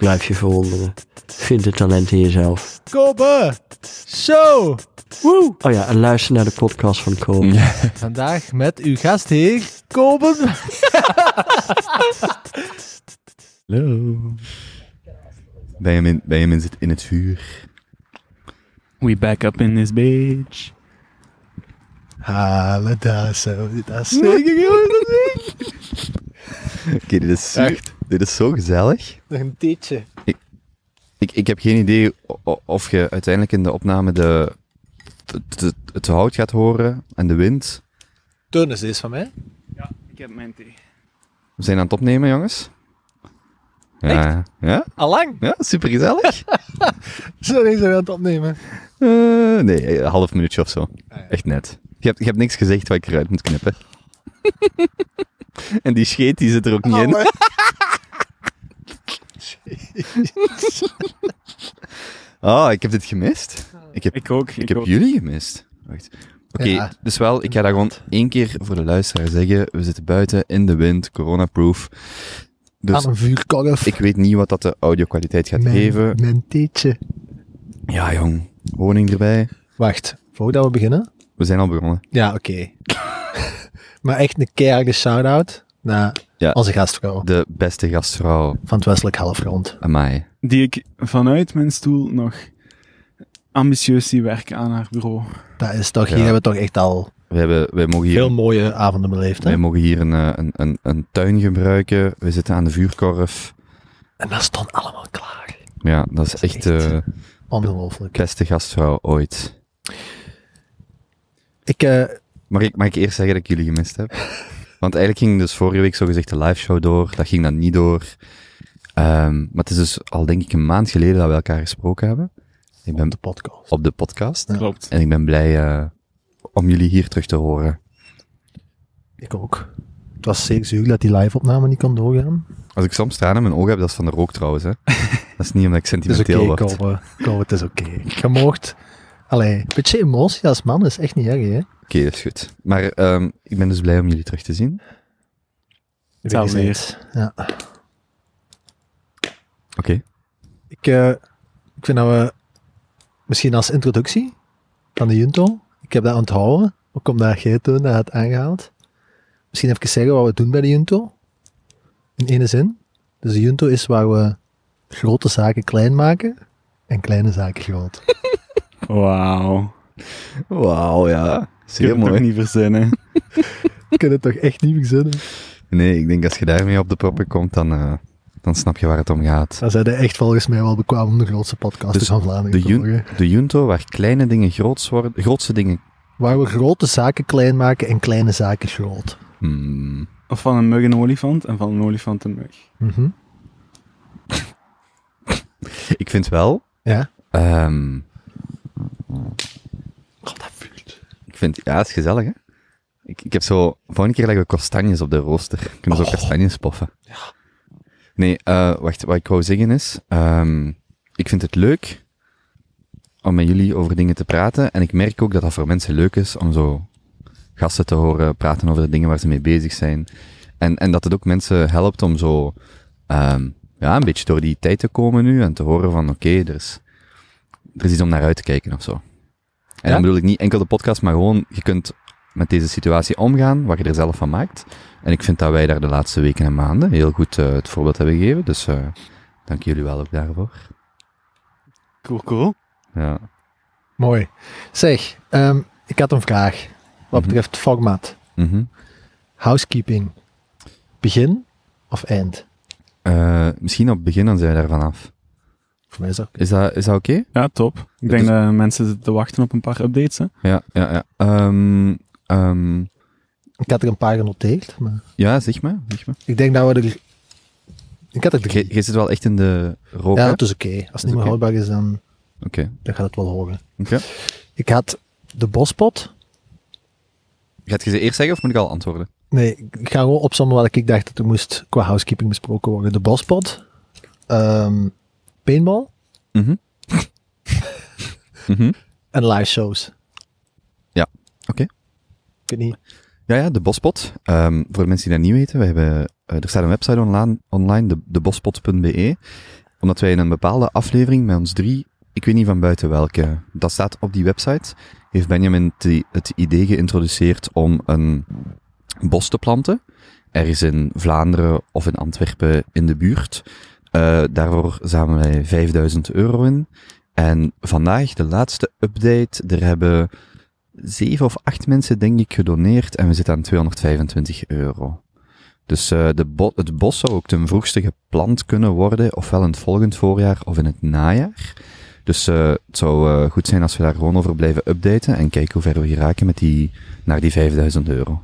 Blijf je verwonderen. Vind het talent in jezelf. Kobe Show. Woe. Oh ja, en luister naar de podcast van Kobe. Vandaag met uw gastheer, Kobe. Hallo. Benjamin, Benjamin zit in het vuur. We back up in this bitch. Halen daar zo. Dat is Oké, dit, is zo- Echt? dit is zo gezellig. Nog een theetje. Ik, ik heb geen idee of je uiteindelijk in de opname de, het, hout gaat horen en de wind. Toon eens deze van mij. Ik heb mijn thee. We zijn aan het opnemen, jongens. Ja, ja, Allang. ja super gezellig. Zo zijn we aan het opnemen. nee, een half minuutje of zo. Echt net. Je hebt, je hebt niks gezegd wat ik eruit moet knippen. en die scheet die zit er ook niet in. Oh, ik heb dit gemist. Ik heb, Ik ook. ik Ik, heb ook. jullie gemist. Wacht. Oké, Ja. dus wel, ik ga dat gewoon één keer voor de luisteraar zeggen. We zitten buiten, in de wind, coronaproof. Dus aan een vuurkorf. ik weet niet wat dat de audio-kwaliteit gaat mijn, geven. Mijn theetje. Ja, jong. Honing erbij. Wacht, voordat we beginnen. We zijn al begonnen. Ja, oké. maar echt een keiharde shout-out naar Ja. onze gastvrouw De beste gastvrouw. van het Westelijk Halfrond. Amai. Die ik vanuit mijn stoel nog ambitieus zie werken aan haar bureau. Dat is toch, Ja. hier hebben we toch echt al We hebben, wij mogen hier veel mooie avonden beleefd. Hè? Wij mogen hier een, eh, een, een, een tuin gebruiken. We zitten aan de vuurkorf. En dat stond allemaal klaar. Ja, dat is Dat is echt echt- de Ongelooflijk. beste gastvrouw ooit. Ik, eh, Mag ik, mag ik eerst zeggen dat ik jullie gemist heb? Want eigenlijk ging dus vorige week zogezegd de live show door. Dat ging dan niet door. Ehm, maar het is dus al denk ik een maand geleden dat we elkaar gesproken hebben. Ik ben de podcast. op de podcast. Ja. Klopt. En ik ben blij eh, om jullie hier terug te horen. Ik ook. Het was zeer zuur dat die live-opname niet kon doorgaan. Als ik soms tranen in mijn ogen heb, dat is van de rook trouwens. Hè. Dat is niet omdat ik Het is sentimenteel oké, word. Kobe, het is oké. Je moogt... Allee, een beetje emotie als man is echt niet erg, hè? Oké, dat is goed. Maar ehm, ik ben dus blij om jullie terug te zien. Hetzelfde. Ja. Oké. Ik, eh, ik vind dat we misschien als introductie van de Junto, ik heb dat onthouden, ook omdat jij toen dat had aangehaald. Misschien even zeggen wat we doen bij de Junto. In ene zin. Dus de Junto is waar we grote zaken klein maken en kleine zaken groot. Wauw. Wauw, ja. Ik Zeer mooi. toch niet verzinnen. Ik kan het toch echt niet verzinnen. Nee, ik denk als je daarmee op de proppen komt, dan, eh, dan snap je waar het om gaat. Dan zijn echt volgens mij wel bekwaam om de grootste podcast Dus van Vlaanderen De, te volgen. de Junto, waar kleine dingen groots worden, grootste dingen... Waar we grote zaken klein maken en kleine zaken groot. Hmm, Of van een mug een olifant en van een olifant een mug. Mhm. ik vind wel... Ja. ehm, Oh, dat vuurt. ik vind... Ja, het is gezellig, hè? Ik, ik heb zo... Volgende keer leggen we kastanjes op de rooster. Kunnen we zo kastanjes poffen. Ja. Nee, eh, wacht. Wat ik wou zeggen is... ehm, ik vind het leuk om met jullie over dingen te praten. En ik merk ook dat dat voor mensen leuk is om zo gasten te horen praten over de dingen waar ze mee bezig zijn. En, en dat het ook mensen helpt om zo ehm, ja, een beetje door die tijd te komen nu en te horen van oké, er, is, er is iets om naar uit te kijken of zo. En Ja? dan bedoel ik niet enkel de podcast, maar gewoon je kunt met deze situatie omgaan, wat je er zelf van maakt. En ik vind dat wij daar de laatste weken en maanden heel goed eh, het voorbeeld hebben gegeven. Dus eh, dank jullie wel ook daarvoor. Cool, cool. Ja. Mooi. Zeg, ehm, ik had een vraag. Wat Mhm. betreft format. Mhm. Housekeeping. Begin of eind? Eh, misschien op het begin, dan zijn we daar vanaf. Voor mij is dat oké. Is dat, is dat oké? Ja, top. Ik denk is- dat mensen zitten te wachten op een paar updates. Hè. Ja, ja, ja. Ehm, ehm, Ik had er een paar genoteerd, maar ja, zeg maar. Zeg maar. ik denk dat we er... Ik had er drie. Je, je zit wel echt in de rook, Ja, het is oké. Als het niet meer houdbaar is, dan, Oké. dan gaat het wel horen. Oké. Ik had de bospot, Gaat je ze eerst zeggen of moet ik al antwoorden? Nee, ik ga gewoon opzommen wat ik dacht dat er moest qua housekeeping besproken worden. De bospot, ehm paintball Mhm. Mhm. en live shows. Ja, oké. Ik weet niet. Ja, ja, de Bospot. Ehm, voor de mensen die dat niet weten, we hebben, eh, er staat een website online, online de, debospot.be. Omdat wij in een bepaalde aflevering met ons drie, ik weet niet van buiten welke, dat staat op die website, heeft Benjamin te- het idee geïntroduceerd om een bos te planten. Ergens in Vlaanderen of in Antwerpen in de buurt. Eh, daarvoor zamelen wij 5000 euro in. En vandaag, de laatste update, er hebben zeven of acht mensen, denk ik, gedoneerd en we zitten aan 225 euro. Dus eh de het bos zou ook ten vroegste geplant kunnen worden, ofwel in het volgend voorjaar of in het najaar. Dus eh het zou goed zijn als we daar gewoon over blijven updaten en kijken hoe ver we geraken met die, naar die 5000 euro.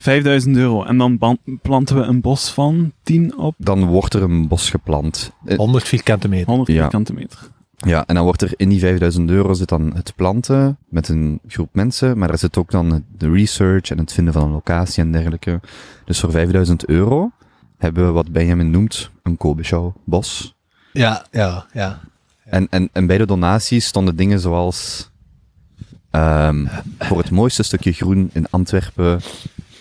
5000 euro. En dan planten we een bos van 10 op Dan wordt er een bos geplant. Eh, 100 vierkante meter. 100 Ja. vierkante meter. Ja, en dan wordt er in die 5000 euro zit dan het planten met een groep mensen, maar er zit ook dan de research en het vinden van een locatie en dergelijke. Dus voor 5000 euro hebben we wat Benjamin noemt een Kobe bos. Ja, ja, ja. En, en, en bij de donaties stonden dingen zoals ehm, voor het mooiste stukje groen in Antwerpen,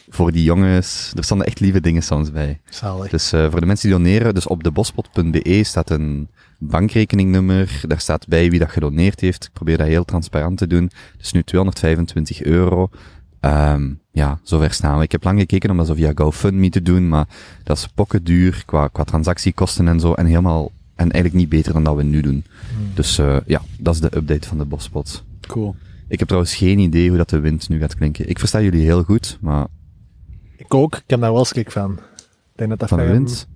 voor die jongens. Er stonden echt lieve dingen soms bij. Zalig. Dus eh, voor de mensen die doneren, dus op de bospot.be staat een bankrekeningnummer. Daar staat bij wie dat gedoneerd heeft. Ik probeer dat heel transparant te doen. Dus nu 225 euro. Ehm, ja, zover staan we. Ik heb lang gekeken om dat zo via GoFundMe te doen, maar dat is pokken duur qua, qua transactiekosten en zo. En helemaal, en eigenlijk niet beter dan dat we nu doen. Dus eh, ja, dat is de update van de bospot. Cool. Ik heb trouwens geen idee hoe dat de wind nu gaat klinken. Ik versta jullie heel goed, maar Ik ook. Ik heb daar wel schrik van. Ik denk dat dat van de vrij wind?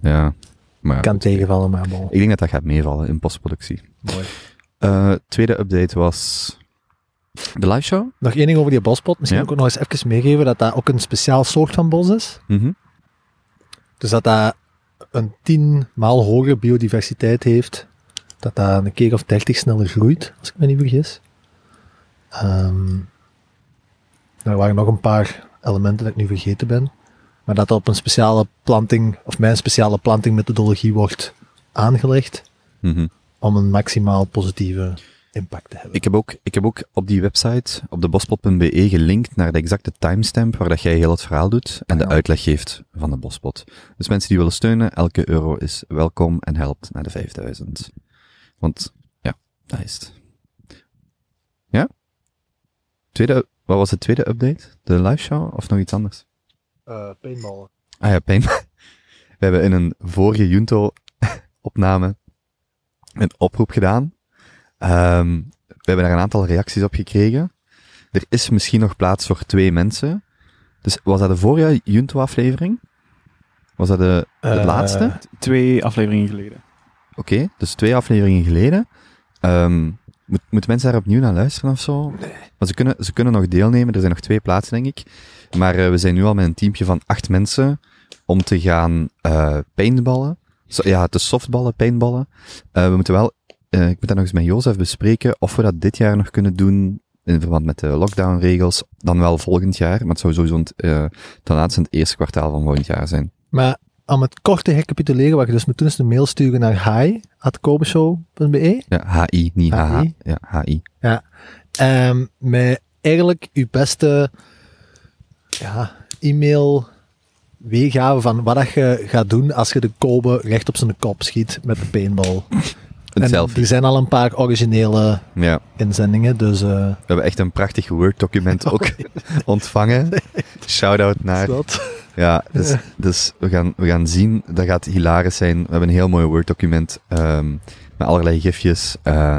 Ja. Maar ja. kan tegenvallen, maar bon. Ik denk dat dat gaat meevallen in postproductie. Mooi. Eh, tweede update was de live show. Nog één ding over die bospot. Misschien Ja. ook nog eens even meegeven dat dat ook een speciaal soort van bos is. Mhm. Dus dat dat een tien maal hogere biodiversiteit heeft. Dat dat een keer of dertig sneller groeit, als ik me niet vergis. Ehm er waren nog een paar elementen dat ik nu vergeten ben. Maar dat dat op een speciale planting, of mijn speciale plantingmethodologie wordt aangelegd. Mhm. Om een maximaal positieve impact te hebben. Ik, heb ook, ik heb ook op die website, op de bospot.be, gelinkt naar de exacte timestamp waar dat jij heel het verhaal doet en de Ja. uitleg geeft van de bospot. Dus mensen die willen steunen, elke euro is welkom en helpt naar de 5000. Want, ja, dat is het. Ja? Tweede, wat was de tweede update? De live show of nog iets anders? Uh, paintballen. Ah ja, pijn. We hebben in een vorige Junto-opname een oproep gedaan. Ehm, we hebben daar een aantal reacties op gekregen. Er is misschien nog plaats voor twee mensen. Dus was dat de vorige Junto-aflevering? Was dat de, de Eh, laatste? Twee afleveringen geleden. Oké, dus twee afleveringen geleden. Ehm, moet, moeten mensen daar opnieuw naar luisteren of zo? Nee. Maar ze kunnen, ze kunnen nog deelnemen. Er zijn nog twee plaatsen, denk ik. Maar eh, we zijn nu al met een teampje van acht mensen om te gaan eh paintballen. Ja, te softballen, paintballen. Eh, we moeten wel, ik moet dat nog eens met Jozef bespreken, of we dat dit jaar nog kunnen doen in verband met de lockdownregels. Dan wel volgend jaar, maar het zou sowieso het, ten laatste in het eerste kwartaal van volgend jaar zijn. Maar om het kort te recapituleren, wat je dus moet doen, is een mail sturen naar hi.kobeshow.be. Ja, HI, niet HH. HI. Ja, HI. Ehm met eigenlijk uw beste ja, e-mail weergave van wat dat je gaat doen als je de Kobe recht op zijn kop schiet met de paintball. Een en selfie. er zijn al een paar originele Ja. inzendingen, dus eh, We hebben echt een prachtig Word-document ook ontvangen. Shout-out naar. Ja, dus, dus we, gaan, we gaan zien. Dat gaat hilarisch zijn. We hebben een heel mooi Word-document ehm, met allerlei gifjes. eh,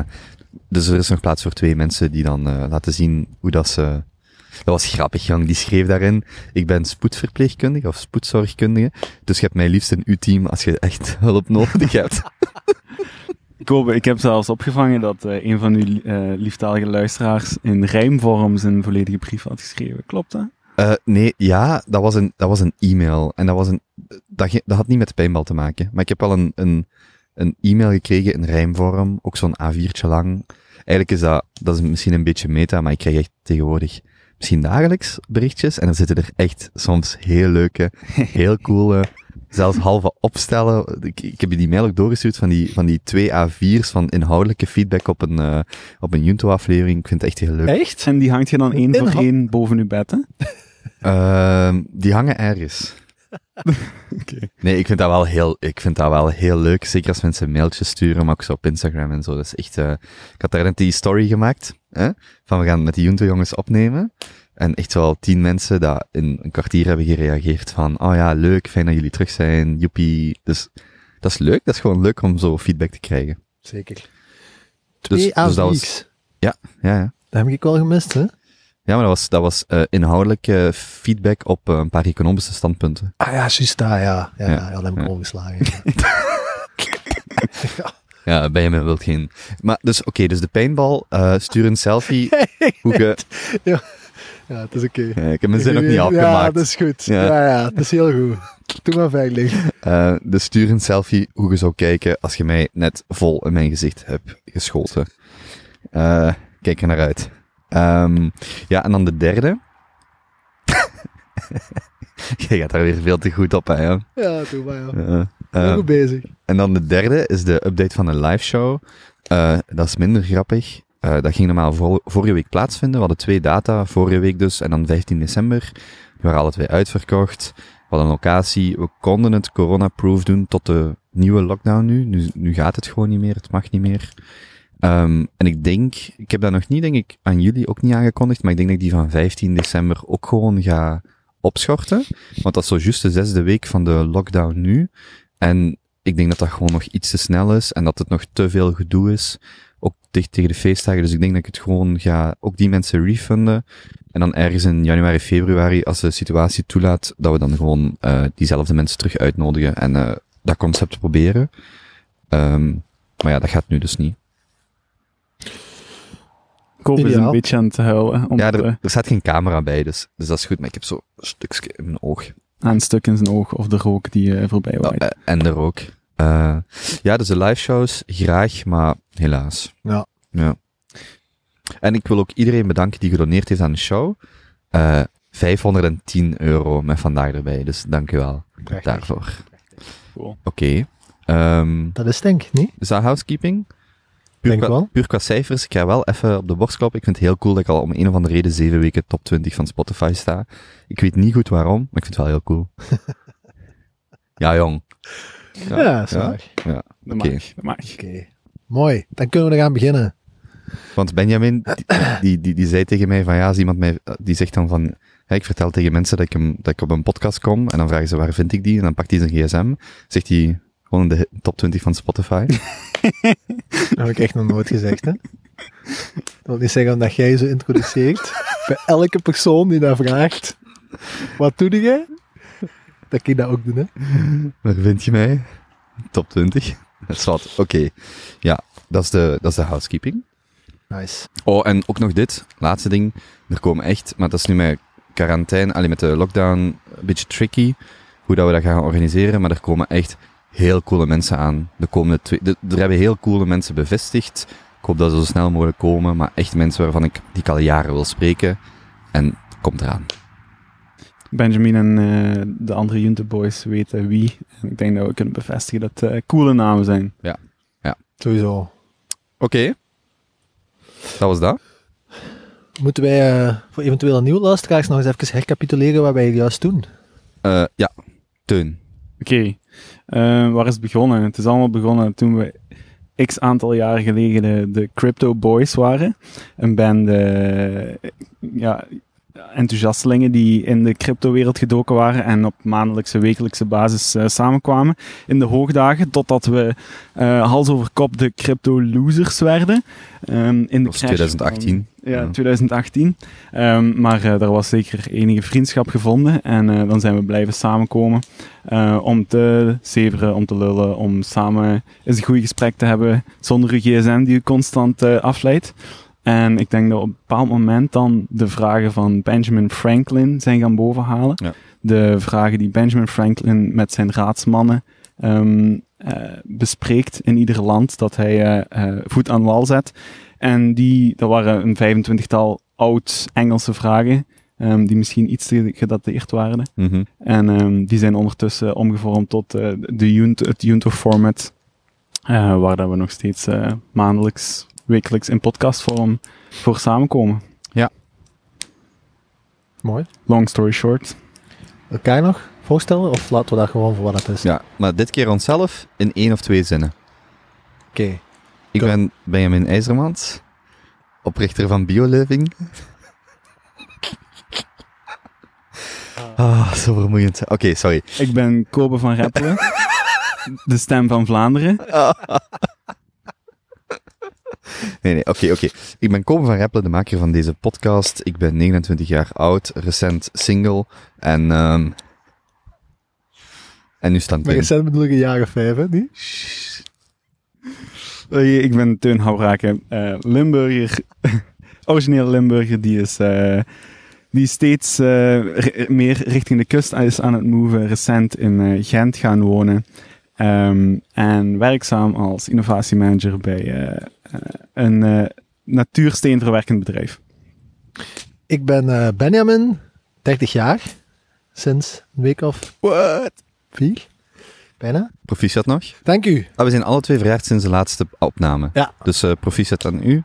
dus er is nog plaats voor twee mensen die dan eh, laten zien hoe dat ze... Dat was grappig, jong. Die schreef daarin, ik ben spoedverpleegkundige of spoedzorgkundige, dus je hebt mij liefst in uw team als je echt hulp nodig hebt. Kobe, ik heb zelfs opgevangen dat eh, een van uw eh, lieftalige luisteraars in rijmvorm zijn volledige brief had geschreven. Klopt dat? Eh, nee, ja, dat was een, dat was een e-mail. En dat was een, dat, dat had niet met de pijnbal te maken. Maar ik heb wel een, een, een e-mail gekregen in rijmvorm, ook zo'n A4'tje lang. Eigenlijk is dat, dat is misschien een beetje meta, maar ik krijg echt tegenwoordig misschien dagelijks berichtjes. En er zitten er echt soms heel leuke, heel coole, zelfs halve opstellen. Ik, ik heb je die mail ook doorgestuurd van die, van die twee A4's van inhoudelijke feedback op een, eh, op een Junto-aflevering. Ik vind het echt heel leuk. Echt? En die hangt je dan één voor één boven uw bed, hè? Ehm, die hangen ergens. Nee, ik vind, dat wel heel, ik vind dat wel heel leuk. Zeker als mensen mailtjes sturen, maar ook zo op Instagram en zo. Dat is echt, eh, ik had daar net die story gemaakt, hè, van we gaan met die Junto jongens opnemen. En echt wel tien mensen dat in een kwartier hebben gereageerd van, oh ja, leuk, fijn dat jullie terug zijn, joepie. Dus dat is leuk, dat is gewoon leuk om zo feedback te krijgen. Zeker. Dus, Twee dus dat was, A4's. ja, ja. Dat heb ik wel gemist, hè? Ja, maar dat was, dat was eh, inhoudelijke feedback op eh, een paar economische standpunten. Ah ja, juist daar, ja. Ja, Ja. ja. dat heb ik Ja. overgeslagen. Ja, Benjamin wilt geen. Maar dus, oké, dus de paintball, eh stuur een selfie. hoe ge... ja, het is oké. Ja, ik heb mijn zin nog niet Ja, afgemaakt. dat is goed. Ja. Ja, ja, dat is heel goed. Doe maar veilig. Eh, dus stuur een selfie hoe je zou kijken als je mij net vol in mijn gezicht hebt geschoten. Eh, kijk er naar uit. Ehm, ja, en dan de derde. je gaat daar weer veel te goed op, hè, joh. Ja, doe maar, ja. Heel eh, goed bezig. En dan de derde is de update van een live show. Dat is minder grappig. Eh, dat ging normaal vor- vorige week plaatsvinden. We hadden twee data, vorige week dus, en dan 15 december. Die waren alle twee uitverkocht. We hadden een locatie. We konden het corona-proof doen tot de nieuwe lockdown nu. nu. Nu gaat het gewoon niet meer, het mag niet meer. Ehm, en ik denk, ik heb dat nog niet, denk ik, aan jullie ook niet aangekondigd, maar ik denk dat ik die van 15 december ook gewoon ga opschorten. Want dat is zo juist de zesde week van de lockdown nu. En ik denk dat dat gewoon nog iets te snel is en dat het nog te veel gedoe is. Dicht tegen de feestdagen. Dus ik denk dat ik het gewoon ga, ook die mensen refunden. En dan ergens in januari, februari, als de situatie toelaat, dat we dan gewoon eh diezelfde mensen terug uitnodigen en eh dat concept proberen. Ehm, maar ja, dat gaat nu dus niet. Koop is een beetje aan het huilen. Om Ja, het, er, er staat geen camera bij, dus, dus dat is goed. Maar ik heb zo een stukje in mijn oog. aan een stuk in zijn oog of de rook die eh, voorbij Ja, waait. en er ook. Eh, ja, dus de live shows graag, maar helaas. Ja. ja. En ik wil ook iedereen bedanken die gedoneerd heeft aan de show. Eh 510 euro met vandaag erbij, dus dank u wel Prachtig. daarvoor. Cool. Oké. Ehm, Dat is denk ik niet. is dat housekeeping? Puur Denk qua, wel. puur qua cijfers, ik ga wel even op de borst kloppen. Ik vind het heel cool dat ik al om een of andere reden zeven weken top 20 van Spotify sta. Ik weet niet goed waarom, maar ik vind het wel heel cool. ja, jong. Ja, dat is ja. waar. Ja, Dat oké. mag, dat mag. Oké. Mooi. Dan kunnen we eraan beginnen. Want Benjamin, die, die, die, die zei tegen mij van ja, als iemand mij, die zegt dan van, hè, ik vertel tegen mensen dat ik, hem, dat ik op een podcast kom en dan vragen ze waar vind ik die en dan pakt hij zijn gsm, zegt hij gewoon in de top 20 van Spotify. Dat heb ik echt nog nooit gezegd, hè. Dat wil niet zeggen dat jij zo introduceert. Bij elke persoon die dat vraagt. Wat doe jij? Dat kan je dat ook doen, hè. Waar vind je mij? Top 20. Dat is wat. Oké. Ja, dat is, de, dat is de housekeeping. Nice. Oh, en ook nog dit, laatste ding. Er komen echt, maar dat is nu met quarantaine, alleen met de lockdown, een beetje tricky, hoe dat we dat gaan organiseren, maar er komen echt heel coole mensen aan. De komende twee, de- er hebben heel coole mensen bevestigd. Ik hoop dat ze zo snel mogelijk komen, maar echt mensen waarvan ik, die ik al jaren wil spreken. En komt eraan. Benjamin en eh, de andere Junte Boys weten wie. En ik denk dat we kunnen bevestigen dat het eh, coole namen zijn. Sowieso. Oké. Dat was dat. Moeten wij eh, voor eventuele nieuwe luisteraars nog eens even hercapituleren wat wij juist doen? Eh, ja, Teun. Oké, waar is het begonnen? Het is allemaal begonnen toen we x aantal jaren geleden de, de Crypto Boys waren. Een band ja, enthousiastelingen die in de cryptowereld gedoken waren en op maandelijkse, wekelijkse basis eh, samenkwamen in de hoogdagen, totdat we eh, hals over kop de crypto losers werden. Ehm, in de Dat was crash 2018. van- ja, Ja. 2018. Ehm, maar eh, er was zeker enige vriendschap gevonden en dan zijn we blijven samenkomen om te zeveren, om te lullen, om samen eens een goed gesprek te hebben zonder uw gsm die u constant afleidt. En ik denk dat op een bepaald moment dan de vragen van Benjamin Franklin zijn gaan bovenhalen. Ja. De vragen die Benjamin Franklin met zijn raadsmannen ehm, eh, bespreekt in ieder land dat hij eh, eh, voet aan wal zet. En die, dat waren een 25-tal oud-Engelse vragen, ehm, die misschien iets te gedateerd waren. Mhm. En ehm, die zijn ondertussen omgevormd tot de Junto, het Junto-format, waar dat we nog steeds maandelijks, wekelijks in podcastvorm voor samenkomen. Mooi. Long story short. Elkaar nog voorstellen? Of laten we dat gewoon voor wat het is? Ja, maar dit keer onszelf in één of twee zinnen. Oké. Ik Go. ben Benjamin IJzermans, oprichter van BioLiving. Ah, zo vermoeiend. Oké, sorry. Ik ben Kobe van Reppelen, de stem van Vlaanderen. Nee, nee, oké, oké. Ik ben Kobe van Reppelen, de maker van deze podcast. Ik ben 29 jaar oud, recent single en... ehm en nu stand Maar recent bedoel ik een jaar of vijf, hè? Die? Ik ben Teun Houbraken, eh, Limburger, origineel Limburger, die is, eh, die steeds eh, meer richting de kust is aan het moven, recent in eh, Gent gaan wonen. Ehm, en werkzaam als innovatiemanager bij een eh, natuursteenverwerkend bedrijf. Ik ben eh, Benjamin, 30 jaar. Sinds een week of What? vier. Bijna. Proficiat nog? Dank u. Ah, we zijn alle twee verjaard sinds de laatste opname. Ja. Dus eh proficiat aan u.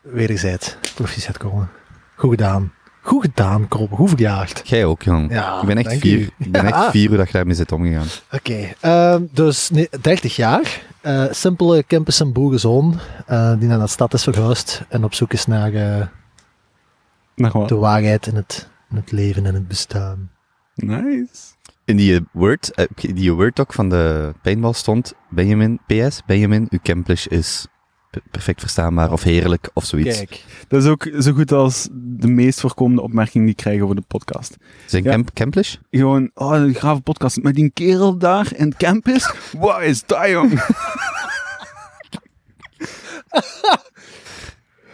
Wederzijds. Proficiat komen. Goed gedaan. Goed gedaan, Kobe. Goed verjaard. Jij ook, jong. Ja, ik ben echt vier. u. Ik ben Ja. echt vier hoe dat je daarmee zit omgegaan. Oké, ehm, dus nee, 30 jaar. Eh, simpele campus- en boerenzoon eh, die naar de stad is verhuisd en op zoek is naar eh, Nog wat? de waarheid in het, in het leven en het bestaan. Nice. In die Word, die Word doc van de paintball stond Benjamin, PS, Benjamin, uw Camplish is perfect verstaanbaar of heerlijk of zoiets. Kijk, Dat is ook zo goed als de meest voorkomende opmerking die ik krijg over de podcast. Zijn Ja. camp, Camplish? Gewoon, oh, een grave podcast. Met die kerel daar in het campus? Wat is dat, jong?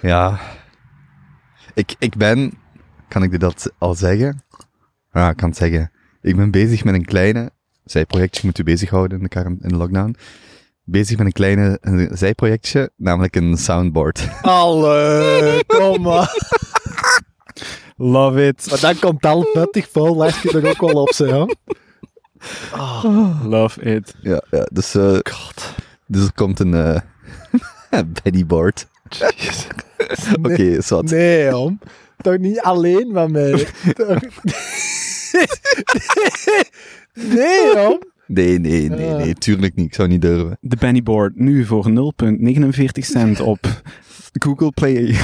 Ja. Ik, ik ben, kan ik dat al zeggen? Ja, ik kan het zeggen. Ik ben bezig met een kleine zijprojectje, moet u bezighouden in de, in de lockdown. Bezig met een kleine een zijprojectje, namelijk een soundboard. Allee, kom maar. Love it. Maar dan komt al nuttig vol, leg je er ook wel op, zeg. hoor. Love it. ja, ja, dus, eh, God. dus er komt een eh Bettyboard. Oké, Nee, zat. nee, om. Toch niet alleen met mij. Toch- nee, om. Nee, nee, nee, nee, tuurlijk niet. Ik zou niet durven. De Pennyboard nu voor 0,49 cent op Google Play.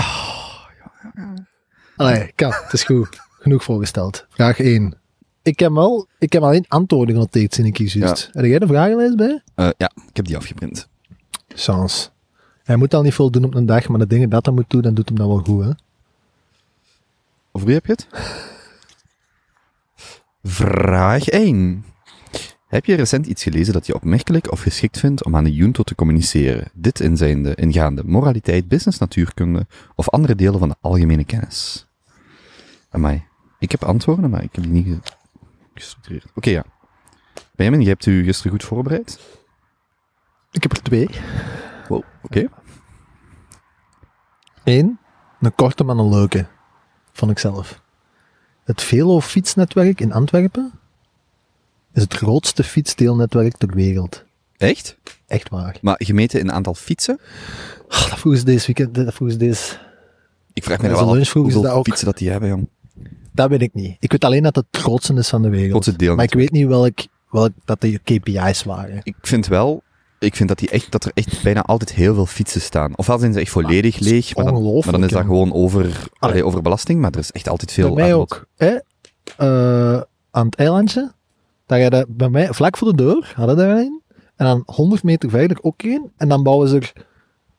Allee, kan. Het is goed. Genoeg voorgesteld. Vraag 1. Ik heb wel, ik heb alleen antwoorden genoteerd, zie ik hier juist. Heb jij de vragenlijst bij? Eh, ja, ik heb die afgeprint. Chance. Hij moet al niet veel doen op een dag, maar de dingen dat hij moet doen, dan doet hem dat wel goed, hè? Over wie heb je het? Vraag 1. Heb je recent iets gelezen dat je opmerkelijk of geschikt vindt om aan de junto te communiceren? Dit inzijnde ingaande moraliteit, business, natuurkunde of andere delen van de algemene kennis. Amai. Ik heb antwoorden, maar ik heb die niet ge- gestructureerd. Oké, ja. Benjamin, je hebt u gisteren goed voorbereid. Ik heb er twee. Wow, oké. Eén, een korte maar een leuke. Vond ik zelf. Het Velo fietsnetwerk in Antwerpen is het grootste fietsdeelnetwerk ter wereld. Echt? Echt waar. Maar gemeten in aantal fietsen? Oh, dat vroegen ze deze weekend, dat vroegen ze deze... Ik vraag me Ja, wel af hoeveel dat ook. fietsen dat die hebben, jong. Dat weet ik niet. Ik weet alleen dat het het grootste is van de wereld. Grootste deel Maar ik weet niet welk, welk dat de KPI's waren. Ik vind wel, ik vind dat, die echt, dat er echt bijna altijd heel veel fietsen staan. Ofwel zijn ze echt volledig leeg, maar dan, maar dan is dat gewoon over, allee, over belasting, maar er is echt altijd veel bij mij ook. Hè? Eh, aan het eilandje, daar hadden bij mij, vlak voor de deur, hadden daar een. En dan 100 meter verder ook één. En dan bouwen ze er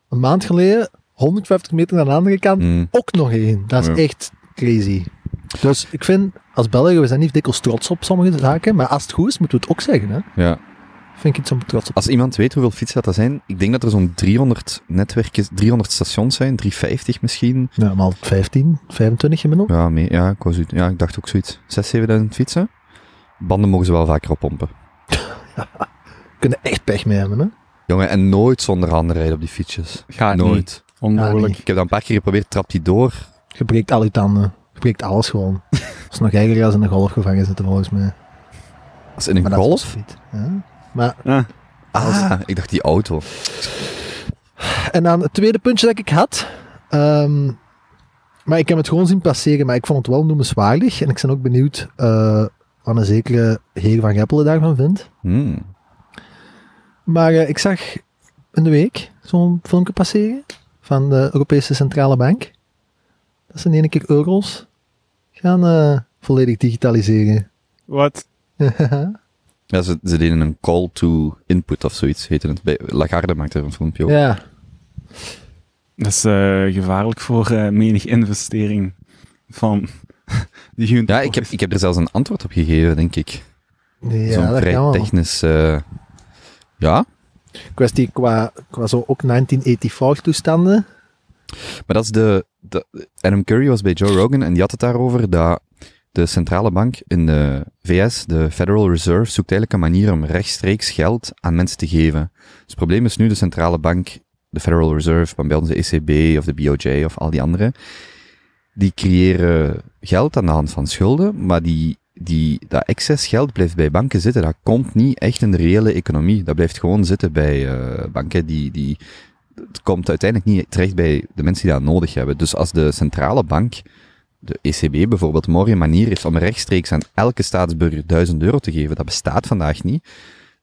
een maand geleden 150 meter aan de andere kant Mm, ook nog één. Dat is Ja. echt crazy. Dus ik vind, als Belgen, we zijn niet dikwijls trots op sommige zaken, maar als het goed is, moeten we het ook zeggen. Hè? ja. Vind ik iets om trots op Als iemand weet hoeveel fietsen dat, zijn, ik denk dat er zo'n 300 netwerkjes, 300 stations zijn, 350 misschien. Ja, maar 15, 25 gemiddeld. Ja, mee, ja, ik, was, ja, ik dacht ook zoiets. 6.000, 7.000 fietsen. Banden mogen ze wel vaker oppompen. Kunnen echt pech mee hebben, hè? Jongen, en nooit zonder handen rijden op die fietsjes. Gaat nooit. niet. Onmogelijk. Ja, niet. Ik heb dat een paar keer geprobeerd, trap die door. Je breekt al je tanden. Je breekt alles gewoon. Dat is nog erger als in een golf gevangen zitten, volgens mij. Als in een Maar dat is golf? op fiets, Ja. Maar, Ah, Ah, ik dacht die auto. en dan het tweede puntje dat ik had. ehm, maar ik heb het gewoon zien passeren, maar ik vond het wel noemenswaardig. En ik ben ook benieuwd eh, wat een zekere heer van Geppelen daarvan vindt. Hmm. Maar eh, ik zag in de week zo'n filmpje passeren van de Europese Centrale Bank. Dat ze in één keer euro's gaan eh, volledig digitaliseren. wat? Ja, ze, ze deden een call to input of zoiets, heette het. Bij, Lagarde maakte er een filmpje over. ja, Dat is eh, gevaarlijk voor eh, menig investering van Ja, ik heb, ik heb er zelfs een antwoord op gegeven, denk ik. ja Zo'n dat vrij kan technisch... eh, ja, Kwestie qua, qua zo ook 1984 toestanden. maar dat is de, de... Adam Curry was bij Joe Rogan en die had het daarover dat de centrale bank in de VS, de Federal Reserve, zoekt eigenlijk een manier om rechtstreeks geld aan mensen te geven. Dus het probleem is nu de centrale bank, de Federal Reserve, maar bij ons de ECB of de BOJ of al die andere, die creëren geld aan de hand van schulden, maar die, die, dat excess geld blijft bij banken zitten. Dat komt niet echt in de reële economie. Dat blijft gewoon zitten bij eh, banken die, die, het komt uiteindelijk niet terecht bij de mensen die dat nodig hebben. Dus als de centrale bank, de ECB bijvoorbeeld, morgen een manier heeft om rechtstreeks aan elke staatsburger 1000 euro te geven, dat bestaat vandaag niet.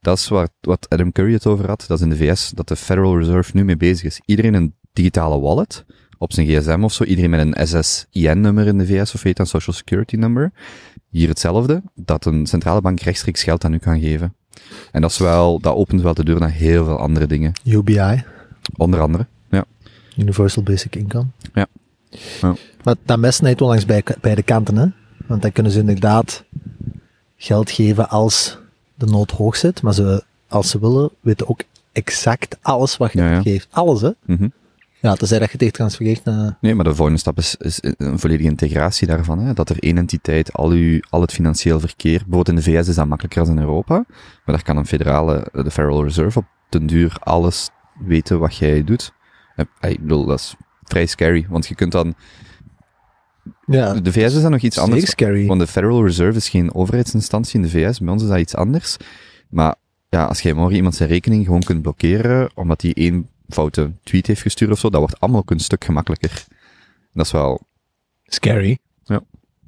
Dat is wat Adam Curry het over had. Dat is in de VS, dat de Federal Reserve nu mee bezig is. Iedereen een digitale wallet op zijn gsm of zo. Iedereen met een SSIN-nummer in de VS of weet een Social Security number. Hier hetzelfde, dat een centrale bank rechtstreeks geld aan u kan geven. En dat is wel, dat opent wel de deur naar heel veel andere dingen. UBI, Onder andere. Ja. Universal Basic Income. Ja. Ja. Maar dat mes snijdt wel langs bij, beide kanten, hè. Want dan kunnen ze inderdaad geld geven als de nood hoog zit, maar ze, als ze willen, weten ook exact alles wat je Ja, ja. geeft. Alles, hè. Mhm. Ja, tenzij dat je echt transfereert naar... Nee, maar de volgende stap is, is een volledige integratie daarvan. Hè? Dat er één entiteit al, uw, al het financieel verkeer, bijvoorbeeld in de VS is dat makkelijker dan in Europa, maar daar kan een federale, de Federal Reserve op den duur alles weten wat jij doet. Eh, Ik bedoel, dat is vrij scary, want je kunt dan, Ja, de VS is dan nog iets anders, scary. want de Federal Reserve is geen overheidsinstantie in de VS, bij ons is dat iets anders. Maar ja, als jij morgen iemand zijn rekening gewoon kunt blokkeren, omdat hij één foute tweet heeft gestuurd of zo, dat wordt allemaal ook een stuk gemakkelijker. Dat is wel, Scary.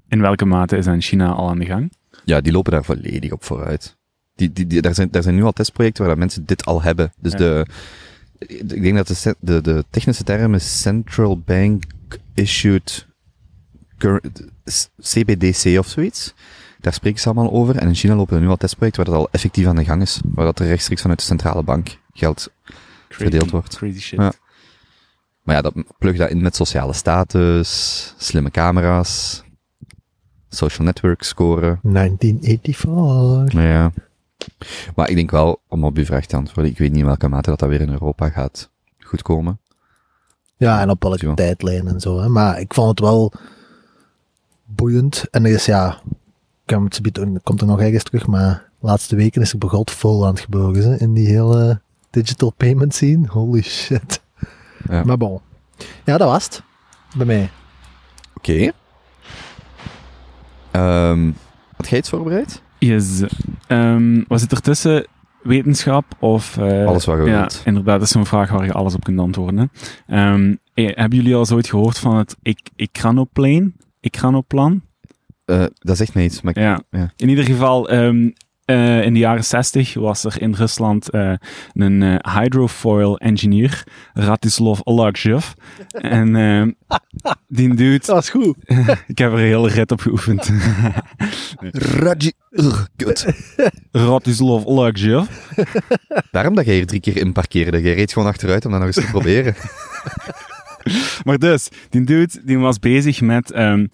In welke mate is dat in China al aan de gang? Ja, die lopen daar volledig op vooruit. Die, die, die, daar, zijn, daar zijn nu al testprojecten waar dat mensen dit al hebben. Dus Ja. de, ik denk dat de, de, de technische term is Central Bank Issued CBDC of zoiets. Daar spreken ze allemaal over. En in China lopen er nu al testprojecten waar dat al effectief aan de gang is. Waar dat er rechtstreeks vanuit de centrale bank geld verdeeld wordt. Crazy shit. Ja. Maar ja, dat, plug dat in met sociale status, slimme camera's, social network scoren. 1984. Nou ja. Maar ik denk wel, om op uw vraag te antwoorden, ik weet niet in welke mate dat dat weer in Europa gaat goedkomen. Ja, en op welke Zo. tijdlijn en zo. Hè. Maar ik vond het wel boeiend. En er is, ja, ik kan het komt er nog ergens terug, maar de laatste weken is er begot vol aan het gebeuren hè, in die hele digital payment scene. Holy shit. Ja. Maar bon. Ja, dat was het. Bij mij. Oké. Ehm, had jij iets voorbereid? Yes. Ehm, was het ertussen wetenschap of... eh, Alles wat je ja, wilt. inderdaad, dat is zo'n vraag waar je alles op kunt antwoorden. Hè. Ehm, eh, hebben jullie al zo ooit gehoord van het ik- Ikranoplan? Ikranoplan? Eh, dat zegt mij iets, maar ik- Ja. Ja. In ieder geval, ehm, eh, in de jaren 60 was er in Rusland eh, een eh, hydrofoil engineer, Ratislav Olakjev. en die dude, Dat was goed. ik heb er een hele rit op geoefend. Ugh, kut. Ratislav Olakjev. Daarom dat jij hier drie keer in parkeerde. Jij reed gewoon achteruit om dat nog eens te proberen. Maar dus, die dude die was bezig met ehm,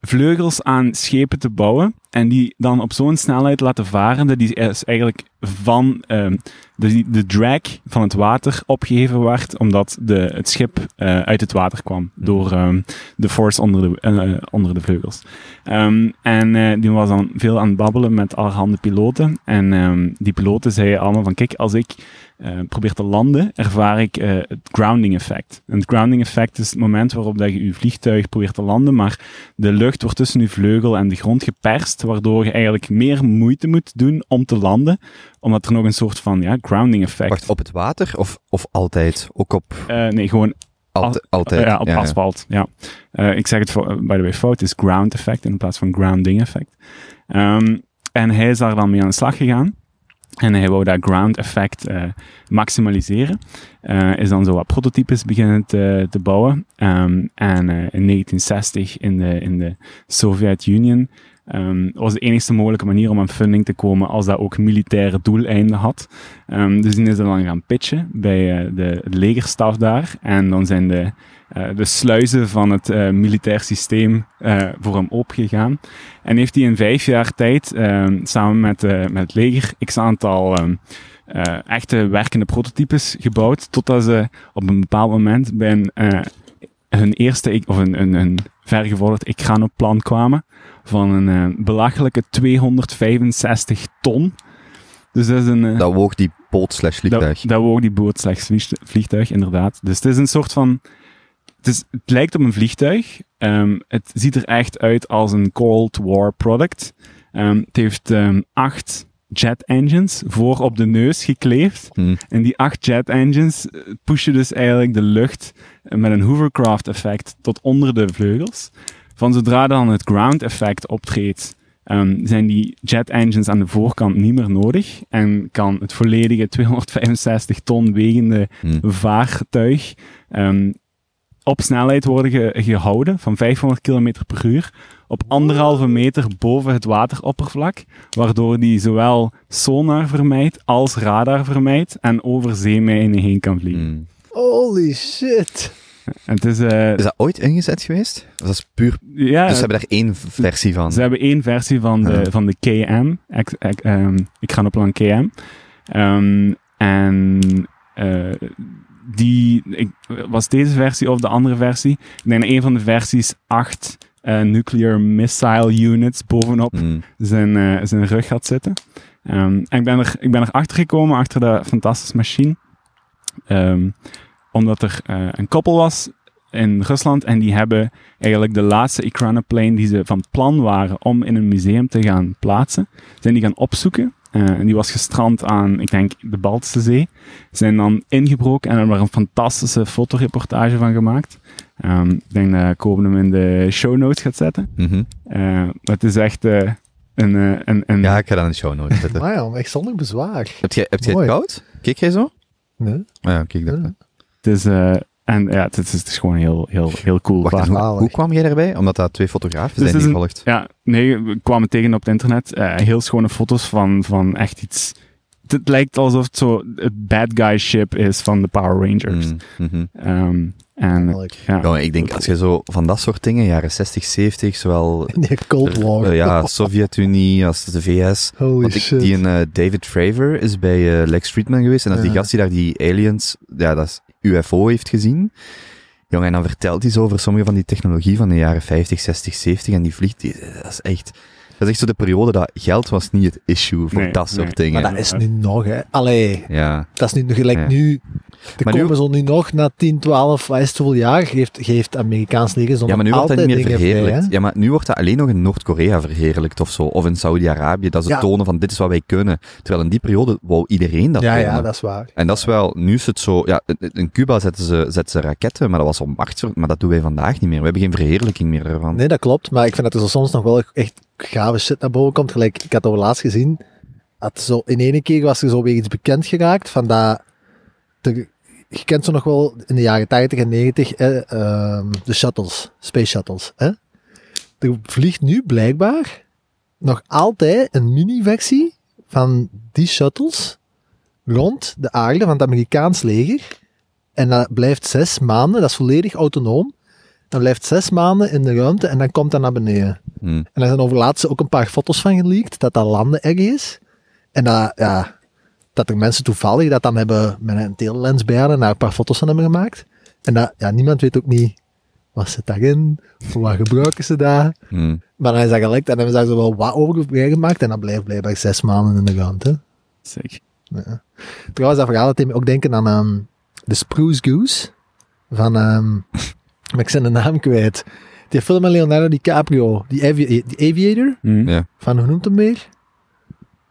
vleugels aan schepen te bouwen. En die dan op zo'n snelheid laten varen dat die is eigenlijk van ehm, de, de drag van het water opgeheven werd, omdat de, het schip eh, uit het water kwam door ehm, de force onder de, eh, onder de vleugels. Ehm, en eh, die was dan veel aan het babbelen met allerhande piloten. En die piloten zeiden allemaal van, kijk, als ik eh, probeer te landen, ervaar ik eh, het grounding effect. En het grounding effect is het moment waarop dat je je vliegtuig probeert te landen, maar de lucht wordt tussen je vleugel en de grond geperst, waardoor je eigenlijk meer moeite moet doen om te landen, omdat er nog een soort van ja, grounding effect... Wacht, op het water of, of altijd? Ook op... Eh, nee, gewoon Alt- altijd? ja, op asfalt. Ja. Eh, ik zeg het, voor- by the way, fout. Is ground effect in plaats van grounding effect. Ehm, en hij is daar dan mee aan de slag gegaan. En hij wou dat ground effect eh, maximaliseren. Eh, is dan zo wat prototypes beginnen te, te bouwen. Ehm, en eh, in 1960 in de, in de Sovjet-Unie ehm, was de enige mogelijke manier om aan funding te komen als dat ook militaire doeleinden had. Ehm, dus die is dan gaan pitchen bij eh, de legerstaf daar. En dan zijn de, eh, de sluizen van het eh, militair systeem voor hem opengegaan. En heeft hij in vijf jaar tijd ehm, samen met, met het leger x aantal echte werkende prototypes gebouwd. Totdat ze op een bepaald moment bij hun eerste, of een, een, een vergevorderd Ecrano-plan kwamen van een eh, belachelijke 265 ton. Dus dat is een... eh, Dat woog die boot slash vliegtuig. dat, dat woog die boot vlieg- vliegtuig, inderdaad. Dus het is een soort van... Het, is, het lijkt op een vliegtuig. Ehm, het ziet er echt uit als een Cold War product. Ehm, het heeft ehm, acht jet engines voor op de neus gekleefd. Hm. En die acht jet engines eh, pushen dus eigenlijk de lucht met een hovercraft effect tot onder de vleugels. Van zodra dan het ground effect optreedt, ehm, zijn die jet engines aan de voorkant niet meer nodig. En kan het volledige 265 ton wegende Hm. vaartuig ehm, op snelheid worden ge- gehouden van 500 km per uur op anderhalve meter boven het wateroppervlak, waardoor die zowel sonar vermijdt als radar vermijdt en over zeemijnen heen kan vliegen. Hm. Holy shit. En het is, eh, Is dat ooit ingezet geweest? Dat is puur... ja, Dus ze hebben daar één versie van. Ze hebben één versie van de, Ja. van de KM. Ik, ik, ehm, ik ga op plan KM. Ehm, en eh, die, ik, was deze versie of de andere versie? Ik denk dat een van de versies acht eh, nuclear missile units bovenop Hm. zijn, eh, zijn rug gaat zitten. Ehm, en ik ben, er, ik ben erachter gekomen, achter dat fantastische machine. Ehm, omdat er eh, een koppel was in Rusland en die hebben eigenlijk de laatste Ekranoplane die ze van plan waren om in een museum te gaan plaatsen, zijn die gaan opzoeken. Eh, en die was gestrand aan, ik denk, de Baltische Zee. Zijn dan ingebroken en hebben er een fantastische fotoreportage van gemaakt. Ehm, ik denk dat Koben hem in de show notes gaat zetten. Mhm. Eh, het is echt eh, een, een, een... Ja, ik ga dat in de show notes zetten. Ja, echt zonder bezwaar. heb jij, heb jij het koud? Kijk jij zo? Nee? Ah, Ja, kijk dat. Ja. Het is, eh, en ja, het is, het is gewoon heel, heel, heel cool. Wacht, hoe, kwam jij daarbij? Omdat dat twee fotografen Dus zijn die volgt. Ja, nee, we kwamen tegen op het internet. eh, heel schone foto's van, van echt iets... Het, het lijkt alsof het zo het bad guy ship is van de Power Rangers. Mm, mhm. Ehm, en ja, Ja, ik denk, als je zo van dat soort dingen, jaren 60, 70, zowel Nee, Cold War. eh, ja, Sovjet-Unie als de VS. Holy Want ik, shit. die een, eh, David Fravor is bij Lex Friedman geweest. En dat is die gast die daar die aliens, ja, dat is UFO heeft gezien. Jongen, en dan vertelt hij zo over sommige van die technologie van de jaren 50, 60, 70. En die vliegt, dat is echt... Dat is echt zo de periode dat geld was niet het issue voor Nee, dat soort nee. dingen. Maar dat is nu nog, hè. Allee, Ja. dat is nu gelijk Ja. nu... Er Maar nu- komen zo nu nog, na 10, 12, wat is het hoeveel jaar, geeft, geeft Amerikaans leger zo Ja, maar nu wordt dat niet meer verheerlijkt. ja, maar nu wordt dat alleen nog in Noord-Korea verheerlijkt of zo. Of in Saudi-Arabië. Dat ze Ja. tonen van dit is wat wij kunnen. Terwijl in die periode wou iedereen dat Ja, tonen. ja, dat is waar. En dat is wel, nu is het zo, ja, in- in Cuba zetten ze, zetten ze raketten, maar dat was om macht, maar dat doen wij vandaag niet meer. We hebben geen verheerlijking meer ervan. Nee, dat klopt, maar ik vind dat er zo soms nog wel echt gave shit naar boven komt. Gelijk, ik had over laatst gezien, dat zo, in ene keer was er zo weer iets bekend geraakt, van dat, de, je kent zo nog wel in de jaren 80 en 90, eh, de shuttles, space shuttles. Hè? Er vliegt nu blijkbaar nog altijd een mini-versie van die shuttles rond de aarde van het Amerikaans leger. En dat blijft zes maanden, dat is volledig autonoom. Dan blijft zes maanden in de ruimte en dan komt hij naar beneden. Hm. En er zijn over laatst ook een paar foto's van geleakt, dat dat landen erg is. En dat, ja, dat er mensen toevallig dat dan hebben met een telelens bij hadden, daar een paar foto's van hebben gemaakt. En dat, ja, niemand weet ook niet, wat zit daarin? Voor wat gebruiken ze daar? Hm. Maar dan is dat gelekt en dan hebben ze daar zo wel wat over gemaakt en dat blijft blijkbaar zes maanden in de ruimte. Ja. Trouwens, dat verhaal dat deed me ook denken aan ehm, de Spruce Goose van, ehm maar ik ben de naam kwijt. Die film met Leonardo DiCaprio, die, avi- die Aviator, Hm. Ja. van hoe noemt hem weer?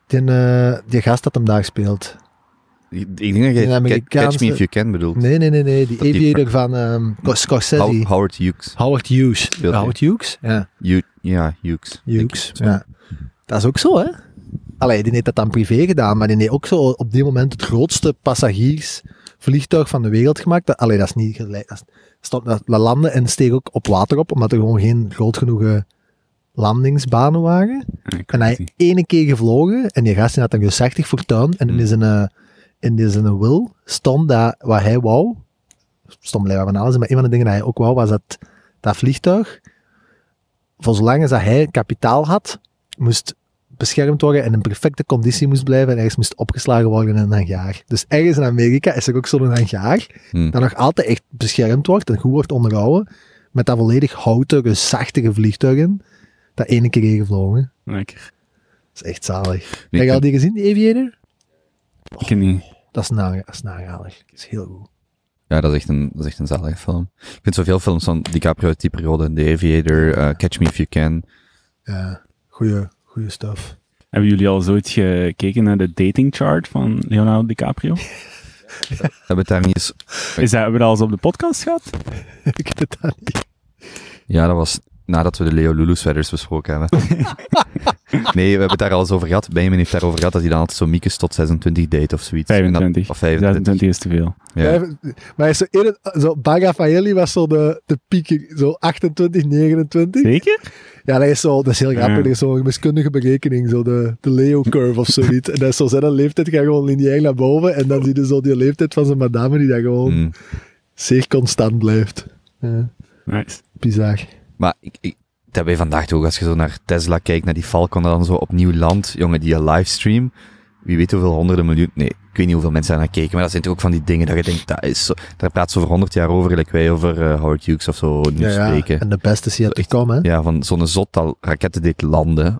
Die, eh, die gast dat hem daar speelt. Ik denk dat je Amerikaanse- Catch Me If You Can bedoelt. Nee, nee, nee, nee. Die Dat die Aviator van ehm Scorsese. How- Howard Hughes. Howard Hughes. Speelt hij. Howard Hughes? Ja. Hu- ja, Hughes. Hughes. Ja. Dat is ook zo, hè? Allee, die heeft dat dan privé gedaan, maar die heeft ook zo op die moment het grootste passagiersvliegtuig van de wereld gemaakt. Dat, allee, dat is niet gelijk. Dat, is- stond, dat, landde en steeg ook op water op, omdat er gewoon geen groot genoeg landingsbanen waren. Ja, En hij ene keer gevlogen, en die gast had dan gezegd fortuin, en in Hmm. zijn, in die zijn wil stond dat wat hij wou, stond blijkbaar van alles, maar een van de dingen dat hij ook wou, was dat dat vliegtuig, voor zolang als dat hij kapitaal had, moest beschermd worden en in perfecte conditie moest blijven en ergens moest opgeslagen worden in een hangaar. Dus ergens in Amerika is er ook zo'n hangaar, Hm. dat nog altijd echt beschermd wordt en goed wordt onderhouden, met dat volledig houten, reusachtige vliegtuig in, dat ene keer heeft gevlogen. Lekker. Dat is echt zalig. Heb je al die gezien, die Aviator? Ik niet. Dat is, na, dat is nagalig. Dat is heel goed. Ja, dat is echt een, dat is echt een zalige film. Ik vind zoveel films van DiCaprio uit die periode. The Aviator, eh, Catch Me If You Can. Ja, goeie, goeie stuff. Hebben jullie al zoiets gekeken naar de dating chart van Leonardo DiCaprio? Hebben we het daar niet eens... Is dat, hebben we dat al eens op de podcast gehad? ik weet dat niet. Ja, dat was nadat we de Leo Lulu sweaters besproken hebben. nee, we hebben het daar al eens over gehad. Benjamin heeft daarover gehad dat hij dan altijd zo Miekes tot 26 date of zoiets. En 25. Dat, of 25. 26 is te veel. Ja. Maar is zo, in het, zo Baga Faeli was zo de, de piek, zo 28, 29. Zeker? Ja, dat is, zo, dat is heel grappig. Ja. Er is zo'n wiskundige berekening, zo de, de Leo curve of zoiets. en dat is zo zijn leeftijd gaat gewoon lineair naar boven. En dan zie je zo die leeftijd van zijn madame die daar gewoon Hm. zeer constant blijft. Ja, Nice. bizar. Maar ik, ik, dat vandaag ook, als je zo naar Tesla kijkt, naar die Falcon, dat dan zo opnieuw landt, jongen, die livestream, wie weet hoeveel honderden miljoen, nee, ik weet niet hoeveel mensen daar naar keken, maar dat zijn toch ook van die dingen dat je denkt, dat is zo, daar praat ze over 100 jaar over, gelijk wij over eh, Howard Hughes of zo nu Ja, ja. spreken. En de beste is Echt. come, hè. Ja, van zo'n zot dat raketten deed landen.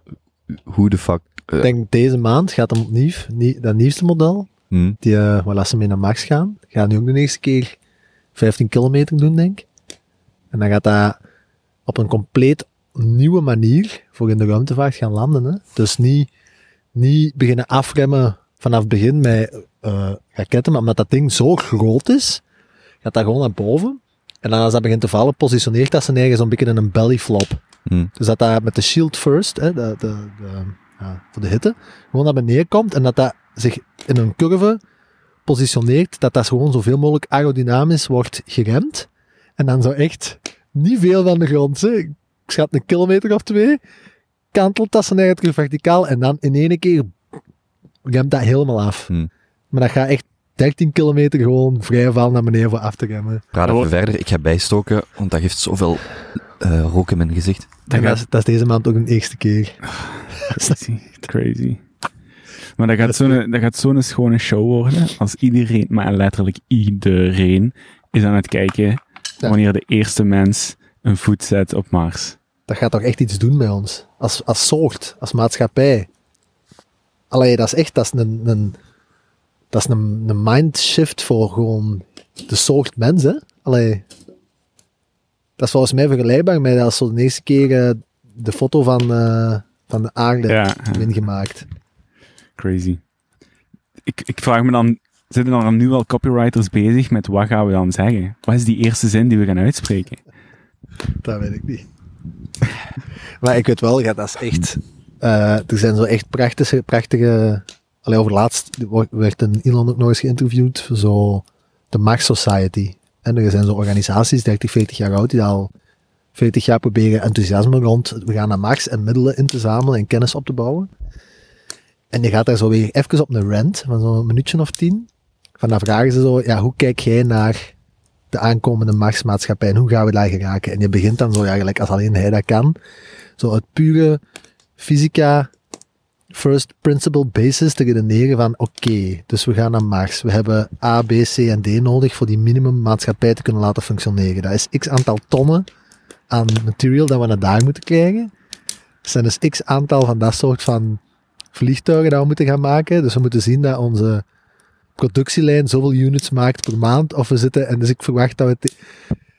Hoe de fuck... eh, Ik denk deze maand gaat hem opnieuw, nie- dat nieuwste model, hm, die, eh waar laat ze mee naar Mars gaan, gaat nu ook de eerste keer 15 kilometer doen, denk ik. En dan gaat dat op een compleet nieuwe manier voor in de ruimtevaart gaan landen. Hè? Dus niet, niet beginnen afremmen vanaf het begin met eh, raketten, maar omdat dat ding zo groot is, gaat dat gewoon naar boven. En dan als dat begint te vallen, positioneert dat zijn eigen zo'n beetje in een belly flop. hm, Dus dat dat met de shield first, hè, de, de, de, ja, voor de hitte, gewoon naar beneden komt en dat dat zich in een curve positioneert, dat dat gewoon zoveel mogelijk aerodynamisch wordt geremd. En dan zo echt niet veel van de grond, hè. ik schat een kilometer of twee, kantelt dat zijn eigen terug verticaal en dan in één keer remt dat helemaal af. hm. Maar dat gaat echt 13 kilometer gewoon vrij val naar beneden voor af te remmen. Praat Oh. even verder, ik ga bijstoken, want dat geeft zoveel eh, rook in mijn gezicht. Dat, is, dat is deze maand ook een eerste keer. Crazy. Crazy. Maar dat gaat zo'n dat gaat zo'n schone show worden als iedereen, maar letterlijk iedereen, is aan het kijken wanneer de eerste mens een voet zet op Mars. Dat gaat toch echt iets doen bij ons. Als, als soort, als maatschappij. Allee, dat is echt, dat is een, een, dat is een, een mindshift voor gewoon de soort mensen. Allee, dat is volgens mij vergelijkbaar met als zo de eerste keer eh, de foto van, eh, van de aarde Ja, hebben gemaakt. crazy. Ik, ik vraag me dan, zitten er dan nu al copywriters bezig met wat gaan we dan zeggen? Wat is die eerste zin die we gaan uitspreken? Dat weet ik niet. Maar ik weet wel, ja, dat is echt. eh, er zijn zo echt prachtige. prachtige over laatst werd een Elon ook nog eens geïnterviewd. Zo de Mars Society. En er zijn zo organisaties, 30, 40 jaar oud, die al 40 jaar proberen enthousiasme rond. We gaan naar Mars en middelen in te zamelen en kennis op te bouwen. En je gaat daar zo weer even op een rant van zo'n minuutje of tien. Van dan vragen ze zo, ja, hoe kijk jij naar de aankomende machtsmaatschappij en hoe gaan we daar geraken? En je begint dan zo, ja, gelijk als alleen hij dat kan, zo uit pure fysica, first principle basis te redeneren van, oké, dus we gaan naar Mars. We hebben A, B, C en D nodig voor die minimummaatschappij te kunnen laten functioneren. Dat is x aantal tonnen aan material dat we naar daar moeten krijgen. Er zijn dus x aantal van dat soort van vliegtuigen dat we moeten gaan maken. Dus we moeten zien dat onze productielijn zoveel units maakt per maand. Of we zitten, en dus ik verwacht dat we... te-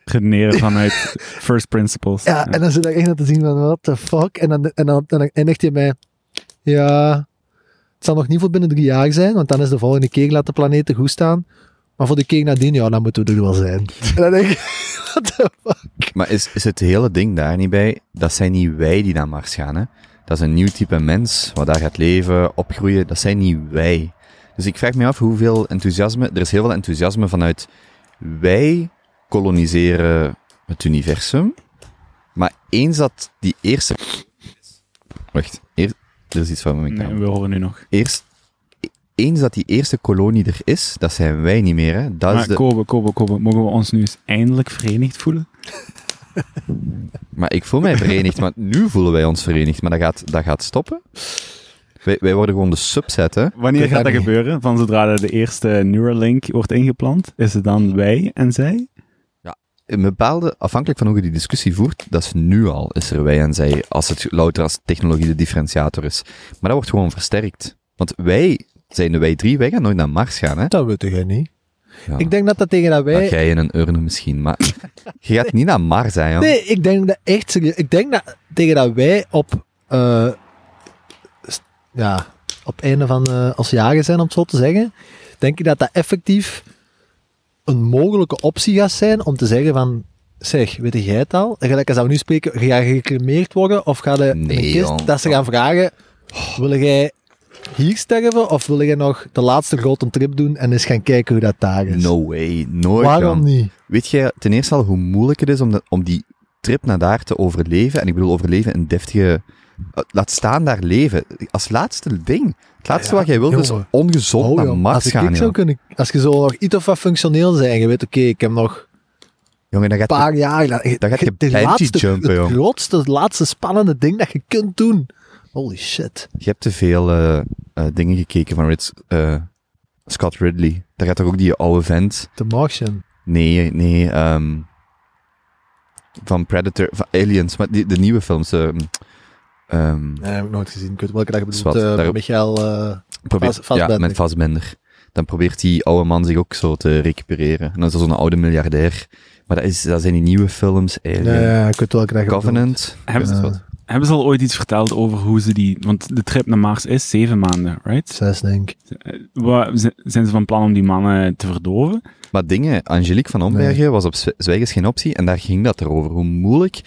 Redeneren vanuit first principles. ja, en dan zit ik echt naar te zien van, what the fuck? En dan, en dan, en dan eindigt je mij, ja, het zal nog niet voor binnen drie jaar zijn, want dan is de volgende keer laat de planeten goed staan. Maar voor de keer nadien, ja, dan moeten we er wel zijn. En dan denk ik, what the fuck? Maar is, is het hele ding daar niet bij? Dat zijn niet wij die naar Mars gaan, hè? Dat is een nieuw type mens, wat daar gaat leven, opgroeien. Dat zijn niet wij. Dus ik vraag me af hoeveel enthousiasme... Er is heel veel enthousiasme vanuit wij koloniseren het universum. Maar eens dat die eerste... Wacht, eer, er is iets van mijn Nee, kamer. we horen nu nog. Eerst, eens dat die eerste kolonie er is, dat zijn wij niet meer, hè? Dat is de, Kobe, Kobe, Kobe, mogen we ons nu eens eindelijk verenigd voelen? Maar ik voel mij verenigd, maar nu voelen wij ons verenigd. Maar dat gaat, dat gaat stoppen. Wij, wij worden gewoon de subset, hè? Wanneer gaat dat niet. gebeuren? Van zodra de eerste Neuralink wordt ingeplant, is het dan wij en zij? Een bepaalde, afhankelijk van hoe je die discussie voert, dat is nu al, is er wij en zij, als het louter als technologie de differentiator is. Maar dat wordt gewoon versterkt. Want wij zijn de wij drie, wij gaan nooit naar Mars gaan, hè? Dat weet jij niet. Ja. Ik denk dat dat tegen dat wij... Dat jij in een urne misschien, maar je gaat niet naar Mars, hè, joh. Nee, ik denk dat echt. Ik denk dat tegen dat wij op, eh, ja, op einde van eh, als jagen zijn, om het zo te zeggen, denk ik dat dat effectief een mogelijke optie gaat zijn om te zeggen van, zeg, weet jij het al? En gelijk als we nu spreken, ga je gecremeerd worden of ga je Nee, een kist, dat ze gaan vragen, wil jij hier sterven of wil jij nog de laatste grote trip doen en eens gaan kijken hoe dat daar is? No way, nooit. Waarom niet? Weet jij ten eerste al hoe moeilijk het is om, de, om die trip naar daar te overleven? En ik bedoel overleven in deftige... eh, Laat staan daar leven. Als laatste ding. Het laatste Ja, wat jij wilt is ongezond Oh, naar Mars als ik, gaan. ik zou joh. kunnen, als je zo nog iets of wat functioneel zijn, je weet, oké, ik heb nog Jongen, dan gaat een paar jaar. Dan, dan gaat je de bungee laatste, jumpen, het grootste, het laatste spannende ding dat je kunt doen. Holy shit. Je hebt te veel eh, eh, dingen gekeken van Ritz, Scott Ridley. Daar gaat toch ook die oude vent... The Martian. Nee, nee, ehm, van Predator, van Aliens, maar die, de nieuwe films. ehm, ehm, Nee, heb ik nooit gezien. Ik weet welke dat je bedoelt. Zwat, eh, daarop- Michael... eh, probeert, Vast-. Ja, met Fassbender. Dan probeert die oude man zich ook zo te recupereren. En dan is dat zo'n oude miljardair. Maar dat, is, dat zijn die nieuwe films, nee, ja, ik weet welke dat je bedoelt. Covenant. Hebben is ze- wat. Hebben ze al ooit iets verteld over hoe ze die... Want de trip naar Mars is zeven maanden, right? Zes, denk ik. Eh, Zijn ze van plan om die mannen te verdoven? Maar dingen, Angelique van Ombergen was op Zw- Zwijgens geen optie en daar ging dat erover. Hoe moeilijk,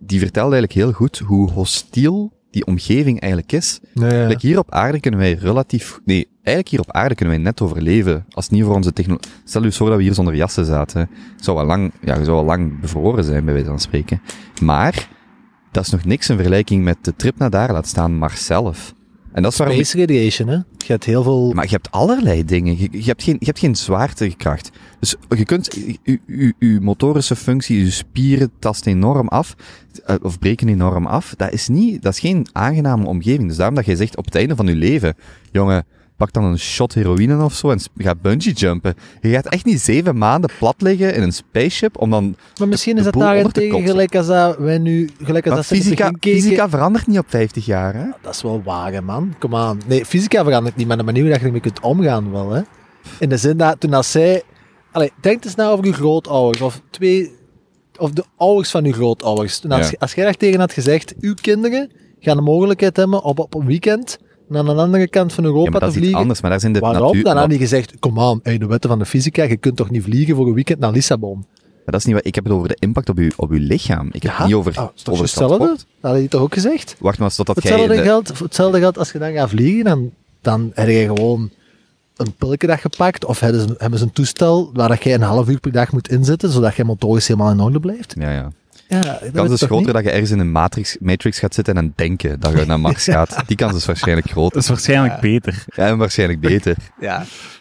die vertelde eigenlijk heel goed hoe hostiel die omgeving eigenlijk is. Nee, ja. Like hier op aarde kunnen wij relatief... Nee, eigenlijk hier op aarde kunnen wij net overleven. Als het niet voor onze technologie... Stel je voor dat we hier zonder jassen zaten. Zou al lang, ja, zou al lang bevroren zijn, bij wijze van spreken. Maar, dat is nog niks in vergelijking met de trip naar daar, laat staan Mars zelf. En dat is waarom... Space radiation, hè. Je hebt heel veel... Maar je hebt allerlei dingen. Je, je hebt, geen, je hebt geen zwaartekracht. Dus je kunt, je, je, je motorische functie, je spieren tasten enorm af, eh, of breken enorm af. Dat is niet, dat is geen aangename omgeving. Dus daarom dat jij zegt op het einde van je leven, jongen, pak dan een shot heroïne of zo en ga bungee jumpen. Je gaat echt niet zeven maanden plat liggen in een spaceship om dan... maar misschien de is dat daarentegen gelijk als dat wij nu... Gelijk als Maar dat fysica, fysica verandert niet op 50 jaar, hè? Dat is wel waar, hè, man. Kom aan. Nee, fysica verandert niet, maar de manier dat je ermee kunt omgaan wel, hè. In de zin dat toen als zij... Allee, denk eens na over je grootouders, of twee... Of de ouders van je grootouders. Toen als, Ja. als jij daar tegen had gezegd, uw kinderen gaan de mogelijkheid hebben op, op een weekend naar een andere kant van Ja, Europa maar dat te is iets vliegen. anders, maar daar zijn de Waarom? natuur... Dan had hij gezegd, kom aan, de wetten van de fysica, je kunt toch niet vliegen voor een weekend naar Lissabon? Maar dat is niet wat... Ik heb het over de impact op uw, op uw lichaam. Ik heb het niet over, Ah, over hetzelfde? transport. Dat had hij toch ook gezegd? Wacht maar totdat jij... Hetzelfde de- geldt, hetzelfde geldt als je dan gaat vliegen, dan, dan heb je gewoon een pilke dat gepakt, of hebben ze, hebben ze een toestel waar dat jij een half uur per dag moet inzetten, zodat je motorisch helemaal in orde blijft. Ja, ja. Ja, dat De kans is groter niet? dat je ergens in een matrix, matrix gaat zitten en aan denken dat je naar Mars gaat. Die kans is waarschijnlijk Dat groter. is waarschijnlijk beter. Ja, en waarschijnlijk beter. Ja,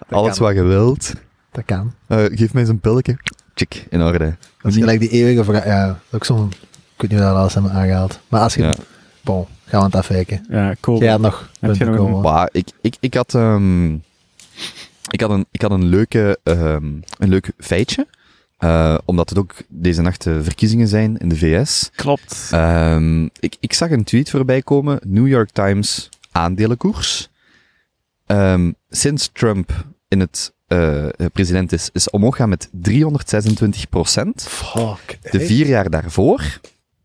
dat Alles kan. wat je wilt. Dat kan. Eh, geef mij eens een pilletje. Check, in orde. Dat is gelijk die eeuwige vraag. Ja, ook zo'n... Ik weet niet hoe dat alles hebben aangehaald. Maar als je... Ja. Bon, gaan we aan het afwijken. Ja, cool. Jij had nog Heb je punten nog een-. Maar ik, ik, ik had, ehm, ik had een, ik had een, leuke, ehm, een leuk feitje. Eh, omdat het ook deze nacht de verkiezingen zijn in de VS. Klopt. Ehm, ik, ik zag een tweet voorbij komen. New York Times aandelenkoers. Ehm, sinds Trump in het eh, president is, is omhoog gaan met 326 procent. Fuck. De vier jaar daarvoor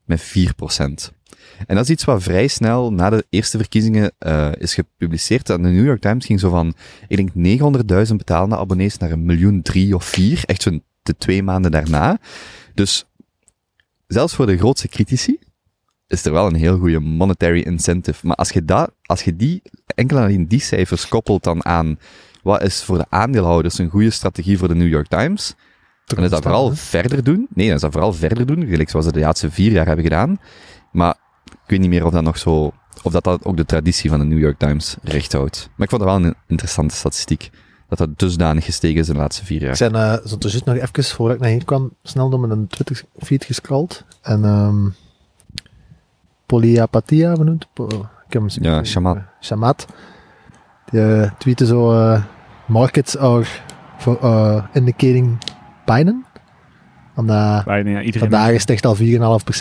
met 4 procent. En dat is iets wat vrij snel na de eerste verkiezingen eh, is gepubliceerd. En de New York Times ging zo van, ik denk 900.000 betalende abonnees naar een miljoen drie of vier. Echt zo'n de twee maanden daarna. Dus zelfs voor de grootste critici is er wel een heel goede monetary incentive. Maar als je, dat, als je die, enkel en alleen die cijfers koppelt dan aan wat is voor de aandeelhouders een goede strategie voor de New York Times, dan is dat vooral verder doen. Nee, dan is dat vooral verder doen, gelijk zoals ze de laatste vier jaar hebben gedaan. Maar ik weet niet meer of dat nog zo, of dat, dat ook de traditie van de New York Times recht houdt. Maar ik vond het wel een interessante statistiek. Dat dat dusdanig gestegen is in de laatste vier Ik jaar. zijn uh, zo tussen nog even, voordat ik naar hier kwam, snel door mijn Twitter-feed gescrolld. En um, Polyapathia benoemd. Po ik heb hem Ja, Shamat. Shamat. Die uh, tweette zo, uh, markets are for, uh, indicating Biden. Omdat ja, vandaag is het echt al 4,5%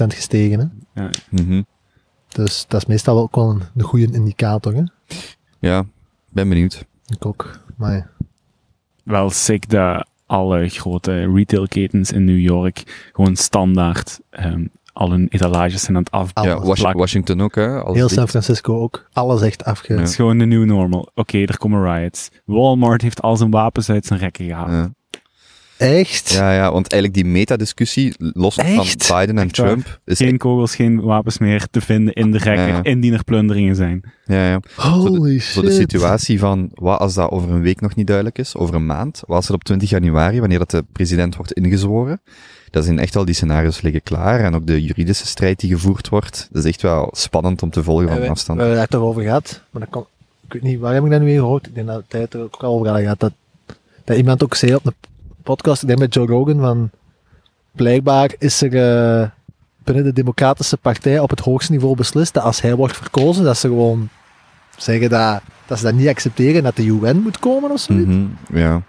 gestegen. Hè? Ja. Mhm. Dus dat is meestal ook wel een, een goede indicator. Hè? Ja, ben benieuwd. Ik ook. Maar ja. Wel sick dat alle grote retailketens in New York gewoon standaard um, al hun etalages zijn aan het afplakken. Ja, Was Washington ook, hè? Als Heel San Francisco ook. Alles echt afge... Het is gewoon de new normal. Oké, er komen riots. Walmart heeft al zijn wapens uit zijn rekken gehaald. Ja. Echt? Ja, ja, want eigenlijk die metadiscussie, los Echt? van Biden en Echt? Trump, is Geen kogels, geen wapens meer te vinden in de rekken, Ja, ja. indien er plunderingen zijn. ja, ja. Holy Zo shit. de situatie van, wat als dat over een week nog niet duidelijk is, over een maand, wat als het op 20 januari, wanneer dat de president wordt ingezworen, dat zijn echt al die scenario's liggen klaar en ook de juridische strijd die gevoerd wordt, dat is echt wel spannend om te volgen van we, afstand. we hebben het daar toch over gehad, maar dat kan, ik weet niet, waar heb ik dat nu weer gehoord? Ik denk dat het er ook al over had gehad, dat, dat iemand ook zei op een podcast, ik denk met Joe Rogan, van blijkbaar is er eh, binnen de Democratische Partij op het hoogste niveau beslist dat als hij wordt verkozen, dat ze gewoon zeggen dat, dat ze dat niet accepteren en dat de UN moet komen of zoiets. Mhm, ja,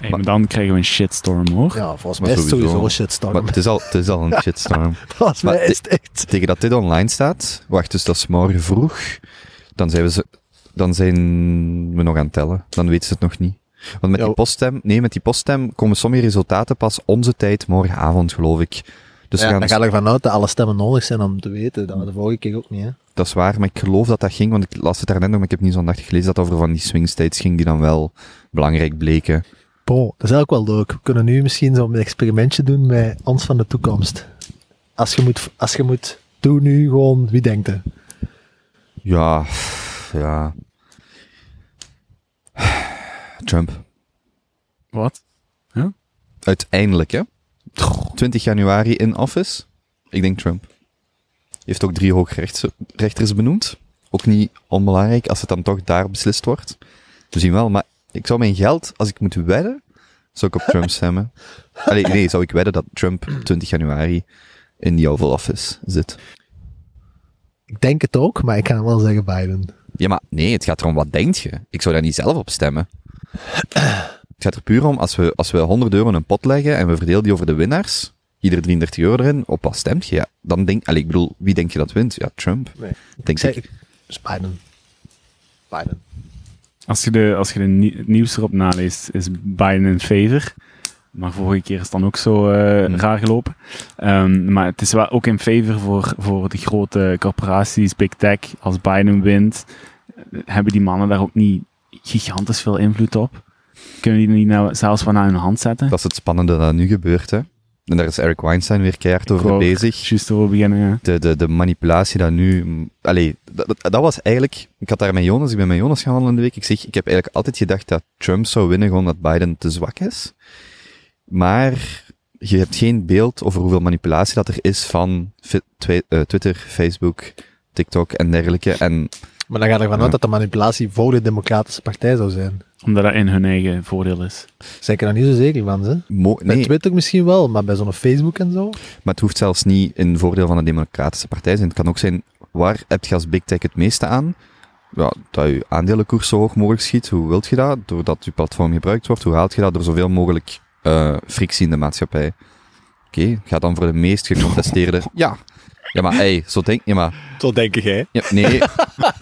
Hey, maar dan krijgen we een shitstorm hoor. Ja, volgens mij is het sowieso. een shitstorm. maar het is al, het is al een shitstorm. volgens maar mij is het echt... Tegen dat dit online staat, wacht, dus dat is morgen vroeg, dan zijn we, ze, dan zijn we nog aan het tellen. Dan weten ze het nog niet. Want met die poststem, nee, met die poststem komen sommige resultaten pas onze tijd morgenavond, geloof ik. Dus we ja, gaan, dan ga ik ervan uit dat alle stemmen nodig zijn om te weten. Dat was de vorige keer ook niet, hè. dat is waar, maar ik geloof dat dat ging, want ik las het daarnet nog, maar ik heb niet zo'n dag gelezen dat over van die swing states ging, die dan wel belangrijk bleken. Bo, dat is eigenlijk wel leuk. We kunnen nu misschien zo'n experimentje doen met ons van de toekomst. Als je moet, als je moet doen nu gewoon, wie denkt er? Ja, ja. Trump. Wat? Uiteindelijk, hè. 20 januari in office. Ik denk Trump. Heeft ook drie hoogrechters benoemd. Ook niet onbelangrijk als het dan toch daar beslist wordt. We zien wel, maar ik zou mijn geld, als ik moet wedden, zou ik op Trump stemmen. Allee, nee, zou ik wedden dat Trump 20 januari in die Oval Office zit. Ik denk het ook, maar ik kan wel zeggen Biden. Ja, maar nee, het gaat erom, wat denkt je? Ik zou daar niet zelf op stemmen. Het gaat er puur om, als we, als we 100 euro in een pot leggen en we verdelen die over de winnaars, ieder 33 euro erin, op wat stemt je? Ja, dan denk, allee, ik bedoel, wie denk je dat wint? Ja, Trump. Nee. Denk Ik dus Biden. Biden. Als je, de, als je de nieuws erop naleest, is Biden in favor. Maar vorige keer is het dan ook zo eh, Hmm. raar gelopen. Ehm, maar het is wel ook in favor voor, voor de grote corporaties, big tech. Als Biden wint, eh, hebben die mannen daar ook niet gigantisch veel invloed op. Kunnen die niet nou zelfs van aan hun hand zetten? Dat is het spannende dat nu gebeurt, hè. En daar is Eric Weinstein weer keihard over ook. bezig. Juist over beginnen, ja. De, de, de manipulatie dat nu... Allee, dat, dat, dat was eigenlijk... Ik had daar met Jonas, ik ben met Jonas gaan wandelen in de week. Ik zeg, ik heb eigenlijk altijd gedacht dat Trump zou winnen, gewoon dat Biden te zwak is. Maar je hebt geen beeld over hoeveel manipulatie dat er is van eh, Twitter, Facebook, TikTok en dergelijke. En Maar dan gaat er Ja. vanuit dat de manipulatie voor de Democratische Partij zou zijn. Omdat dat in hun eigen voordeel is. Zijn ik er nog niet zo zeker van, ze? Mo- Bij Twitter misschien wel, maar bij zo'n Facebook en zo? maar het hoeft zelfs niet in voordeel van de Democratische Partij te zijn. Het kan ook zijn, waar heb je als big tech het meeste aan? Ja, dat je aandelenkoers zo hoog mogelijk schiet. Hoe wilt je dat? Doordat je platform gebruikt wordt. Hoe haalt je dat? Door zoveel mogelijk eh, frictie in de maatschappij. Oké, ga dan voor de meest gecontesteerde... Ja, ja maar hey, zo denk je maar... Zo denk jij. Ja, nee, je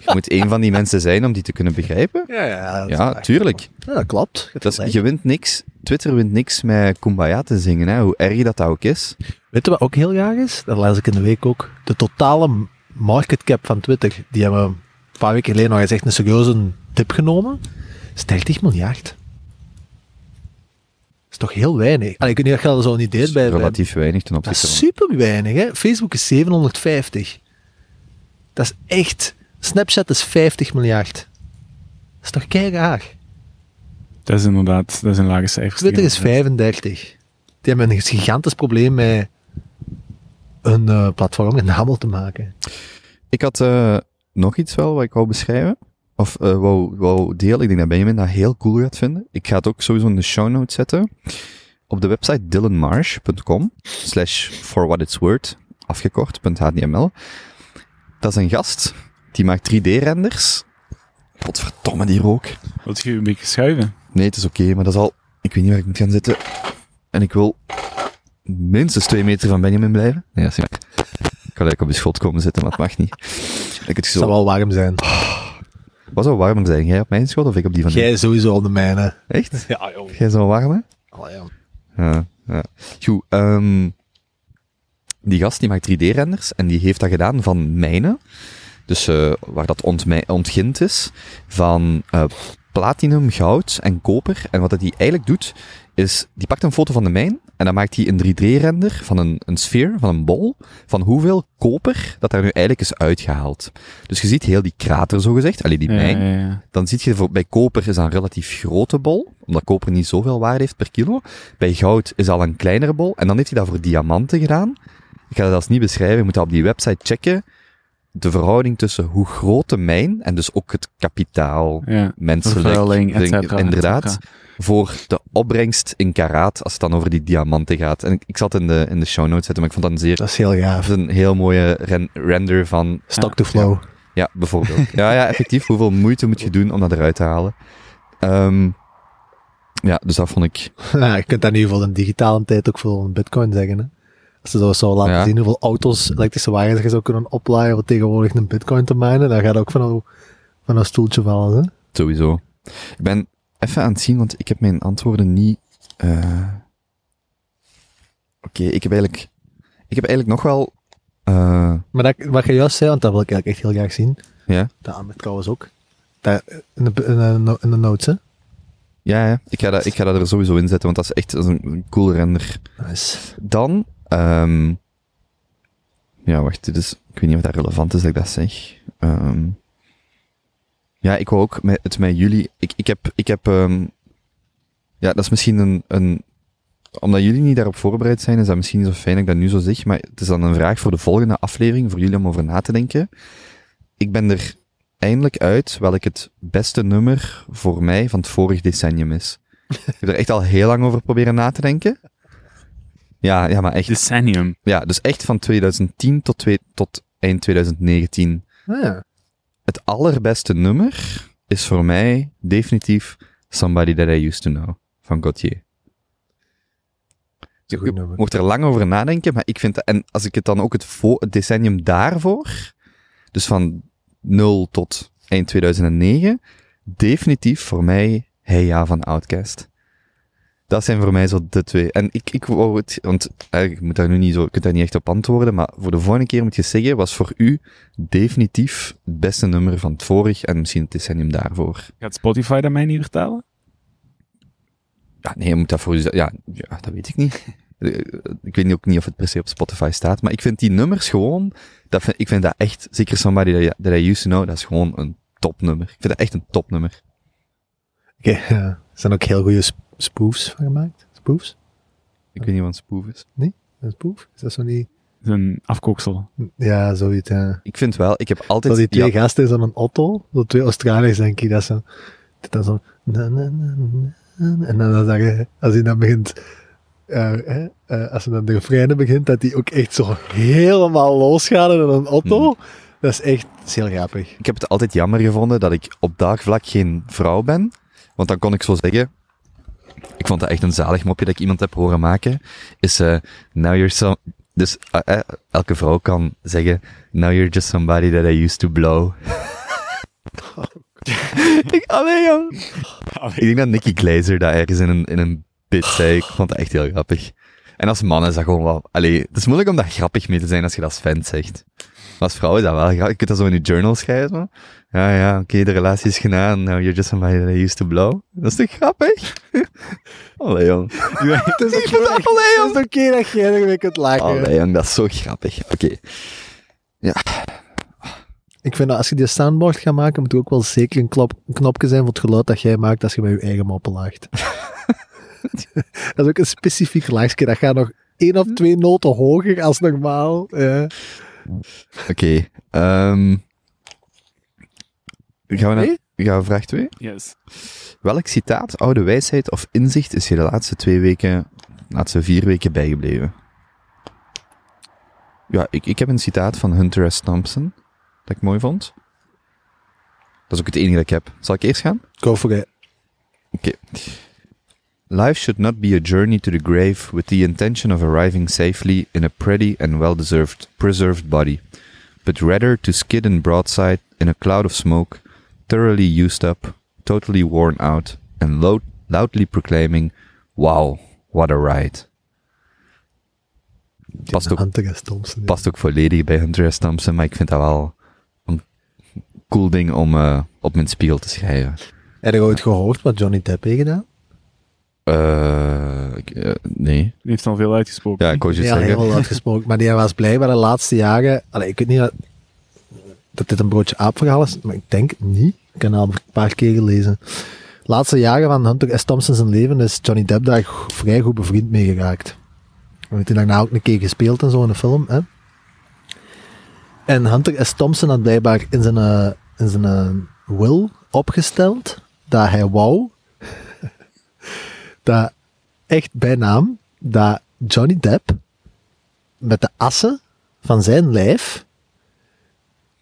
moet een van die mensen zijn om die te kunnen begrijpen. Ja, ja, Ja, tuurlijk. Ja, dat klopt. Je Dat is, je wint niks, Twitter wint niks met Kumbaya te zingen, hè, hoe erg dat, dat ook is. Weet je wat ook heel graag is? Dat las ik in de week ook. De totale market cap van Twitter, die hebben we een paar weken geleden nog eens echt een serieuze tip genomen. is 30 miljard. Dat is toch heel weinig. Allee, ik weet niet of je dat zo niet deed bij... bij- Relatief weinig ten Dat opzichte is van... super weinig, hè. Facebook is 750. Dat is echt... Snapchat is 50 miljard. Dat is toch kei raar. Dat is inderdaad, dat is een lage cijfer. Twitter is 35. Die hebben een gigantisch probleem met een eh, platform een handel te maken. Ik had eh, nog iets wel wat ik wou beschrijven. Of eh wou, wou delen. Ik denk dat Benjamin dat heel cool gaat vinden. Ik ga het ook sowieso in de show notes zetten. Op de website dylanmarsh.com slash for what it's worth, afgekort, .html. Dat is een gast, die maakt 3D-renders. Godverdomme, die rook. Wilt je een beetje schuiven? Nee, het is oké, maar dat is al... Ik weet niet waar ik moet gaan zitten. En ik wil minstens twee meter van Benjamin blijven. Nee, dat is niet waar. Ik kan eigenlijk op je schot komen zitten, maar het mag niet. Ik het Het zo... zal wel warm zijn. Wat zou warmer zijn? Jij op mijn schot of ik op die van Jij sowieso op de mijne. Echt? Ja, joh. Jij zou warm, hè? Allee, ja. Ja, ja. Goed, ehm, die gast die maakt 3D-renders en die heeft dat gedaan van mijnen. Dus eh, waar dat ontmij- ontgint is, van eh, platinum, goud en koper. En wat dat hij eigenlijk doet, is, die pakt een foto van de mijn en dan maakt hij een 3D-render van een, een sfeer, van een bol, van hoeveel koper dat daar nu eigenlijk is uitgehaald. Dus je ziet heel die krater, zogezegd, alleen die Ja, mijn. ja, ja. Dan zie je voor, bij koper is dat een relatief grote bol, omdat koper niet zoveel waarde heeft per kilo. Bij goud is al een kleinere bol. En dan heeft hij dat voor diamanten gedaan. Ik ga dat als niet beschrijven, je moet dat op die website checken. De verhouding tussen hoe groot de mijn, en dus ook het kapitaal, Ja. menselijk, et cetera, et inderdaad, voor de opbrengst in karaat, als het dan over die diamanten gaat. En ik, ik zat in de, in de show notes zetten, maar ik vond dat een zeer, Dat is heel gaaf. dat is een heel mooie ren- render van Stock to flow. ja, bijvoorbeeld. ja, ja, effectief. Hoeveel moeite moet je doen om dat eruit te halen? Ehm, ja, dus dat vond ik... Ja, je kunt dat nu voor een digitale tijd ook voor een bitcoin zeggen. Hè? Als ze zo zou laten Ja. zien hoeveel auto's, elektrische wagens je zou kunnen oplaaien om tegenwoordig een bitcoin te minen, dan gaat ook van een, van een stoeltje vallen. Hè? Sowieso. Ik ben even aan het zien, want ik heb mijn antwoorden niet... eh, Oké, ik heb eigenlijk... Ik heb eigenlijk nog wel... eh, Maar dat, wat je juist zei, want dat wil ik eigenlijk echt heel graag zien. ja, Dat Ahmed trouwens ook. Dat, in, de, in, de, in de notes, hè. ja, ja. Ik ga, dat, ik ga dat er sowieso in zetten, want dat is echt dat is een cool render. Nice. Dan... ehm, ja, wacht, dit is... Ik weet niet of dat relevant is dat ik dat zeg. Ehm, ja, ik wou ook met, het met jullie... Ik, ik heb... Ik heb ehm, ja, dat is misschien een, een... Omdat jullie niet daarop voorbereid zijn, is dat misschien niet zo fijn dat ik dat nu zo zeg, maar het is dan een vraag voor de volgende aflevering, voor jullie om over na te denken. Ik ben er eindelijk uit welk het beste nummer voor mij van het vorig decennium is. ik heb er echt al heel lang over proberen na te denken. Ja, ja, maar echt. Decennium. Ja, dus echt van 2010 tot, twee, tot eind 2019. Ah, ja. Het allerbeste nummer is voor mij definitief Somebody That I Used To Know van Gauthier. Je mocht er lang over nadenken, maar ik vind dat, en als ik het dan ook het, decennium daarvoor, dus van 0 tot eind 2009, definitief voor mij Hey Ja van Outcast. Dat zijn voor mij zo de twee. En ik, ik wou het, want eigenlijk moet daar nu niet zo, je kunt daar niet echt op antwoorden, maar voor de volgende keer moet je zeggen, was voor u definitief het beste nummer van het vorig en misschien het decennium daarvoor. Gaat Spotify dat mij niet vertellen? Ja, nee, je moet dat voor u Ja, ja, dat weet ik niet. Eh, Ik weet ook niet of het per se op Spotify staat, maar ik vind die nummers gewoon, dat vind, ik vind dat echt, zeker Somebody That I, that I Used To Know, dat is gewoon een topnummer. Ik vind dat echt een topnummer. Oké, er zijn ook heel goede spoofs van gemaakt. Spoofs? Ik weet niet wat een spoof is. Een spoof? Is dat zo niet? Is een afkooksel. Ja, zoiets, ja. Ik vind wel, ik heb Dat altijd... die twee ja, gasten in zo'n auto, zo twee Australiërs denk ik, dat ze Dat dan zo... na, na, na, na, en dan, dan zeg je, als hij dan begint... eh, eh, als hij dan de refreinen begint, dat hij ook echt zo helemaal losgaat in een auto. Dat is echt dat is heel grappig. Ik heb het altijd jammer gevonden dat ik op dat vlak geen vrouw ben. Want dan kon ik zo zeggen... Ik vond dat echt een zalig mopje dat ik iemand heb horen maken. Is, eh now you're so... Dus eh, eh, elke vrouw kan zeggen... Now you're just somebody that I used to blow. ik, allee, jong. Ik denk dat Nicky Glazer dat ergens in een, in een bit zei. Ik vond dat echt heel grappig. En als man is dat gewoon wel... Allee, het is moeilijk om daar grappig mee te zijn als je dat als fan zegt. Maar als vrouw is dat wel grappig. Je kunt dat zo in je journal schrijven. Ja, ja, oké, de relatie is gedaan. Now you're just somebody that I used to blow. Dat is toch grappig? Allee, jong. Het is dat oké is oké dat jij ermee kunt lachen. Allee, jong, dat is zo grappig. Oké. Ik vind dat als je die soundboard gaat maken, moet er ook wel zeker een, klop, een knopje zijn voor het geluid dat jij maakt als je met je eigen moppen lacht. dat is ook een specifiek lachje. Dat gaat nog één of twee noten hoger als normaal. Ja. Oké. ehm gaan we naar Nee? gaan we vraag 2? Yes. Welk citaat, oude wijsheid of inzicht is je de laatste twee weken, laatste vier weken bijgebleven? Ja, ik, ik heb een citaat van Hunter S. Thompson, dat ik mooi vond. Dat is ook het enige dat ik heb. Zal ik eerst gaan? Go for it. Life should not be a journey to the grave with the intention of arriving safely in a pretty and well-deserved preserved body, but rather to skid in broadside in a cloud of smoke, thoroughly used up, totally worn out, and loud, loudly proclaiming, "Wow, what a ride!" Past ook, Hunter S. Thompson. past ook volledig bij Hunter S. Thompson, maar ik vind dat wel een cool ding om eh, op mijn spiegel te schrijven. Heb je ooit gehoord wat Johnny Depp heeft gedaan? Eh, eh, nee. Die heeft al veel uitgesproken. Ja, ik wou je Ja, zeggen. heel wel uitgesproken. Maar die was blijkbaar de laatste jaren... Allee, ik weet niet dat, dat dit een broodje aapverhaal is, maar ik denk niet. Ik heb het al een paar keer gelezen. De laatste jaren van Hunter S. Thompson zijn leven is Johnny Depp daar vrij goed bevriend mee geraakt. We hebben daarna ook een keer gespeeld en zo in een film. Hè? En Hunter S. Thompson had blijkbaar in zijn, eh, in zijn will opgesteld dat hij wou dat echt bij naam dat Johnny Depp met de assen van zijn lijf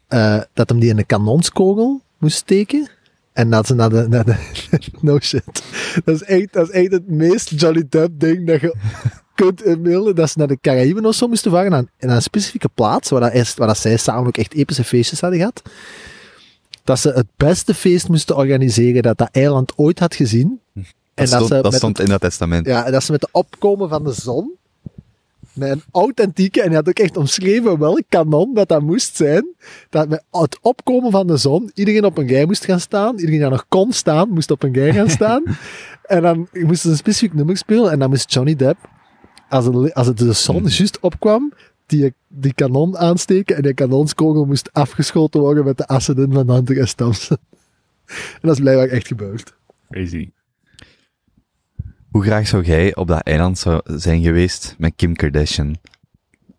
eh, dat hem die in een kanonskogel moest steken. En dat ze naar de, naar de no shit. Dat is echt, dat is echt het meest Johnny Depp ding dat je kunt inbeelden. Dat ze naar de Caraïben of zo moesten varen naar een specifieke plaats waar, dat waar dat zij samen ook echt epische feestjes hadden gehad. Dat ze het beste feest moesten organiseren dat dat eiland ooit had gezien en Dat, stond, dat in dat testament. ja, en dat ze met de opkomen van de zon, met een authentieke, en hij had ook echt omschreven welk kanon dat dat moest zijn, dat met het opkomen van de zon iedereen op een rij moest gaan staan, iedereen die nog kon staan, moest op een rij gaan staan, en dan moesten ze een specifiek nummer spelen, en dan moest Johnny Depp, als, het, als het de zon juist opkwam, die, die kanon aansteken, en die kanonskogel moest afgeschoten worden met de assen in van Hunter S. Thompson. En dat is blijkbaar echt gebeurd. Crazy. Hoe graag zou jij op dat eiland zou zijn geweest met Kim Kardashian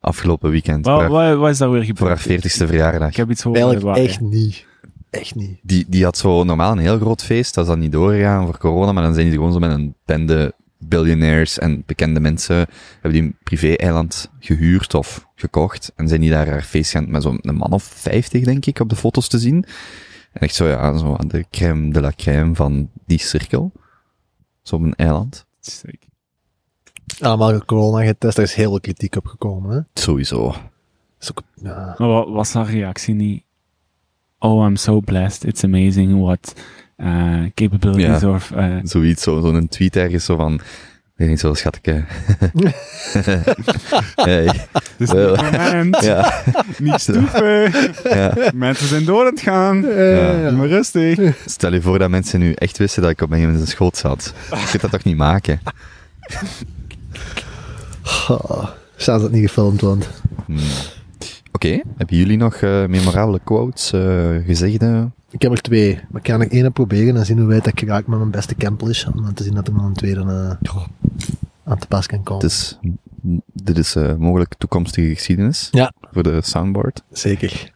afgelopen weekend? Wat, haar, wat, wat is daar weer gebeurd? voor haar 40ste verjaardag. Ik heb iets gehoord. Eigenlijk waar, echt niet. Echt niet. Die, die had zo normaal een heel groot feest, dat is dan niet doorgegaan voor corona, maar dan zijn die gewoon zo met een bende billionaires en bekende mensen, hebben die een privé-eiland gehuurd of gekocht, en zijn die daar haar feest gaan, met zo'n man of 50 denk ik, op de foto's te zien. En echt zo, ja, zo aan de crème de la crème van die cirkel. Zo op een eiland. Sick. allemaal corona getest, daar is heel veel kritiek op gekomen. Hè? Sowieso. Dat is ook, ja. Maar wat was haar reactie niet? Oh, I'm so blessed. It's amazing what uh, capabilities Ja. of... uh, Zoiets, zo- zo'n tweet ergens zo van, weet niet, zo schatje. hey, dus niet moment, ja, niet stoeven. ja. Mensen zijn door aan het gaan. Eh, Doe maar rustig. Stel je voor dat mensen nu echt wisten dat ik op mijn in zijn schoot zat. Je kunt dat toch niet maken? Oh, Zou dat niet gefilmd worden? Hmm. Oké, hebben jullie nog eh, memorabele quotes, eh gezegden? Ik heb er twee, maar ik ga er één proberen en zien hoe wijd ik geraak met mijn beste Camplish. Om te zien dat er nog een tweede eh, aan te pas kan komen. Het is, dit is eh, mogelijk toekomstige geschiedenis Ja. voor de soundboard. Zeker.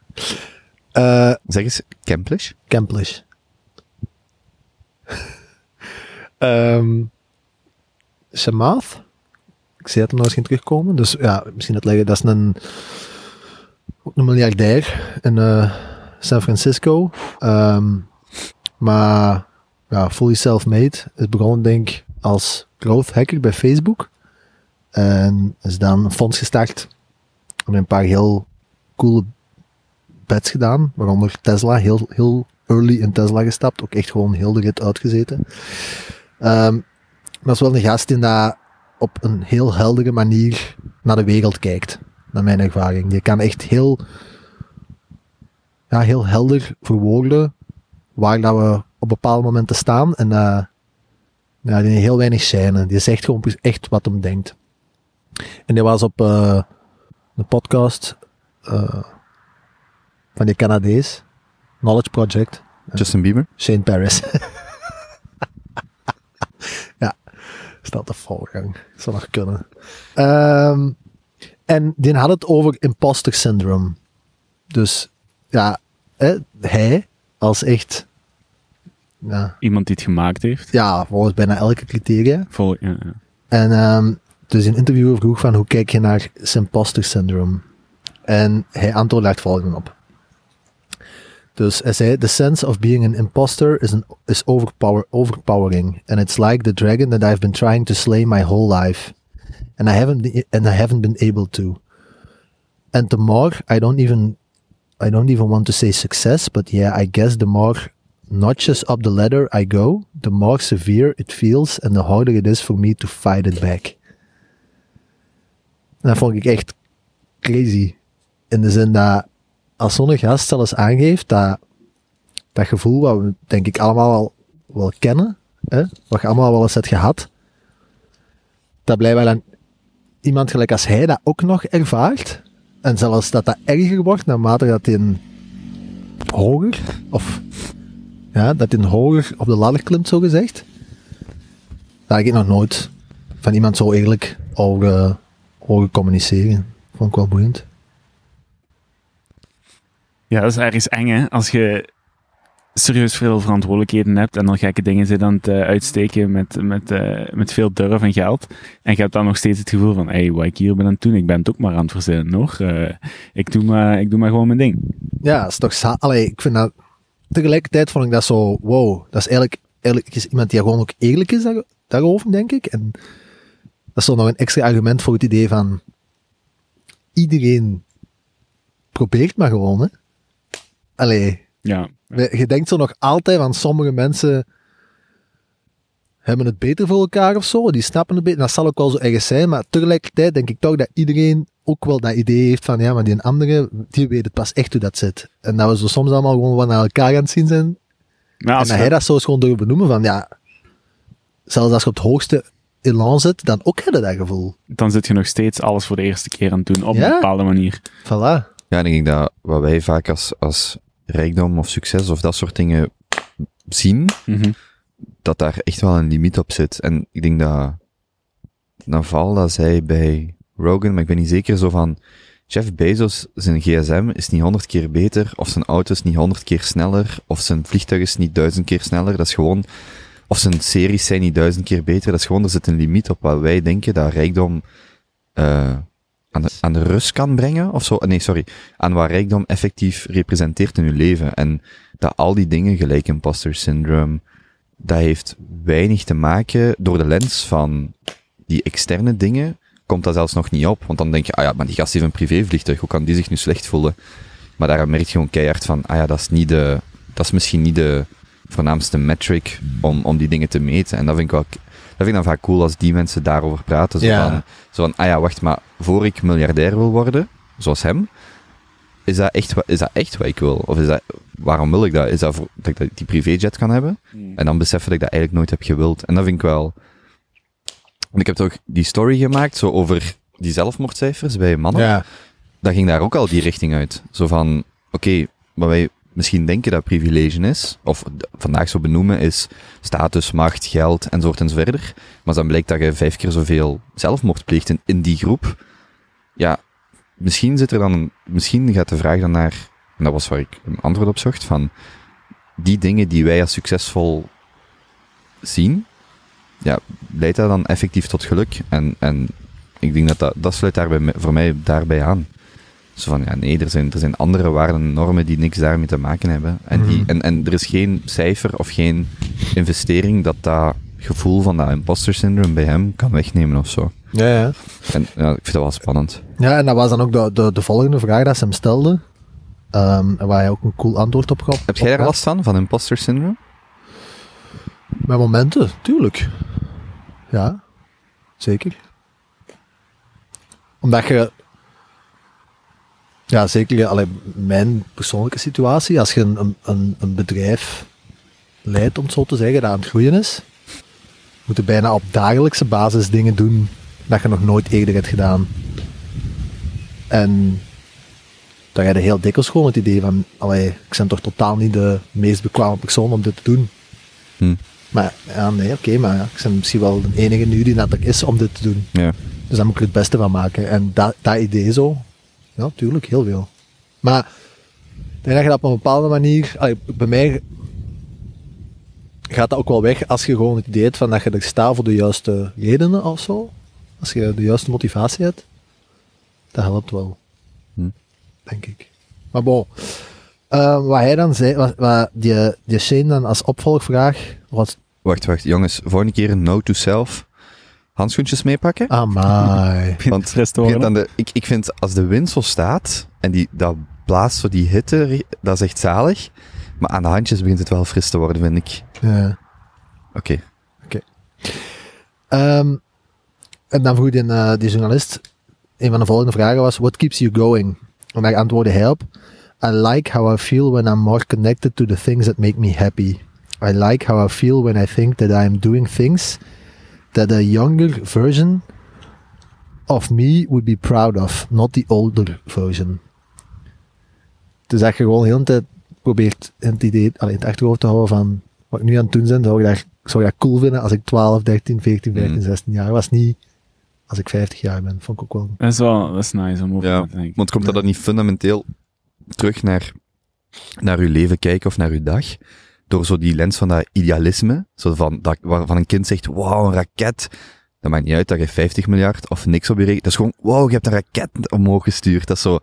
Eh Zeg eens, Camplish? Camplish. Ehm Shamath. Ik zei dat hem nog eens ging terugkomen. Dus ja, misschien het leggen. Dat is een, ook een miljardair in eh, San Francisco. Ehm, maar ja, fully self-made. Is begonnen denk ik als growth hacker bij Facebook. En is dan een fonds gestart. En een paar heel coole bets gedaan. Waaronder Tesla. Heel, heel early in Tesla gestapt. Ook echt gewoon heel de rit uitgezeten. Ehm, maar dat is wel een gast die dat op een heel heldere manier naar de wereld kijkt. Naar mijn ervaring. Die kan echt heel, ja, heel helder verwoorden waar dat we op bepaalde momenten staan. En eh ja, die heel weinig scène. Die zegt gewoon echt wat hem denkt. En die was op eh een podcast eh, van die Canadees, Knowledge Project, Justin Bieber? Shane Paris. ja, stelt de voorgang. Zou nog kunnen. Ehm, en die had het over imposter syndrome. Dus ja, hè, hij als echt, ja, Iemand die het gemaakt heeft. ja, volgens bijna elke criteria. Vol, ja, ja. En ehm, dus een interviewer vroeg van hoe kijk je naar imposter syndrome? En hij antwoordde daar het volgende op. Dus hij zei, the sense of being an imposter is, an, is overpower, overpowering. And it's like the dragon that I've been trying to slay my whole life. And I haven't, been, and I haven't been able to. And the more, I don't even, I don't even want to say success, but yeah, I guess the more notches up the ladder I go, the more severe it feels and the harder it is for me to fight it back. Dat vond ik echt crazy. In de zin dat als zo'n gast zelfs aangeeft dat dat gevoel wat we denk ik allemaal wel, wel kennen, hè, wat je allemaal wel eens hebt gehad, dat blijkbaar dan iemand gelijk als hij dat ook nog ervaart, en zelfs dat dat erger wordt naarmate dat hij hoger, of ja, dat hij een hoger op de ladder klimt, zo gezegd. Dat heb ik nog nooit van iemand zo eerlijk horen, horen communiceren. Vond ik wel boeiend. Ja, dat is ergens eng, hè? Als je serieus veel verantwoordelijkheden hebt en dan gekke dingen zit aan het eh, uitsteken met, met, eh, met veel durf en geld. En je hebt dan nog steeds het gevoel van, hé, hey, wat ik hier ben aan het doen, ik ben het ook maar aan het verzinnen, hoor. Eh, ik, doe maar, ik doe maar gewoon mijn ding. Ja, dat is toch Allee, ik vind dat... Tegelijkertijd vond ik dat zo... Wow, dat is eigenlijk, eigenlijk is iemand die gewoon ook eerlijk is daar, daarover, denk ik. En dat is zo nog een extra argument voor het idee van... Iedereen probeert maar gewoon, hè. Allee, Ja, je denkt zo nog altijd van sommige mensen hebben het beter voor elkaar of zo. Die snappen het beter. Dat zal ook wel zo ergens zijn. Maar tegelijkertijd denk ik toch dat iedereen ook wel dat idee heeft van ja, maar die andere, die weet het pas echt hoe dat zit. En dat we zo soms allemaal gewoon wat naar elkaar aan het zien zijn. en dat hij dat zo eens gewoon durft benoemen van ja, zelfs als je op het hoogste elan zit, dan ook heb je dat gevoel. dan zit je nog steeds alles voor de eerste keer aan het doen, op Ja. een bepaalde manier. Voilà. Ja, en ik denk dat wat wij vaak als, als rijkdom of succes of dat soort dingen zien, Mhm. dat daar echt wel een limiet op zit. En ik denk dat Naval dat zei bij Rogan, maar ik ben niet zeker zo van, Jeff Bezos, zijn gsm is niet honderd keer beter, of zijn auto is niet honderd keer sneller, of zijn vliegtuig is niet duizend keer sneller. Dat is gewoon, of zijn series zijn niet duizend keer beter. Dat is gewoon, er zit een limiet op wat wij denken dat rijkdom eh aan, de, aan de rust kan brengen, of zo. Nee, sorry. Aan wat rijkdom effectief representeert in uw leven. En dat al die dingen, gelijk imposter syndrome, dat heeft weinig te maken door de lens van die externe dingen, komt dat zelfs nog niet op. Want dan denk je, ah ja, maar die gast heeft een privévliegtuig, hoe kan die zich nu slecht voelen? Maar daar merk je gewoon keihard van, ah ja, dat is niet de, dat is misschien niet de voornaamste metric om, om die dingen te meten. En dat vind ik wel, vind ik dan vaak cool als die mensen daarover praten. Zo, Ja. van, zo van, ah ja, wacht, maar voor ik miljardair wil worden, zoals hem, is dat echt, is dat echt wat ik wil? Of is dat, waarom wil ik dat? Is dat voor, dat ik dat- die privéjet kan hebben? En dan beseffen dat ik dat eigenlijk nooit heb gewild. En dat vind ik wel... En ik heb toch die story gemaakt, zo over die zelfmoordcijfers bij mannen. Ja. Dat ging daar ook al die richting uit. Zo van, oké, wat wij misschien denken dat privilege is, of vandaag zo benoemen, is status, macht, geld enzovoort enzoverder. Maar dan blijkt dat je vijf keer zoveel zelfmoord pleegt in, in die groep, ja, misschien zit er dan, misschien gaat de vraag dan naar, en dat was waar ik een antwoord op zocht, van die dingen die wij als succesvol zien, ja, leidt dat dan effectief tot geluk? En, en ik denk dat dat, dat sluit daarbij, voor mij daarbij aan. Zo van, ja, nee, er zijn, er zijn andere waarden en normen die niks daarmee te maken hebben. En, die, Mhm. en, en er is geen cijfer of geen investering dat dat gevoel van dat imposter syndrome bij hem kan wegnemen of zo. Ja, ja. En ja, ik vind dat wel spannend. Ja, en dat was dan ook de, de, de volgende vraag dat ze hem stelde. Ehm, waar hij ook een cool antwoord op gaf. Heb jij daar op last van, van imposter syndrome? Met momenten, tuurlijk. Ja, zeker. Omdat je... Ja, zeker. Allee, mijn persoonlijke situatie. Als je een, een- een, bedrijf leidt, om het zo te zeggen, dat aan het groeien is, moet je bijna op dagelijkse basis dingen doen dat je nog nooit eerder hebt gedaan. En dan heb je heel dikwijls gewoon het idee van, allee, ik ben toch totaal niet de meest bekwame persoon om dit te doen. Hm. Maar ja, nee, oké, maar ik ben misschien wel de enige nu die dat er is om dit te doen. Ja. Dus daar moet ik het beste van maken. En dat, dat idee zo, ja, tuurlijk, heel veel. Maar ik denk dat je dat op een bepaalde manier, allee, bij mij gaat dat ook wel weg als je gewoon het idee hebt van dat je er staat voor de juiste redenen of zo. Als je de juiste motivatie hebt, dat helpt wel. Hm. Denk ik. Maar bon, eh, wat hij dan zei, wat, wat die, die Shane dan als opvolgvraag was, Wacht, wacht, jongens. Volgende keer een note to self. Handschoentjes meepakken. amai. Want aan de, ik, ik vind als de wind zo staat en die, dat blaast zo die hitte, dat is echt zalig. Maar aan de handjes begint het wel fris te worden, vind ik. Ja. Oké. Ehm, en dan vroeg die, eh, die journalist, een van de volgende vragen was, what keeps you going? En daar antwoordde hij op, I like how I feel when I'm more connected to the things that make me happy. I like how I feel when I think that I am doing things that a younger version of me would be proud of, not the older version. Dus dat je gewoon heel de tijd probeert in het idee, allee, in het achterhoofd te houden van wat ik nu aan het doen ben, zou ik dat, zou ik dat cool vinden als ik 12, 13, 14, 15, Mm. 16 jaar was. Niet als ik 50 jaar ben. Vond ik ook wel. Dat is wel dat is nice om over Ja, te denken. Want komt dat dan niet fundamenteel terug naar, naar uw leven kijken of naar uw dag? Door zo die lens van dat idealisme, zo van, dat, waarvan een kind zegt, wauw, een raket. Dat maakt niet uit dat je 50 miljard of niks op je rekening... Dat is gewoon, wauw, je hebt een raket omhoog gestuurd. Dat is zo...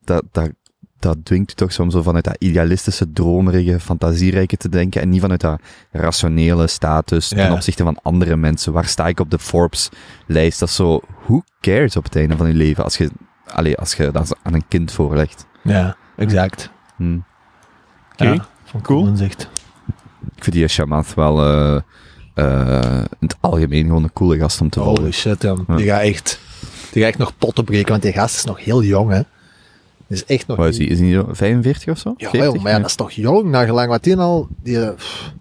Dat, dat, dat dwingt u toch soms zo vanuit dat idealistische, dromerige, fantasierijke te denken en niet vanuit dat rationele status ten Ja. opzichte van andere mensen. Waar sta ik op de Forbes-lijst? Dat is zo, who cares op het einde van je leven als je, allee, als je dat aan een kind voorlegt? Ja, exact. Hm. Oké, Ja, ik cool. Ik vind die Shamath wel eh, eh, in het algemeen gewoon een coole gast om te volgen. Holy shit. Ja. Die gaat echt, die gaat echt nog potten breken, want die gast is nog heel jong, hè. Die is echt nog... Wat is hij? Is hij zo 45 of zo? Ja, 40? joh, maar ja, dat is toch jong, naar gelang wat die al... Die, pff,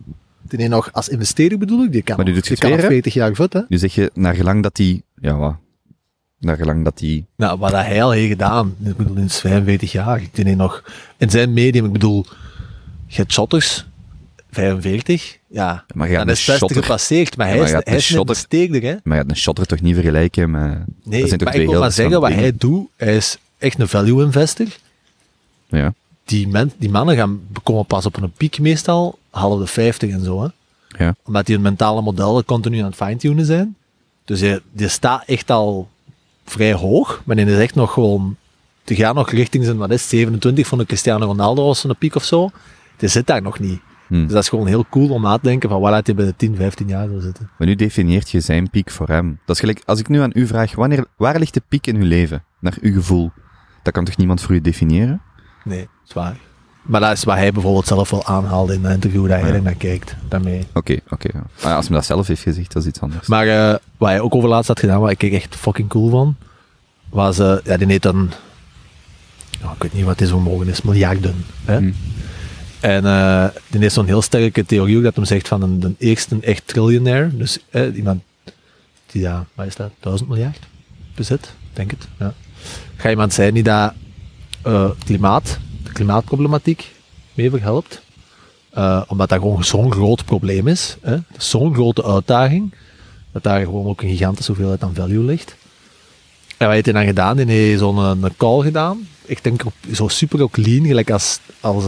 die heeft nog, als investeerder bedoel ik, die kan, Maar die doet die kan nog gespeerd, hè? 40 jaar voet, hè. Nu zeg je, naar gelang dat hij, ja wat, naar gelang dat hij, Nou, wat hij al heeft gedaan, ik bedoel, in 45 jaar. Die heeft nog, in zijn medium, ik bedoel, je hebt shotters, 45, ja, maar je dan is 60 shotter, gepasseerd, maar Ja, hij maar is, je hij een hè. maar je gaat een shotter toch niet vergelijken met, Nee, dat zijn toch maar twee ik wil maar zeggen, wat hij doet, hij is echt een value investor. Ja, Die, men, die mannen gaan komen pas op een piek meestal, half de 50 en zo, hè. ja. Omdat die hun mentale modellen continu aan het fine-tunen zijn. Dus die, die staat echt al vrij hoog, maar die is echt nog gewoon, die gaat nog richting zijn, wat is het, 27 van de Cristiano Ronaldo was een piek of zo. Die zit daar nog niet. Hm. Dus dat is gewoon heel cool om na te denken van waar laat hij bij de 10, 15 jaar zou zitten. Maar nu definieert je zijn piek voor hem. Dat is gelijk, als ik nu aan u vraag, wanneer, waar ligt de piek in uw leven? Naar uw gevoel. Dat kan toch niemand voor u definiëren? Nee, zwaar. Maar dat is wat hij bijvoorbeeld zelf wel aanhaalde in een interview, dat hij Ja. er naar kijkt. Daarmee. Oké, oké. Maar als hij dat zelf heeft gezegd, dat is iets anders. Maar eh, wat hij ook over laatst had gedaan, waar ik echt fucking cool van, was, eh ja, die heet dan, ik weet niet wat dit zo mogen is, miljarden. Hè? Hm. En eh die heeft zo'n heel sterke theorie ook dat hem zegt van een, de eerste echt triljonair, dus eh, iemand die, ja, wat is dat, duizend miljard bezit, denk het. Ja. Ga iemand zijn die dat eh, klimaat, de klimaatproblematiek mee verhelpt. Omdat dat gewoon zo'n groot probleem is. Zo'n grote uitdaging. Dat daar gewoon ook een gigantische hoeveelheid aan value ligt. En wat heeft hij dan gedaan? Die heeft zo'n een call gedaan. Ik denk zo super ook lean, gelijk als, als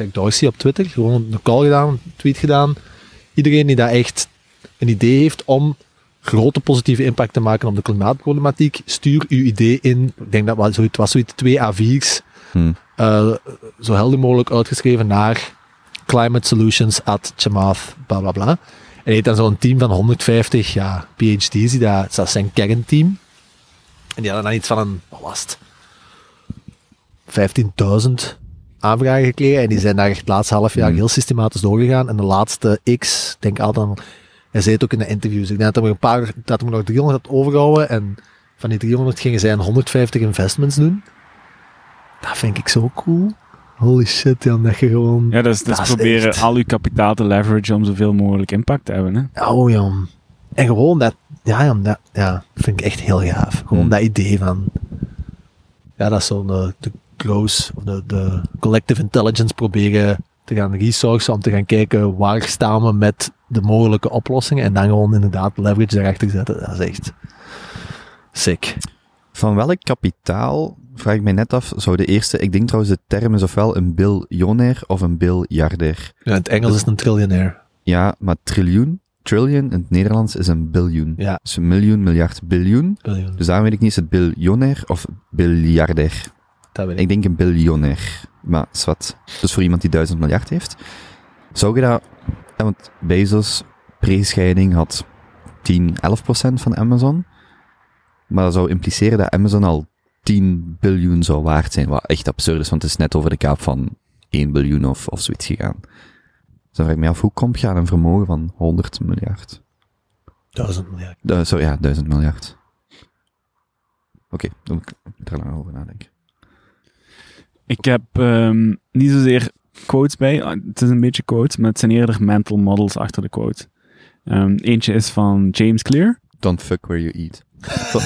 Jack Dorsey op Twitter. Gewoon een call gedaan, een tweet gedaan. Iedereen die dat echt een idee heeft om grote positieve impact te maken op de klimaatproblematiek, stuur uw idee in. Ik denk dat wel zoiets was, zoiets twee A4's, Hm. eh, zo helder mogelijk uitgeschreven naar climate solutions at Chamath, bla bla bla. En heeft dan zo'n team van 150 ja, PhD's, die dat, dat zijn kernteam. En die hadden dan iets van een, wat was het? 15.000 aanvragen gekregen. En die zijn daar echt het laatste half jaar Hmm. heel systematisch doorgegaan. En de laatste X, ik denk altijd, aan- hij zei het ook in de interviews. Ik denk dat er nog een paar, dat er nog 300 had overgehouden. En van die 300 gingen zij een 150 investments doen. Dat vind ik zo cool. Holy shit, Jan, dat je gewoon... Ja, Dat is proberen echt- al uw kapitaal te leveragen om zoveel mogelijk impact te hebben. Hè? Oh, Jan. En gewoon dat, ja, Jan, dat ja, vind ik echt heel gaaf. Gewoon Hmm. dat idee van, ja, dat is zo'n de close, of de, de collective intelligence proberen te gaan resourcen om te gaan kijken waar staan we met de mogelijke oplossingen en dan gewoon inderdaad leverage daarachter zetten. Dat is echt sick. Van welk kapitaal, vraag ik mij net af, zou de eerste, ik denk trouwens de term is ofwel een biljonair of een biljardair. Ja, in het Engels is het een triljonair. Ja, maar triljoen, trillion in het Nederlands is een biljoen. Ja. Dus een miljoen, miljard, biljoen. Biljoen. Dus daarom weet ik niet, is het biljonair of biljardair? Dat weet ik. Ik denk een biljonair. Maar zwart. Dus voor iemand die duizend miljard heeft. Zou je dat... ja, Want Bezos, pre-scheiding, had 10, 11 procent van Amazon. Maar dat zou impliceren dat Amazon al 10 biljoen zou waard zijn. Wat echt absurd is, want het is net over de kaap van 1 biljoen of, of zoiets gegaan. Dus dan vraag ik me af, hoe kom je aan een vermogen van 100 miljard? Duizend miljard. Du- sorry, ja, 1000 miljard. Oké, dan moet ik er lang over nadenken. Ik heb ehm, niet zozeer quotes bij. Ah, Het is een beetje quotes, maar het zijn eerder mental models achter de quote. Ehm, eentje is van James Clear. Don't fuck where you eat.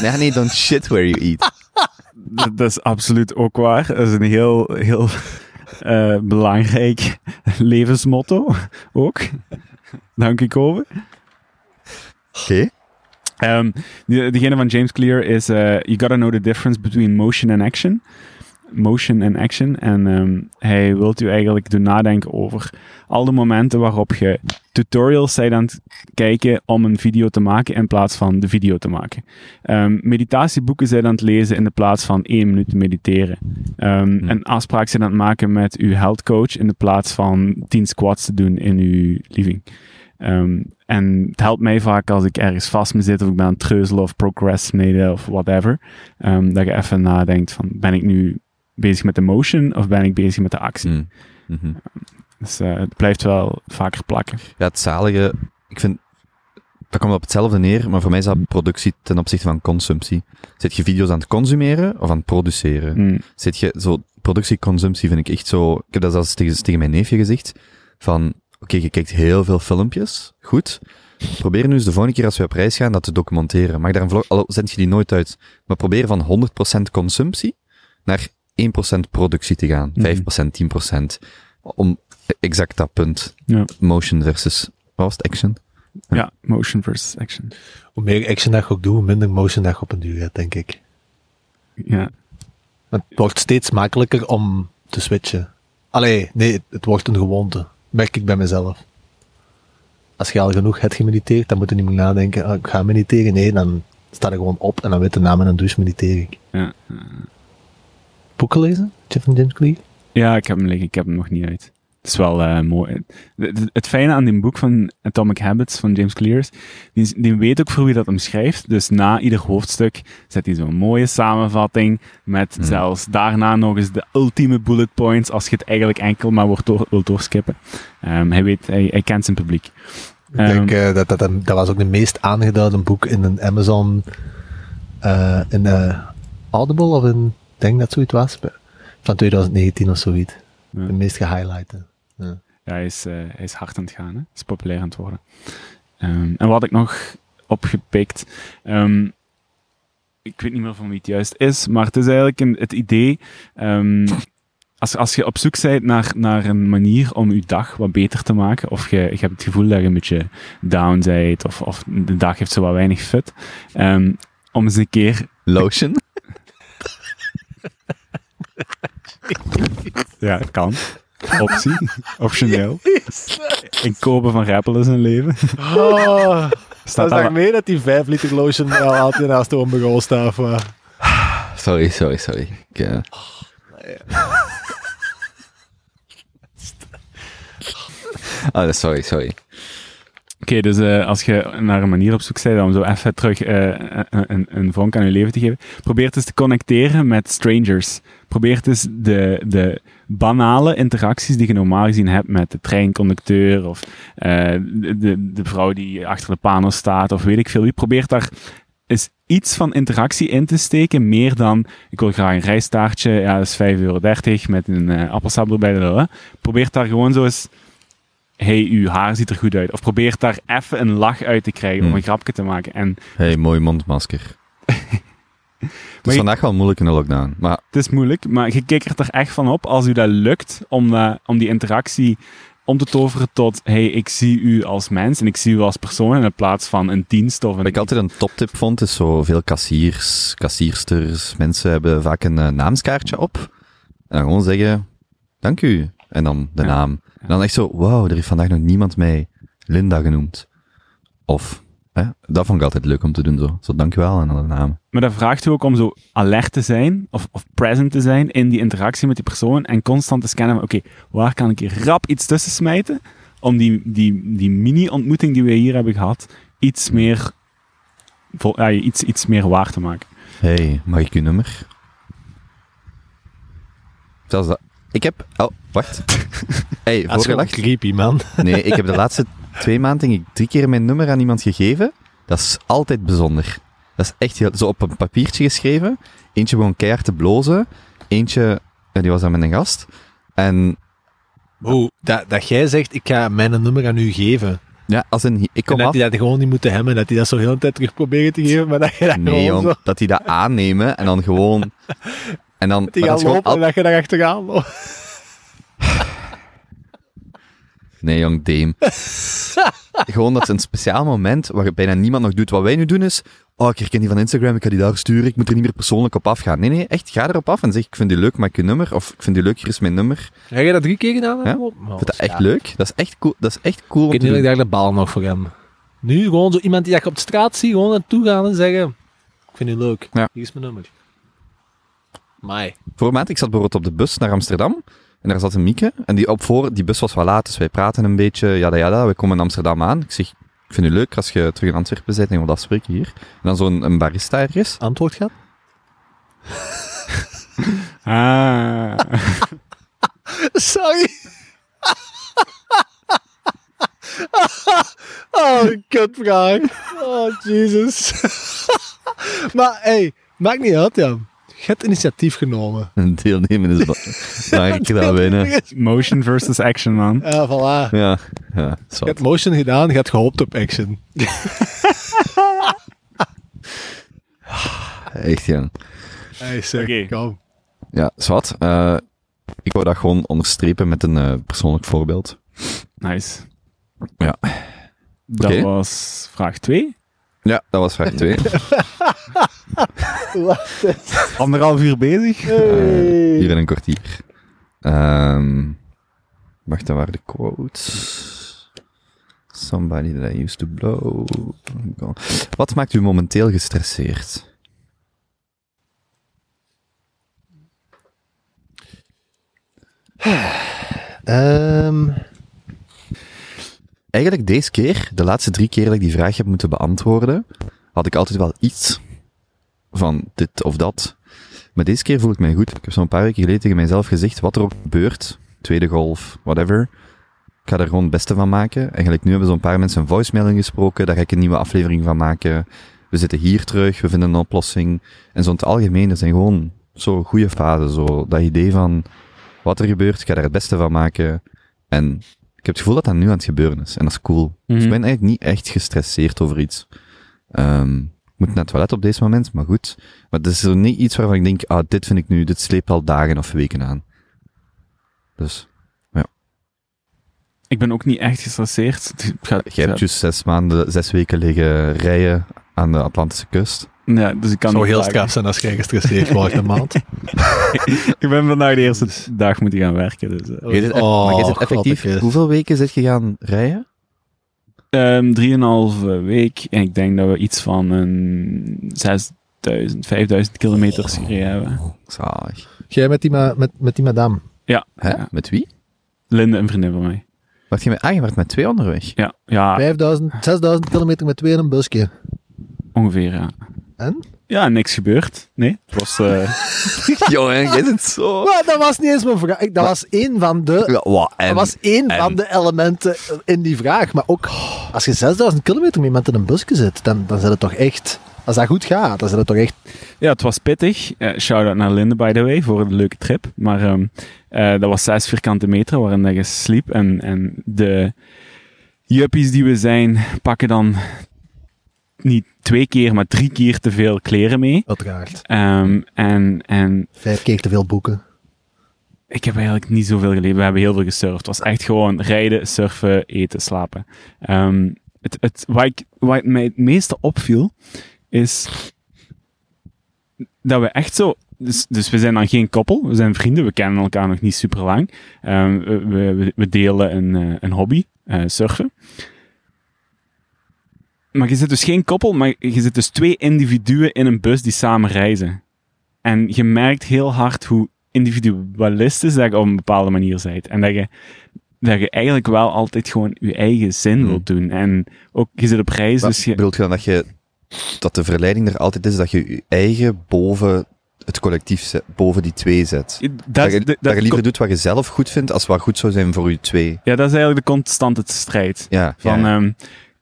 Nee, nee, don't shit where you eat. Dat, dat is absoluut ook waar. Dat is een heel, heel eh, belangrijk levensmotto ook. Dank u, Kobe. Oké. Ehm, die, diegene van James Clear is: eh, You gotta know the difference between motion and action. Motion and action. En ehm, hij wilt u eigenlijk doen nadenken over al de momenten waarop je tutorials bent aan het kijken om een video te maken in plaats van de video te maken. Ehm, meditatieboeken zijn aan het lezen in de plaats van één minuut te mediteren. Ehm, Hmm. Een afspraak zijn aan het maken met uw health coach in de plaats van 10 squats te doen in uw living. Ehm, en het helpt mij vaak als ik ergens vast me zit of ik ben aan het treuzelen of procrastinaten of whatever. ehm, dat je even nadenkt van, ben ik nu bezig met de motion of ben ik bezig met de actie? Mm. Mhm. Dus eh, het blijft wel vaker plakken. Ja, het zalige, ik vind, dat komt op hetzelfde neer, maar voor mij is dat productie ten opzichte van consumptie. Zit je video's aan het consumeren of aan het produceren? Mm, Zit je, zo, productie-consumptie vind ik echt zo, ik heb dat zelfs tegen, tegen mijn neefje gezegd, van, oké, je kijkt heel veel filmpjes, goed, probeer nu eens de volgende keer als we op reis gaan dat te documenteren. Maak daar een vlog, al zend je die nooit uit, maar probeer van 100% consumptie naar 1% productie te gaan, Mhm. 5%, 10%, om exact dat punt, Ja. motion versus, wat was het, action? ja, motion versus action. Hoe meer action dat je ook doet, hoe minder motion dat je op een duur hebt, denk ik. Ja, het wordt steeds makkelijker om te switchen. Allee, nee, het, het wordt een gewoonte. Merk ik bij mezelf. Als je al genoeg hebt gemediteerd, dan moet je niet meer nadenken, ah, ik ga mediteren. Nee, dan sta je gewoon op en dan weet de naam en een douche mediteer ik. ja. Boeken lezen? Jeff ja, ik heb hem liggen, ik heb hem nog niet uit. Het is wel eh, mooi. Het, fijne aan die boek van Atomic Habits van James Clear is, die, die weet ook voor wie dat hem schrijft. Dus na ieder hoofdstuk zet hij zo'n mooie samenvatting met Hmm. zelfs daarna nog eens de ultieme bullet points als je het eigenlijk enkel maar wordt door, wilt doorskippen. Ehm, hij, weet, hij, hij kent zijn publiek. Ik denk Ehm, eh, dat, dat dat was ook de meest aangeduide boek in een Amazon, eh, in Audible of in, denk dat zoiets was, van 2019 of zoiets. Ja. De meest gehighlighten. Ja. Ja, hij is, eh, hij is hard aan het gaan. Hè? Hij is populair aan het worden. Ehm, en wat ik nog opgepikt... ehm, ik weet niet meer van wie het juist is, maar het is eigenlijk een, het idee... ehm, als, als je op zoek bent naar, naar een manier om je dag wat beter te maken, of je, je hebt het gevoel dat je een beetje down bent, of, of de dag heeft zo wat weinig fut, ehm, om eens een keer... Lotion? Ja, kan. Optie. Optioneel. In kopen van Rappel is een leven. Oh, Staat dat is mee dat die 5 liter lotion wel altijd naast de onbegonnen staat. maar- Sorry, sorry, sorry. Ik, eh, Ah, sorry, sorry. Oké, dus eh, als je naar een manier op zoek bent om zo even terug eh, een, een, vonk aan je leven te geven, probeer het eens te connecteren met strangers. Probeer het eens de, de banale interacties die je normaal gezien hebt met de treinconducteur of eh, de, de, vrouw die achter de pano staat of weet ik veel wie. Probeer daar eens iets van interactie in te steken, meer dan ik wil graag een rijstaartje, ja, dat is 5,30 euro met een appelsap erbij. Probeer daar gewoon zo eens hey, uw haar ziet er goed uit. Of probeer daar even een lach uit te krijgen om Hmm. een grapje te maken. En Hey, mooi mondmasker. Het is vandaag wel moeilijk in de lockdown. Maar het is moeilijk, maar je kikkert er echt van op als u dat lukt om, om die interactie om te toveren tot hey, ik zie u als mens en ik zie u als persoon in plaats van een dienst of een... wat ik altijd een toptip vond, is zo veel kassiers, kassiersters, mensen hebben vaak een eh, naamskaartje op. En dan gewoon zeggen, dank u. En dan de Ja. naam. En dan echt zo, wauw, er heeft vandaag nog niemand mij Linda genoemd. Of, hè, dat vond ik altijd leuk om te doen, zo. Zo, dank u wel, en de naam. Maar dat vraagt u ook om zo alert te zijn of, of present te zijn in die interactie met die persoon en constant te scannen van oké, waar kan ik hier rap iets tussen smijten om die, die, die mini-ontmoeting die we hier hebben gehad iets meer, vol, ja, iets, iets meer waar te maken. Hey, mag ik uw nummer? Zelfs dat. Ik heb, oh, wacht. Hey, Dat is creepy, man. Nee, ik heb de laatste twee maanden denk ik drie keer mijn nummer aan iemand gegeven. Dat is altijd bijzonder. Dat is echt heel, zo op een papiertje geschreven. Eentje gewoon keihard te blozen. Eentje, ja, die was dan met een gast. En Oeh, dat, dat jij zegt, ik ga mijn nummer aan u geven. ja, als een, ik En kom dat af. die dat gewoon niet moeten hebben, dat die dat zo heel de tijd terug proberen te geven, maar dat je dat Nee, gewoon jong, zo... dat die dat aannemen en dan gewoon. En dan. Die dat gaan lopen al- en dat je daar achteraan loopt. Nee, jong, Dame. Gewoon dat is een speciaal moment waar bijna niemand nog doet. Wat wij nu doen is, oh, ik herken die van Instagram, ik ga die daar sturen, ik moet er niet meer persoonlijk op afgaan. Nee, nee, echt, ga erop af en zeg, ik vind die leuk, maak je nummer, of ik vind die leuk, hier is mijn nummer. Heb je dat drie keer gedaan? Ja. Oh, vind dat echt leuk. Dat is echt cool, dat is echt cool Ik ik daar de bal nog voor hem. Nu gewoon zo iemand die ik op de straat zie, gewoon naartoe gaan en zeggen, ik vind u leuk, Ja. hier is mijn nummer. Mai. Vorige maand, ik zat bijvoorbeeld op de bus naar Amsterdam, en daar zat een Mieke, en die op voor, die bus was wel laat, dus wij praten een beetje, ja, ja, ja, we komen in Amsterdam aan. Ik zeg, ik vind u leuk als je terug in Antwerpen bent en je wilt afspreken hier. En dan zo'n een barista ergens. Antwoord gaat? Ah. Sorry. oh, kutvraag. Oh, Jesus. maar, hey, maakt niet uit, ja. Je hebt initiatief genomen. Een deelnemen is be- belangrijker dan winnen. Motion versus action, man. Ja, voilà. Ja, ja, Je hebt motion gedaan, je hebt gehoopt op action. Echt, ja. Hey, zeg, Oké. kom. Ja, zwart. eh ik wou dat gewoon onderstrepen met een eh, persoonlijk voorbeeld. Nice. Ja. Dat was vraag 2. Ja, dat was vraag 2. Anderhalf uur bezig. hier in een kwartier. Ehm wacht, dan waren de quotes. Somebody that I used to blow. Wat maakt u momenteel gestresseerd? Ehm, Eigenlijk deze keer, de laatste drie keer dat ik die vraag heb moeten beantwoorden, had ik altijd wel iets van dit of dat. Maar deze keer voel ik mij goed. Ik heb zo'n paar weken geleden tegen mijzelf gezegd, wat er ook gebeurt, tweede golf, whatever, ik ga er gewoon het beste van maken. Eigenlijk nu hebben zo'n paar mensen een voicemail ingesproken, daar ga ik een nieuwe aflevering van maken. We zitten hier terug, we vinden een oplossing. En zo in het algemeen, er zijn gewoon zo goede fasen, zo dat idee van, wat er gebeurt, ik ga daar het beste van maken. En ik heb het gevoel dat dat nu aan het gebeuren is. En dat is cool. Dus ik ben eigenlijk niet echt gestresseerd over iets. Ehm, ik moet naar het toilet op deze moment, maar goed. Maar het is er niet iets waarvan ik denk, ah, dit vind ik nu, dit sleept al dagen of weken aan. Dus, Ik ben ook niet echt gestresseerd. Jij hebt dus zes maanden, zes weken liggen rijden aan de Atlantische kust. Ja, dus ik kan zou heel straf zijn als jij gestresseerd wordt een maand. Ik ben vandaag de eerste dag moeten gaan werken. Dus, eh. Je zit eff- Oh, maar je zit effectief, hoeveel weken zit je gaan rijden? Ehm, drieënhalve week. En ik denk dat we iets van een 6000, 5000 kilometer gereden hebben. Zalig. Jij met die, ma- met, met die madame. Ja. Hè? ja. Met wie? Linde, een vriendin van mij. Wacht je met, ah, je werd met twee onderweg. Ja, ja 5000, 6000 kilometer met twee in een busje. ongeveer, ja. En? Ja, niks gebeurd. Nee, het was... eh, Jongen, jij zit zo... Maar dat was niet eens mijn vraag. Ik- Dat was één van de... Ja, wat, en, Dat was één en- van de elementen in die vraag. Maar ook, als je 6000 kilometer met iemand in een busje zit, dan, dan zit het toch echt... Als dat goed gaat, dan zit het toch echt... ja, het was pittig. Eh Shout-out naar Linde, by the way, voor de leuke trip. Maar ehm, eh, dat was zes vierkante meter waarin dat je sliep. En, en de juppies die we zijn, pakken dan niet twee keer, maar drie keer te veel kleren mee. Uiteraard. Ehm, en, en Vijf keer te veel boeken. ik heb eigenlijk niet zoveel geleefd. We hebben heel veel gesurfd. Het was echt gewoon rijden, surfen, eten, slapen. Ehm, het, het, wat, ik, wat mij het meeste opviel, is dat we echt zo... Dus, dus we zijn dan geen koppel, we zijn vrienden, we kennen elkaar nog niet super lang. Ehm, we, we, we delen een, eh, een hobby, eh, surfen. Maar je zit dus geen koppel, maar je zit dus twee individuen in een bus die samen reizen. En je merkt heel hard hoe individualistisch dat je op een bepaalde manier bent. En dat je, dat je eigenlijk wel altijd gewoon je eigen zin Hmm. wilt doen. En ook, je zit op reis, Wat dus je... bedoelt je dan dat je... Dat de verleiding er altijd is dat je je eigen boven het collectief zet, boven die twee zet. Dat, Dat, je, dat- dat je liever doet wat je zelf goed vindt, als wat goed zou zijn voor je twee. Ja, dat is eigenlijk de constante strijd. Ja, Van, ja. ehm,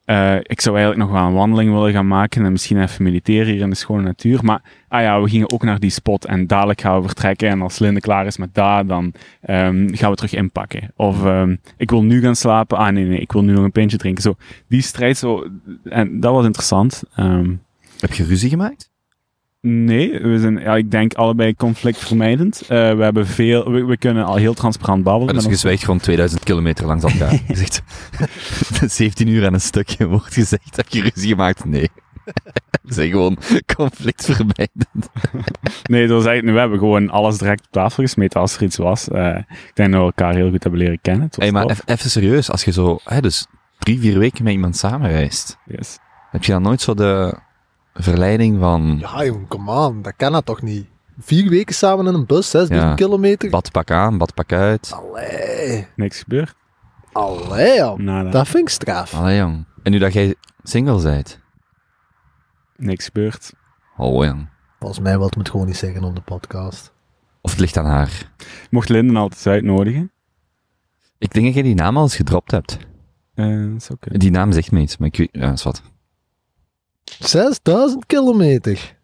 eh, ik zou eigenlijk nog wel een wandeling willen gaan maken en misschien even mediteren hier in de schone natuur. Maar, ah ja, we gingen ook naar die spot en dadelijk gaan we vertrekken. En als Linde klaar is met daar, dan ehm, gaan we terug inpakken. Of, ehm, ik wil nu gaan slapen. Ah, nee, nee, ik wil nu nog een pintje drinken. Zo, die strijd zo, en dat was interessant. Ehm, Heb je ruzie gemaakt? Nee, we zijn, ja, ik denk allebei conflictvermijdend. Eh, we hebben veel, we, we kunnen al heel transparant babbelen. Maar dus je zwijgt gewoon 2000 kilometer langs elkaar. zegt 17 uur aan een stukje wordt gezegd, heb je ruzie gemaakt? Nee. We zijn gewoon conflictvermijdend. Nee, dat was eigenlijk, we hebben gewoon alles direct op tafel gesmeten als er iets was. Eh, ik denk dat we elkaar heel goed hebben leren kennen. Hey, maar even serieus, als je zo, hè, dus drie, vier weken met iemand samenreist, Yes. heb je dan nooit zo de verleiding van Ja, jongen, come on. Dat kan dat toch niet? Vier weken samen in een bus, 6000 Ja. kilometer. badpak aan, badpak uit? Allee. Niks gebeurd. Allee. Nada. Dat vind ik straf. Allee, jong. En nu dat jij single bent? Niks gebeurd. Oh, jong. Volgens mij wil het me gewoon niet zeggen op de podcast. Of het ligt aan haar. Mocht Linden altijd uitnodigen. Ik denk dat jij die naam al eens gedropt hebt. Eh, dat is oké. Die naam zegt me iets, maar ik weet, ja, is wat. 6000 kilometer.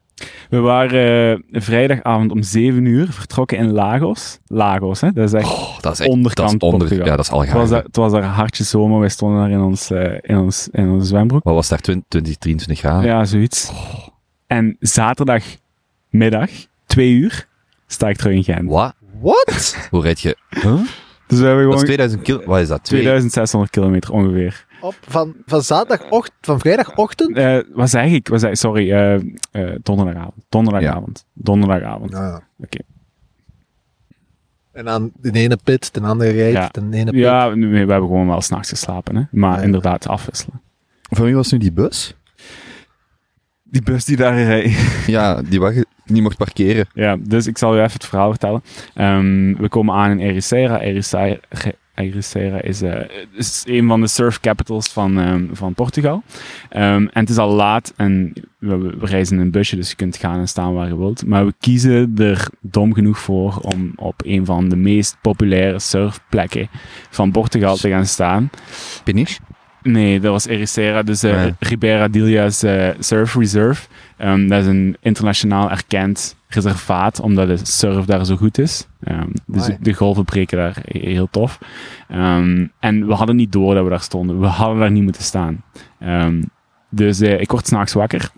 We waren eh, vrijdagavond om 7 uur vertrokken in Lagos. Lagos, hè? Dat is echt Oh, dat is echt, onderkant dat is onder, Portugal. ja, dat is Het was, daar, het was daar hartje zomer. Wij stonden daar in ons, eh, in ons, in onze zwembroek. Wat was daar, 20, 20 23 graden? Ja, zoiets. En zaterdagmiddag, twee uur, sta ik terug in Gent. Wat? What? Hoe rijd je? Huh? Dus we hebben Dat is gewoon 2000 kilo, wat is dat? Twee- 2600 kilometer ongeveer. Op, van, van zaterdagochtend, van vrijdagochtend? Eh, wat zeg ik? Wat zeg, sorry, eh, eh, donderdagavond. Donderdagavond. Donderdagavond. Ja, ja. Oké. En dan de ene pit, de andere rijdt, Ja. de ene pit. Ja, nee, we hebben gewoon wel s'nachts geslapen, hè. Maar Ja. inderdaad afwisselen. Van wie was nu die bus? Die bus die daar rijdt. Ja, die je niet mocht parkeren. Ja, dus ik zal u even het verhaal vertellen. Ehm, we komen aan in Ericeira. Ericeira, Ericeira is, eh, is een van de surf capitals van, ehm, van Portugal. Ehm, en het is al laat en we, we reizen in een busje, dus je kunt gaan en staan waar je wilt. Maar we kiezen er dom genoeg voor om op een van de meest populaire surfplekken van Portugal te gaan staan. Peniche? Nee, dat was Ericeira, dus eh Nee. Ribeira Dilhas eh, Surf Reserve. Ehm, dat is een internationaal erkend reservaat, omdat de surf daar zo goed is. Ehm, dus de golven breken daar he- heel tof. Ehm, en we hadden niet door dat we daar stonden. We hadden daar niet moeten staan. Ehm, dus eh, ik word s'nachts wakker.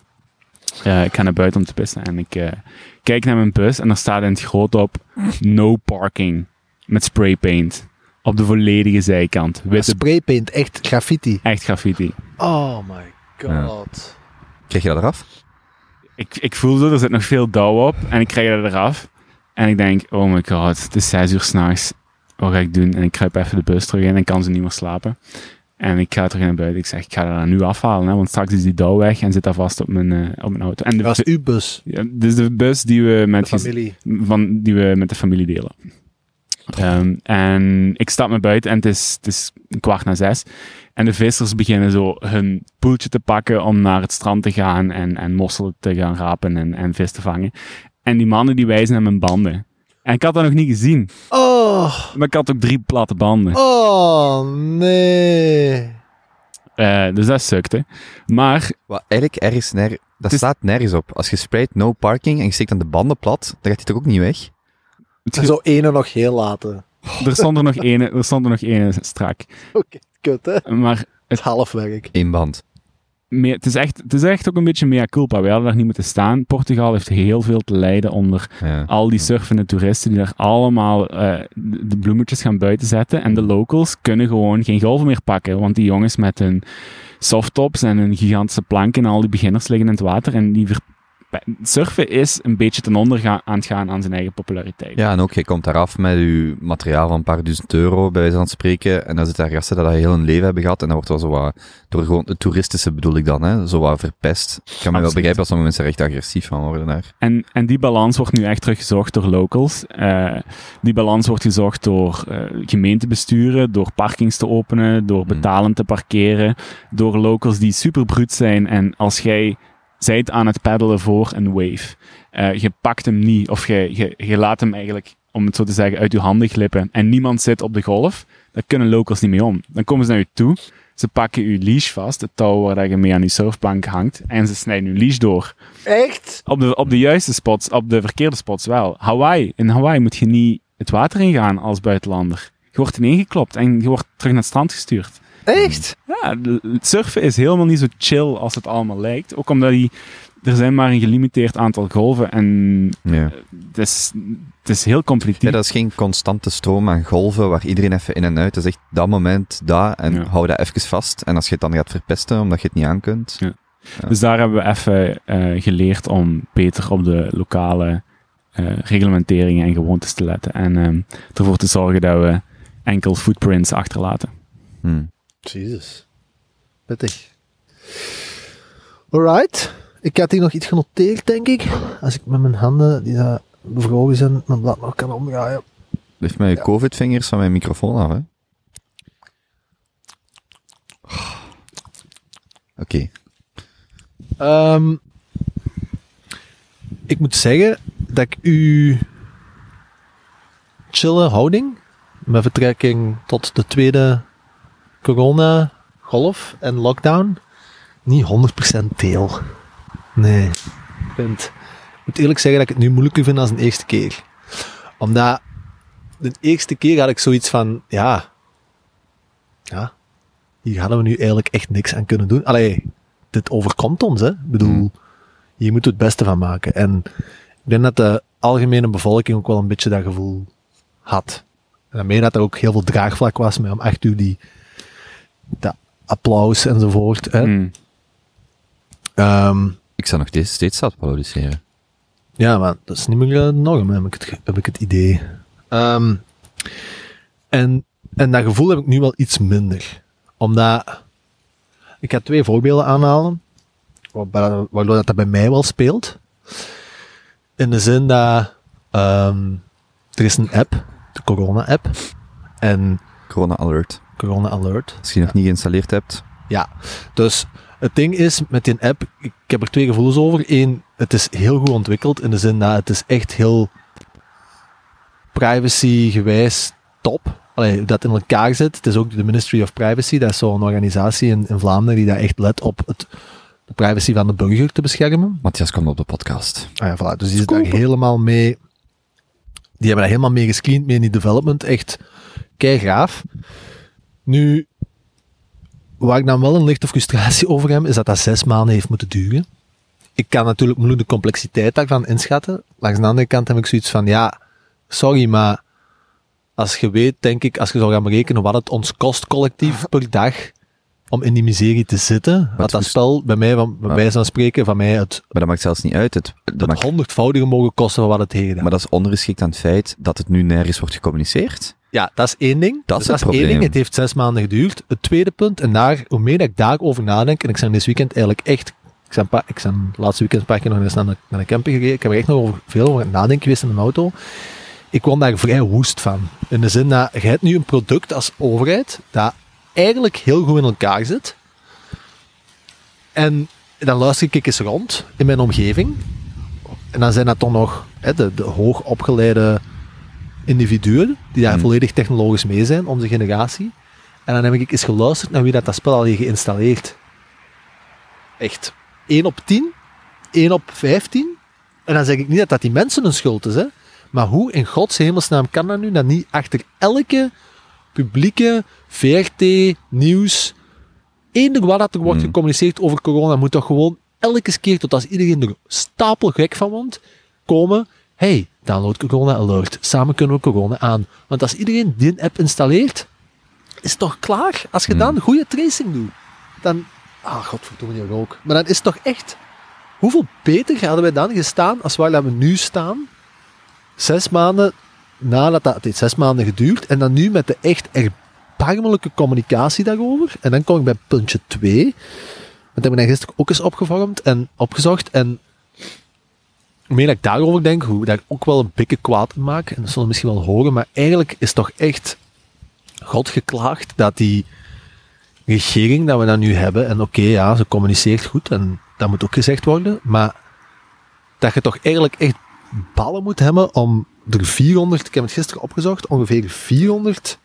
Eh, ik ga naar buiten om te pissen en ik eh, kijk naar mijn bus en er staat in het groot op no parking met spraypaint. Op de volledige zijkant. Witte, Spraypaint, echt graffiti. echt graffiti. Oh my god. Krijg je dat eraf? Ik, ik voel zo, er zit nog veel dauw op. En ik krijg dat eraf. En ik denk, oh my god, het is zes uur s'nachts. Wat ga ik doen? En ik kruip even de bus terug in en kan ze niet meer slapen. En ik ga terug naar buiten. Ik zeg, ik ga dat nu afhalen, hè, want straks is die dauw weg en zit dat vast op mijn, eh, op mijn auto. En de, Dat was uw bus, ja, dit is de bus die we de met, gez- familie. van, die we met de familie delen. Ehm, en ik stap naar buiten en het is, het is kwart na zes. En de vissers beginnen zo hun poeltje te pakken om naar het strand te gaan en, en mosselen te gaan rapen en, en vis te vangen. En die mannen die wijzen naar mijn banden. En ik had dat nog niet gezien. Oh, Maar ik had ook drie platte banden. oh, nee. Eh, dus dat sukte. Maar Wat eigenlijk ergens ner dat staat nergens op. Als je spreidt no parking en je steekt dan de banden plat, dan gaat hij toch ook niet weg? het En ge- zo ene nog heel laten. Er stond er nog ene, er stond er nog ene strak. Oké, kut hè. Maar Het is halfwerk. Eén band. meer, het, is echt, het is echt ook een beetje mea culpa. We hadden daar niet moeten staan. Portugal heeft heel veel te lijden onder Ja. al die surfende toeristen die daar allemaal eh, de de bloemetjes gaan buiten zetten. En de locals kunnen gewoon geen golven meer pakken. Want die jongens met hun softtops en hun gigantische planken en al die beginners liggen in het water. En die ver- surfen is een beetje ten onder gaan, aan het gaan aan zijn eigen populariteit. Ja, en ook, je komt daar af met je materiaal van een paar duizend euro, bij wijze van spreken, en dan zitten daar gasten dat dat heel hun leven hebben gehad, en dat wordt wel zo wat, door gewoon het toeristische bedoel ik dan, hè, zo wat verpest. Ik kan me wel begrijpen als sommige mensen er echt agressief van worden daar. En, en die balans wordt nu echt teruggezocht door locals. Eh, die balans wordt gezocht door eh, gemeentebesturen, door parkings te openen, door betalend te parkeren, door locals die super bruut zijn. En als jij zijt aan het peddelen voor een wave, eh, je pakt hem niet, of je, je, je laat hem eigenlijk, om het zo te zeggen, uit je handen glippen en niemand zit op de golf, daar kunnen locals niet mee om. Dan komen ze naar je toe, ze pakken je leash vast, het touw waar je mee aan je surfplank hangt, en ze snijden je leash door. Echt? Op de, op de juiste spots, op de verkeerde spots wel. Hawaii. In Hawaii moet je niet het water ingaan als buitenlander. Je wordt ineengeklopt en je wordt terug naar het strand gestuurd. Echt? Ja, surfen is helemaal niet zo chill als het allemaal lijkt. Ook omdat die, er zijn maar een gelimiteerd aantal golven en Ja. het is, het is heel competitief. Ja, dat is geen constante stroom aan golven waar iedereen even in en uit. Dat is echt dat moment, daar en Ja. hou dat even vast. En als je het dan gaat verpesten omdat je het niet aan kunt. Ja. Dus daar hebben we even eh, geleerd om beter op de lokale eh, reglementeringen en gewoontes te letten. En ehm, ervoor te zorgen dat we enkel footprints achterlaten. Hm. Jezus. Pittig. Alright. Ik had hier nog iets genoteerd, denk ik. Als ik met mijn handen, die daar bevroren zijn, mijn blad nog kan omdraaien. Lift mij Ja. covid-vingers van mijn microfoon af, hè. Oké. Ehm, ik moet zeggen dat ik uw chille houding, met betrekking tot de tweede corona-golf en lockdown, niet 100% deel. Nee. Ik vind, ik moet eerlijk zeggen dat ik het nu moeilijker vind dan de eerste keer. Omdat de eerste keer had ik zoiets van, ja, ja, hier hadden we nu eigenlijk echt niks aan kunnen doen. Allee, dit overkomt ons, hè. Ik bedoel, Hmm. hier moet het beste van maken. En ik denk dat de algemene bevolking ook wel een beetje dat gevoel had. En daarmee dat er ook heel veel draagvlak was met om echt uur die dat applaus enzovoort. Hè. Mm. Ehm, Ik zou nog steeds, steeds dat produceren. ja, maar dat is niet meer de norm, heb ik het, heb ik het idee. Ehm, en, en dat gevoel heb ik nu wel iets minder. Omdat, ik ga twee voorbeelden aanhalen, waarbij- waardoor dat, dat bij mij wel speelt. In de zin dat, ehm, er is een app, de Corona-app, en Corona Alert. Corona Alert. Als je nog niet geïnstalleerd hebt. Ja, dus het ding is met die app, ik heb er twee gevoelens over. Eén, het is heel goed ontwikkeld in de zin dat het is echt heel privacy-gewijs top. Allee, hoe dat in elkaar zit. Het is ook de Ministry of Privacy, dat is zo'n organisatie in, in Vlaanderen die daar echt let op het, de privacy van de burger te beschermen. Matthias komt op de podcast. Ah ja, voilà. Dus die zit daar helemaal mee. Die hebben daar helemaal mee gescreend, mee in die development. Echt kei graaf. Nu, waar ik dan wel een lichte frustratie over heb, is dat dat zes maanden heeft moeten duren. Ik kan natuurlijk moeilijk de complexiteit daarvan inschatten. Langs de andere kant heb ik zoiets van, ja, sorry, maar als je weet, denk ik, als je zou gaan berekenen wat het ons kost collectief per dag, om in die miserie te zitten, had dat spel bij mij, van, bij wijze van spreken, van mij het, Maar dat maakt zelfs niet uit. Het, dat het maakt, honderdvoudige mogen kosten van wat het tegen maar dat is ondergeschikt aan het feit dat het nu nergens wordt gecommuniceerd. Ja, dat is één ding. Dat Dus is het één ding. Het heeft zes maanden geduurd. Het tweede punt, en daar, hoe meer dat ik daarover nadenk, en ik ben dit weekend eigenlijk echt, ik ben, paar- ik ben laatste weekend een paar keer nog eens naar de, naar de camping gereden, ik heb er echt nog over, veel over het nadenken geweest in mijn auto. Ik kwam daar vrij woest van. In de zin dat, je hebt nu een product als overheid, dat eigenlijk heel goed in elkaar zit. En dan luister ik eens rond in mijn omgeving. En dan zijn dat toch nog hè, de, de hoog opgeleide individuen die daar Hmm. volledig technologisch mee zijn, onze generatie. En dan heb ik eens geluisterd naar wie dat, dat spel al heeft geïnstalleerd. Echt. 1 op 10, 1 op 15. En dan zeg ik niet dat dat die mensen hun schuld is, hè. Maar hoe in gods hemelsnaam kan dat nu dat niet achter elke publieke VRT, nieuws, eender wat dat er wordt Hmm. gecommuniceerd over corona, moet toch gewoon elke keer, tot als iedereen er stapelgek van wordt, komen. Hey, download Corona Alert. Samen kunnen we corona aan. Want als iedereen die app installeert, is het toch klaar? Als je Hmm. dan goede tracing doet, dan... Ah, godverdomme, die rook. Maar dan is het toch echt... Hoeveel beter hadden wij dan gestaan als waar dat we nu staan? Zes maanden nadat dat... Het heeft zes maanden geduurd. En dan nu met de echt erbarmelijke communicatie daarover. En dan kom ik bij puntje 2. Want dat heb ik gisteren ook eens opgevormd en opgezocht. En meer dat ik daarover denk, hoe dat ik ook wel een bikke kwaad in maak. En dat zullen we misschien wel horen. Maar eigenlijk is toch echt God geklaagd dat die regering dat we dan nu hebben. En oké, ja, ze communiceert goed. En dat moet ook gezegd worden. Maar dat je toch eigenlijk echt ballen moet hebben om er 400, ik heb het gisteren opgezocht, ongeveer 400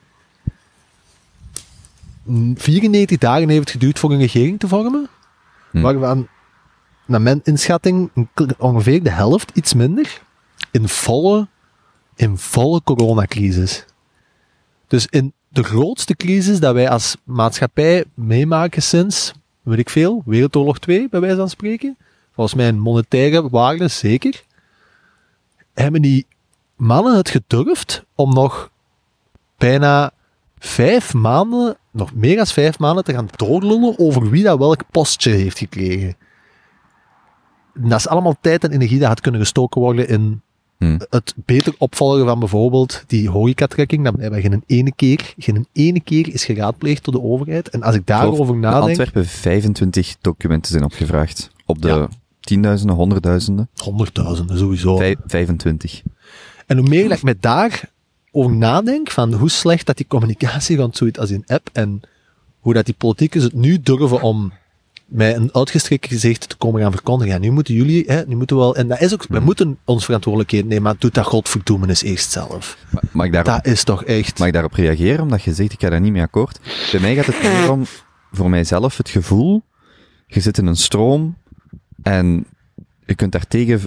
94 dagen heeft het geduurd voor een regering te vormen. Hm. Waarvan, naar mijn inschatting, ongeveer de helft, iets minder, in volle, in volle coronacrisis. Dus in de grootste crisis dat wij als maatschappij meemaken sinds, weet ik veel, Wereldoorlog 2, bij wijze van spreken. Volgens mij een monetaire waarde, zeker. Hebben die mannen het gedurfd om nog bijna vijf maanden, nog meer dan vijf maanden, te gaan doorlullen over wie dat welk postje heeft gekregen. Dat is allemaal tijd en energie dat had kunnen gestoken worden in Hm. het beter opvolgen van bijvoorbeeld die horecatrekking, dat blijkbaar geen ene keer, geen ene keer is geraadpleegd door de overheid. En als ik daarover In nadenk, Antwerpen 25 documenten zijn opgevraagd. Op de Ja. tienduizenden, honderdduizenden. honderdduizenden sowieso. Vijf- 25. En hoe meer dat ik me daar over nadenk, van hoe slecht dat die communicatie gaat zoiets als in app, en hoe dat die politiekers het nu durven om met een uitgestrekt gezicht te komen gaan verkondigen. Ja, nu moeten jullie, hè, nu moeten we wel, en dat is ook, we moeten ons verantwoordelijkheid nemen, maar doe dat godverdoemen eens eerst zelf. Ma- Mag ik, daarop, Dat is toch echt... mag ik daarop reageren? Omdat je zegt, ik ga daar niet mee akkoord. Bij mij gaat het meer om, voor mijzelf, het gevoel, je zit in een stroom en je kunt daar tegen,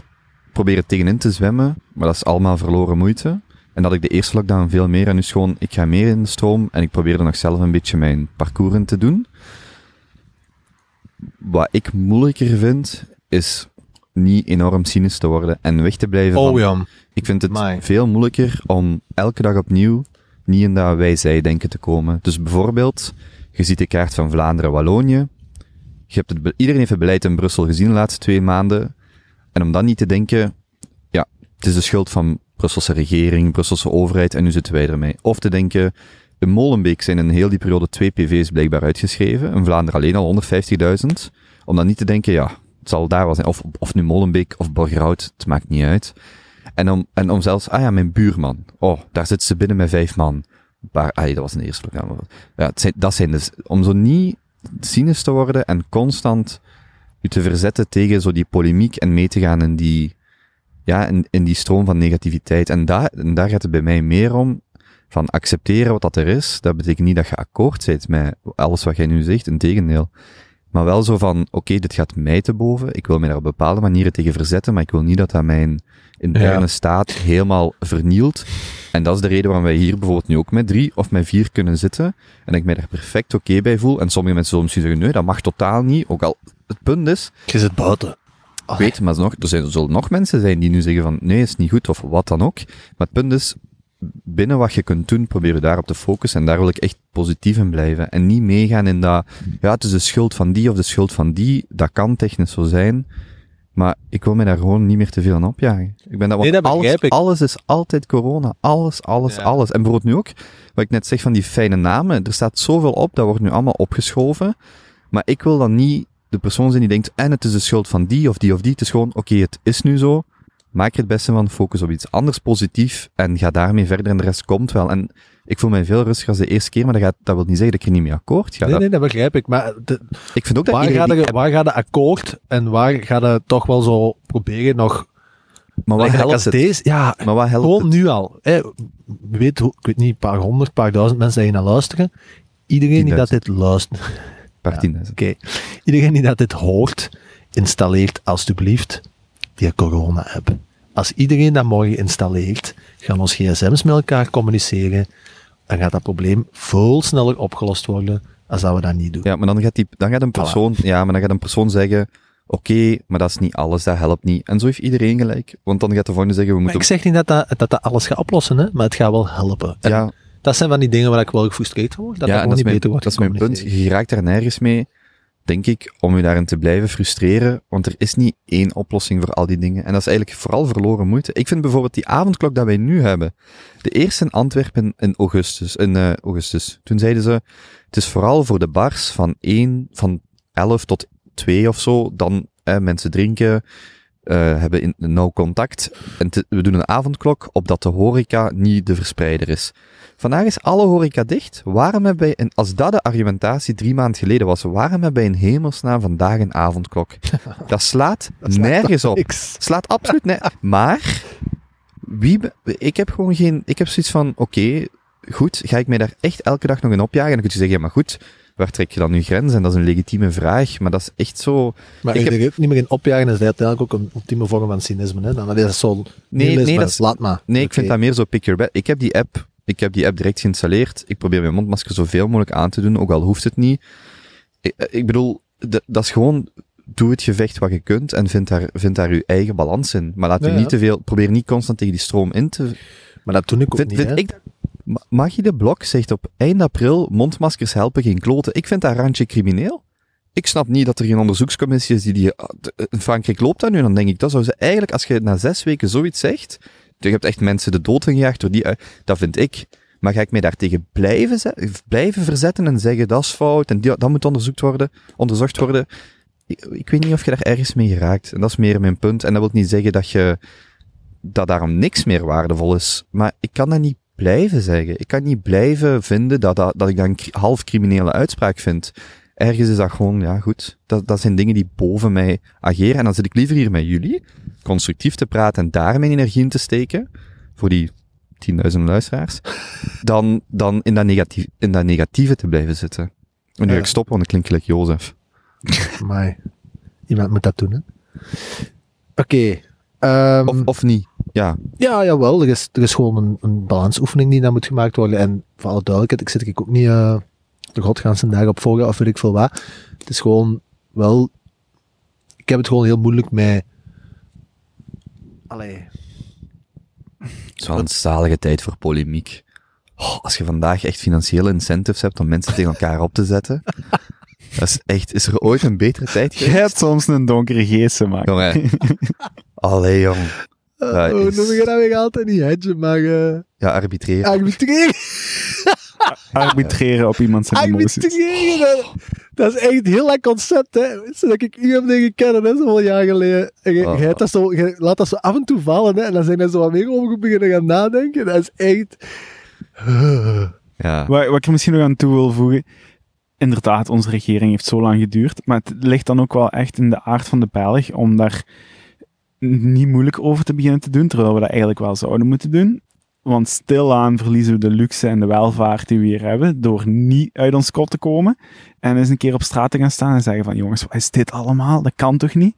proberen tegenin te zwemmen, maar dat is allemaal verloren moeite. En dat ik de eerste lockdown veel meer, en nu is gewoon, ik ga meer in de stroom en ik probeer er nog zelf een beetje mijn parcours in te doen. Wat ik moeilijker vind, is niet enorm cynisch te worden en weg te blijven van Oh ja. ik vind het Amai. veel moeilijker om elke dag opnieuw niet in dat wij-zij-denken te komen. Dus bijvoorbeeld, je ziet de kaart van Vlaanderen-Wallonië. Je hebt het, be- iedereen heeft het beleid in Brussel gezien de laatste twee maanden. En om dan niet te denken, ja, het is de schuld van Brusselse regering, Brusselse overheid en nu zitten wij ermee. Of te denken, in Molenbeek zijn in heel die periode twee PV's blijkbaar uitgeschreven. In Vlaanderen alleen al 150.000. Om dan niet te denken, ja, het zal daar wel zijn. Of, of nu Molenbeek of Borgerhout, het maakt niet uit. En om, en om zelfs, ah ja, mijn buurman. Oh, daar zitten ze binnen met vijf man. Paar, ah, dat was een eerste programma. Ja, het zijn, dat zijn dus, om zo niet cynisch te worden en constant je te verzetten tegen zo die polemiek en mee te gaan in die, ja, in, in die stroom van negativiteit. En daar, en daar gaat het bij mij meer om, van accepteren wat dat er is. Dat betekent niet dat je akkoord bent met alles wat jij nu zegt, integendeel. Maar wel zo van, oké, dit gaat mij te boven. Ik wil mij daar op bepaalde manieren tegen verzetten, maar ik wil niet dat dat mijn interne Ja. staat helemaal vernielt. En dat is de reden waarom wij hier bijvoorbeeld nu ook met drie of met vier kunnen zitten. En ik mij daar perfect oké bij voel. En sommige mensen zullen misschien zeggen, nee, dat mag totaal niet. Ook al, het punt is, Je zit buiten. weet, maar nog, er, zijn, er zullen nog mensen zijn die nu zeggen van, nee, is niet goed, of wat dan ook. Maar het punt is, binnen wat je kunt doen, probeer je daarop te focussen. En daar wil ik echt positief in blijven. En niet meegaan in dat, ja, het is de schuld van die of de schuld van die. Dat kan technisch zo zijn. Maar ik wil me daar gewoon niet meer te veel aan opjagen. Ik ben dat, Nee, dat alles, ik. alles is altijd corona. Alles, alles, Ja. alles. En bijvoorbeeld nu ook, wat ik net zeg van die fijne namen. Er staat zoveel op, dat wordt nu allemaal opgeschoven. Maar ik wil dan niet de persoon zijn die denkt, en het is de schuld van die of die of die. Het is gewoon, oké, het is nu zo. Maak er het beste van, focus op iets anders positief en ga daarmee verder en de rest komt wel. En ik voel mij veel rustiger als de eerste keer, maar dat, gaat, dat wil niet zeggen dat ik er niet mee akkoord ga. Nee, Dat- nee, dat begrijp ik. Maar de, ik vind ook dat waar, die er, waar gaat de akkoord en waar gaat het toch wel zo proberen nog... Maar wat helpt als het? deze, ja, Maar wat helpt gewoon het? nu al. Hè, we weten, hoe- ik weet niet, een paar honderd, een paar duizend mensen die hier naar luisteren. Iedereen die dat dit luistert, Paar tienduizend. Oké. Iedereen die dat dit hoort, installeert alstublieft die corona-app. Als iedereen dat morgen installeert, gaan ons gsm's met elkaar communiceren, dan gaat dat probleem veel sneller opgelost worden als dat we dat niet doen. Ja, maar dan gaat, die, dan gaat een persoon, ja, maar dan gaat een persoon zeggen, oké, maar dat is niet alles, dat helpt niet. En zo heeft iedereen gelijk. Want dan gaat de volgende zeggen, we Maar moeten... ik zeg niet dat dat, dat dat alles gaat oplossen, hè, maar het gaat wel helpen. En ja, Dat zijn van die dingen waar ik wel gefrustreerd van word, dat ja, dat niet is, mijn, beter wordt dat is mijn punt. Je raakt daar nergens mee, denk ik, om je daarin te blijven frustreren. Want er is niet één oplossing voor al die dingen. En dat is eigenlijk vooral verloren moeite. Ik vind bijvoorbeeld die avondklok dat wij nu hebben. De eerste in Antwerpen in augustus. In, eh, augustus. Toen zeiden ze, het is vooral voor de bars van 1, van 11 tot 2 of zo. Dan eh, mensen drinken, hebben in, nauw contact. En te- we doen een avondklok, opdat de horeca niet de verspreider is. Vandaag is alle horeca dicht. Waarom hebben wij, en als dat de argumentatie drie maanden geleden was, waarom hebben wij in hemelsnaam vandaag een avondklok? Dat slaat Dat slaat nergens op. Niks. Slaat absoluut nergens. Maar, wie, ik heb gewoon geen, ik heb zoiets van, oké, goed, ga ik mij daar echt elke dag nog in opjagen? En dan kun je zeggen, ja, maar goed, waar trek je dan nu grens? En dat is een legitieme vraag, maar dat is echt zo, Maar Ik heb- niet meer in opjagen is dat uiteindelijk ook een ultieme vorm van cynisme. Hè? Dan is zo nihilisme, nee, dat is- laat maar. Nee, ik vind dat meer zo pick your bed. Ik heb die app, ik heb die app direct geïnstalleerd. Ik probeer mijn mondmasker zoveel mogelijk aan te doen, ook al hoeft het niet. Ik, ik bedoel, dat is gewoon, doe het gevecht wat je kunt en vind daar, vind daar je eigen balans in. Maar laat Ja, u ja. niet te veel, probeer niet constant tegen die stroom in te... Maar dat doe ik ook Vind, niet, vind ik Magie de Blok zegt op eind april, mondmaskers helpen geen kloten. Ik vind dat randje crimineel. Ik snap niet dat er geen onderzoekscommissie is die die... ah, d- In Frankrijk loopt dat nu, dan denk ik, dat zou ze eigenlijk, als je na zes weken zoiets zegt, je hebt echt mensen de dood ingejaagd door die... ui- Dat vind ik. Maar ga ik mij daartegen blijven, blijven verzetten en zeggen, dat is fout, en dat moet onderzocht worden, onderzocht worden? Ik, ik weet niet of je daar ergens mee geraakt. En dat is meer mijn punt. En dat wil niet zeggen dat je... Dat daarom niks meer waardevol is. Maar ik kan dat niet blijven zeggen. Ik kan niet blijven vinden dat, dat, dat ik dat een half criminele uitspraak vind. Ergens is dat gewoon, ja goed, dat, dat zijn dingen die boven mij ageren. En dan zit ik liever hier met jullie, constructief te praten en daar mijn energie in te steken, voor die 10.000 luisteraars, dan, dan in, dat negatief, in dat negatieve te blijven zitten. En nu Ja. ik stoppen, want ik klink gelijk Jozef. Maar iemand moet dat doen, hè. Oké. ehm, Of, of niet. Ja, Ja, jawel. Er is, er is gewoon een, een balansoefening die daar moet gemaakt worden. En voor alle duidelijkheid, ik zit er ook niet uh, de godganse dagen op volgen of weet ik veel wat. Het is gewoon wel... Ik heb het gewoon heel moeilijk met... Allee. Het is wel een zalige tijd voor polemiek. Oh, als je vandaag echt financiële incentives hebt om mensen tegen elkaar op te zetten. Dat is echt, is er ooit een betere tijd Je geweest? hebt soms een donkere geest, man. Jongen. Allee, jong. Dat is- noem je dat weer altijd niet hedge, maar uh, Ja, arbitreer. arbitreren. Arbitreren op iemand zijn emoties. Arbitreren, dat, dat is echt een heel lang concept, hè. Zodat ik u heb leren kennen, hè, zoveel jaar geleden. En je, Oh. je hebt dat zo, je laat dat zo af en toe vallen, hè. En dan zijn er zo wat meer over beginnen gaan nadenken. Dat is echt... Ja. Wat, wat ik er misschien nog aan toe wil voegen. Inderdaad, onze regering heeft zo lang geduurd. Maar het ligt dan ook wel echt in de aard van de Belg om daar niet moeilijk over te beginnen te doen. Terwijl we dat eigenlijk wel zouden moeten doen. Want stilaan verliezen we de luxe en de welvaart die we hier hebben. Door niet uit ons kot te komen. En eens een keer op straat te gaan staan en zeggen van jongens, wat is dit allemaal? Dat kan toch niet?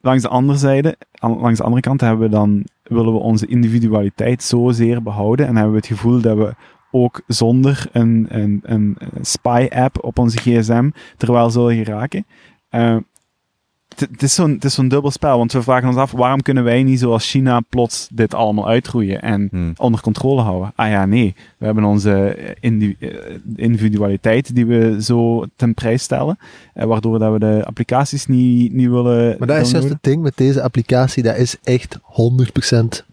Langs de andere zijde, langs de andere kant hebben we dan, willen we onze individualiteit zozeer behouden. En hebben we het gevoel dat we ook zonder een, een, een spy-app op onze gsm er wel zullen geraken. Eh, het- is zo'n zo'n dubbel spel, want we vragen ons af, waarom kunnen wij niet zoals China plots dit allemaal uitroeien en Hmm. onder controle houden? Ah ja, nee. We hebben onze eh, eh, individualiteit die we zo ten prijs stellen, eh, waardoor dat we de applicaties niet, niet willen Maar dat is juist het ding met deze applicatie, dat is echt 100%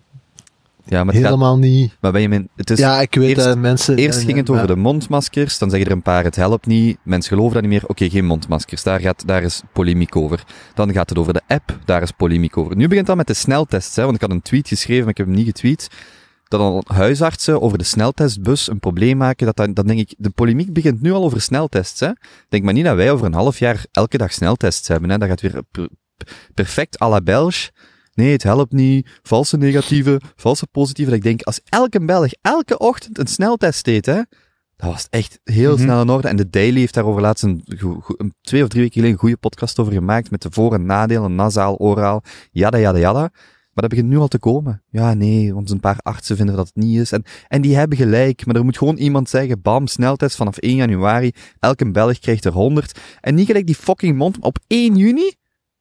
Ja, maar, het gaat, helemaal niet... maar Benjamin, het is... ja, ik weet eerst- dat mensen... Eerst ging het over de mondmaskers, dan zeggen er een paar het helpt niet, mensen geloven dat niet meer, oké, geen mondmaskers, daar, gaat, daar is polemiek over. Dan gaat het over de app, daar is polemiek over. Nu begint dat met de sneltests, hè, want ik had een tweet geschreven, maar ik heb hem niet getweet, dat al huisartsen over de sneltestbus een probleem maken, dat, dan, dan denk ik, de polemiek begint nu al over sneltests. Hè. Denk maar niet dat wij over een half jaar elke dag sneltests hebben, hè. dat gaat weer per- perfect à la Belge. Nee, het helpt niet. Valse negatieve, valse positieve. Dat ik denk, als elke Belg elke ochtend een sneltest deed, hè, dat was echt heel Mhm. snel in orde. En de Daily heeft daarover laatst een, een twee of drie weken geleden een goede podcast over gemaakt. Met de voor- en nadelen, nasaal, oraal, jada, jada, jada. Maar dat begint nu al te komen. Ja, nee, want een paar artsen vinden dat het niet is. En, en die hebben gelijk. Maar er moet gewoon iemand zeggen, bam, sneltest vanaf 1 januari. Elke Belg krijgt er 100. En niet gelijk die fucking mond. Op 1 juni,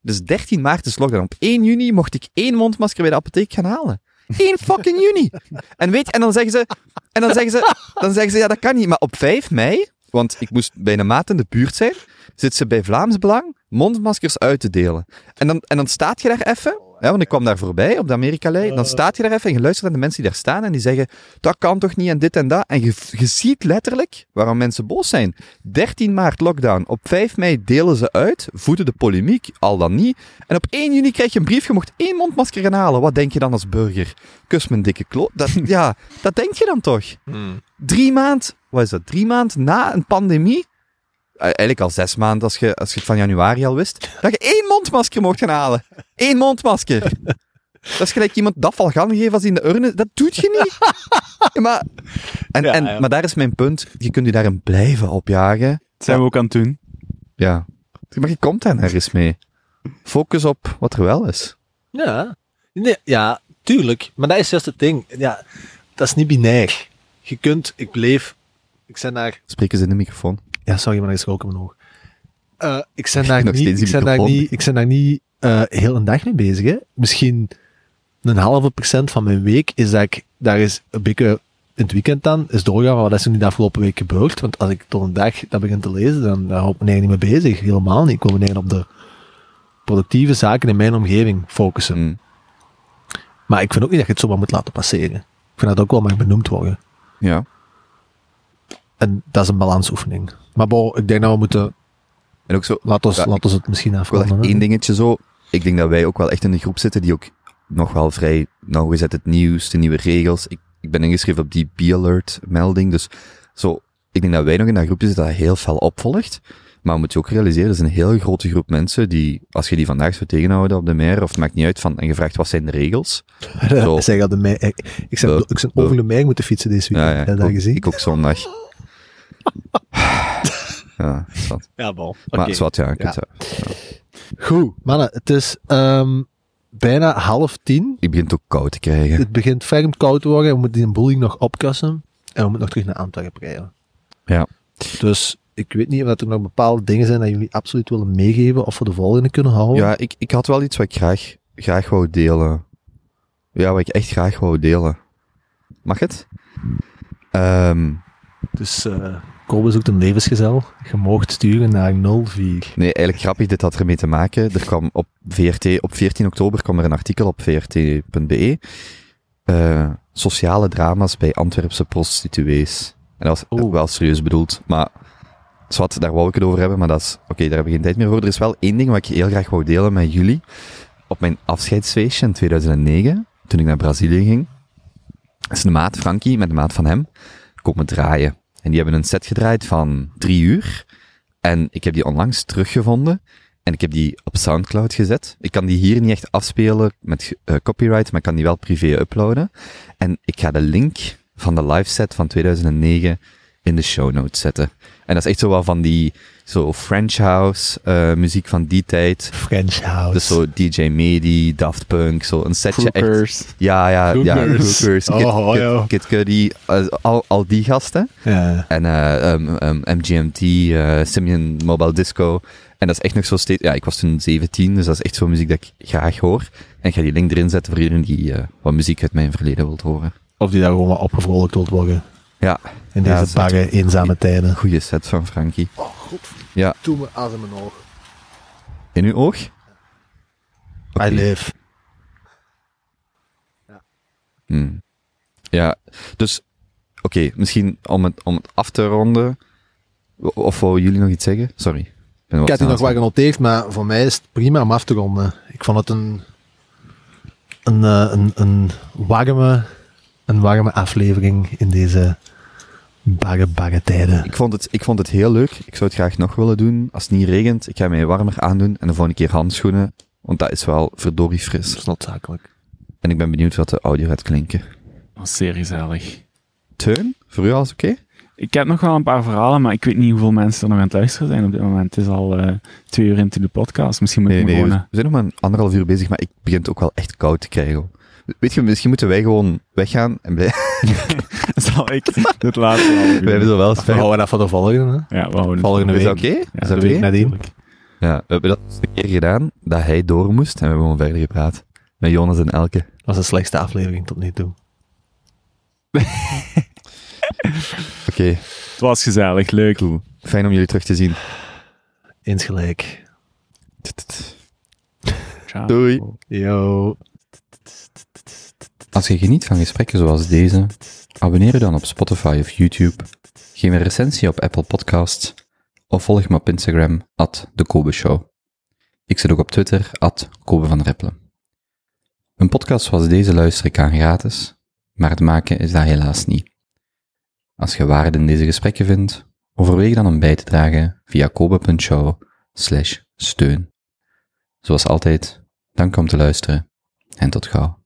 dus 13 maart is lockdown. Op 1 juni mocht ik één mondmasker bij de apotheek gaan halen. 1 fucking juni. En weet en dan zeggen ze, en dan zeggen ze, dan zeggen ze, ja, dat kan niet. Maar op 5 mei, want ik moest bij een maat in de buurt zijn, zit ze bij Vlaams Belang mondmaskers uit te delen. En dan, en dan staat je daar even, ja, want ik kwam daar voorbij op de Amerika-lei, dan staat je daar even en je luistert naar de mensen die daar staan en die zeggen, dat kan toch niet en dit en dat. En je, je ziet letterlijk waarom mensen boos zijn. 13 maart lockdown, op 5 mei delen ze uit, voeden de polemiek, al dan niet. En op 1 juni krijg je een brief, je mocht één mondmasker gaan halen. Wat denk je dan als burger? Kus mijn dikke klo... Dat, ja, dat denk je dan toch? Drie maand, wat is dat? Drie maand na een pandemie? Eigenlijk al zes maanden als je, als je het van januari al wist. Dat je één mondmasker mocht gaan halen. Eén mondmasker. Dat is gelijk iemand dat gaan geven als hij in de urne. Dat doet je niet. Maar, en, Ja, en, ja. maar daar is mijn punt. Je kunt je daarin blijven opjagen. Dat zijn we ook aan het doen. Ja. Maar je komt daar nergens mee. Focus op wat er wel is. Ja. Nee, ja, tuurlijk. Maar dat is juist het ding. Ja, dat is niet binair. Je kunt, ik bleef, ik ben daar, Spreek eens in de microfoon. Ja, sorry, maar er is rook in mijn oog. Eh, ik ben daar Nog niet, ik ben daar niet, ik ben daar niet heel een dag mee bezig. Hè. Misschien een halve procent van mijn week is dat ik daar is een beetje in het weekend dan is doorgaan wat is er nu de afgelopen week gebeurd. Want als ik tot een dag dat begin te lezen, dan daar hou ik me eigenlijk niet mee bezig. Helemaal niet. Ik wil me eigenlijk op de productieve zaken in mijn omgeving focussen. Mm. Maar ik vind ook niet dat je het zomaar moet laten passeren. Ik vind dat ook wel mag benoemd worden. Ja. En dat is een balansoefening. Maar bon, ik denk dat we moeten... En ook zo, Laat ons, Ja, laat ons het misschien Ik afronden. hè. één dingetje zo. Ik denk dat wij ook wel echt in de groep zitten die ook nog wel vrij nauwgezet het nieuws, de nieuwe regels. Ik, ik ben ingeschreven op die B-alert melding, dus zo, ik denk dat wij nog in dat groepje zitten dat heel fel opvolgt. Maar we moeten je ook realiseren, er is een heel grote groep mensen die, als je die vandaag zou tegenhouden op de mer, of het maakt niet uit van, en je vraagt wat zijn de regels. Zo. Ik zeg de mei, ik, ik, zeg, ik over de mei moeten fietsen deze week. Ja, ja, Heb je ik, dat gezien? ik ook zondag. ja, zwart. ja, bon. Maar zwart, ja, ik Ja. het, ja. Goed, mannen, het is ehm, bijna half tien. Ik begin het ook koud te krijgen. Het begint ferm koud te worden. We moeten die boeling nog opkussen. En we moeten nog terug naar Antwerpen rijden. Ja. Dus ik weet niet of er nog bepaalde dingen zijn dat jullie absoluut willen meegeven of voor de volgende kunnen houden. Ja, ik, ik had wel iets wat ik graag, graag wou delen. Ja, wat ik echt graag wou delen. Mag het? Ehm, Dus eh Kobe zoekt een levensgezel. Je moogt sturen naar 04. nee, eigenlijk grappig, dit had ermee te maken. Er kwam op VRT, op 14 oktober kwam er een artikel op vrt.be. eh, sociale drama's bij Antwerpse prostituees. En dat was Oeh. wel serieus bedoeld, maar zwart, daar wou ik het over hebben, maar dat is, oké, daar heb ik geen tijd meer voor. Er is wel één ding wat ik heel graag wou delen met jullie. Op mijn afscheidsfeestje in 2009, toen ik naar Brazilië ging, is een maat, Frankie, met een maat van hem, komen draaien. En die hebben een set gedraaid van drie uur. En ik heb die onlangs teruggevonden. En ik heb die op Soundcloud gezet. Ik kan die hier niet echt afspelen met eh, copyright, maar ik kan die wel privé uploaden. En ik ga de link van de live set van 2009 in de show notes zetten. En dat is echt zo wel van die, zo French house, eh, muziek van die tijd. French House. Dus zo DJ Medi, Daft Punk, zo een setje echt. Crookers. Ja, ja, ja. Crookers. Crookers, Kid, Oh, Kid, ja. Kid Cudi, eh, al, al die gasten. Ja. En eh, um, um, MGMT, eh Simeon Mobile Disco. En dat is echt nog zo steeds... Ja, ik was toen 17, dus dat is echt zo'n muziek dat ik graag hoor. En ik ga die link erin zetten voor iedereen die wat muziek uit mijn verleden wilt horen. Of die daar gewoon wat opgevrolijkt wilt worden. Ja, In Ja, deze echt barre, eenzame tijden. goede set van Frankie. Oh, god. Ja. Doe me als in mijn oog. In uw oog? I live. Hmm. Ja, dus... Oké, misschien om het, om het af te ronden... Of wou jullie nog iets zeggen? Sorry. Ik, Ik had die nog wel genoteerd, maar voor mij is het prima om af te ronden. Ik vond het een, een, eh, een, een, warme, een warme aflevering in deze barre, barre tijden. Ik vond, het, ik vond het heel leuk. Ik zou het graag nog willen doen. Als het niet regent, ik ga mij warmer aandoen. En de volgende keer handschoenen. Want dat is wel verdorie Dat fris. is noodzakelijk. En ik ben benieuwd wat de audio gaat klinken. Dat was zeer gezellig. Teun, voor u alles oké? Ik heb nog wel een paar verhalen, maar ik weet niet hoeveel mensen er nog aan het luisteren zijn op dit moment. Het is al eh, twee uur into de podcast. Misschien moet Nee, ik nee, me we, gewoon... we zijn nog maar een anderhalf uur bezig, maar ik begin het ook wel echt koud te krijgen. Weet je, misschien moeten wij gewoon weggaan en blij... zal ik dit laatste We hebben zo wel eens We houden dat voor de volgende. Hè? Ja, we houden Volgende Is week. dat oké? Ja, Is dat de week oké? nadien. natuurlijk. Ja, we hebben dat een keer gedaan, dat hij door moest. En we hebben gewoon verder gepraat. Met Jonas en Elke. Dat was de slechtste aflevering tot nu toe. Oké, Het was gezellig, leuk. goed. Fijn om jullie terug te zien. Eens gelijk. Ciao. Doei. Yo. Als je geniet van gesprekken zoals deze, abonneer je dan op Spotify of YouTube, geef een recensie op Apple Podcasts of volg me op Instagram, at de Kobe Show. Ik zit ook op Twitter, at Kobe van. Een podcast zoals deze luister ik aan gratis, maar het maken is dat helaas niet. Als je waarde in deze gesprekken vindt, overweeg dan om bij te dragen via kobe.show steun. Zoals altijd, dank om te luisteren en tot gauw.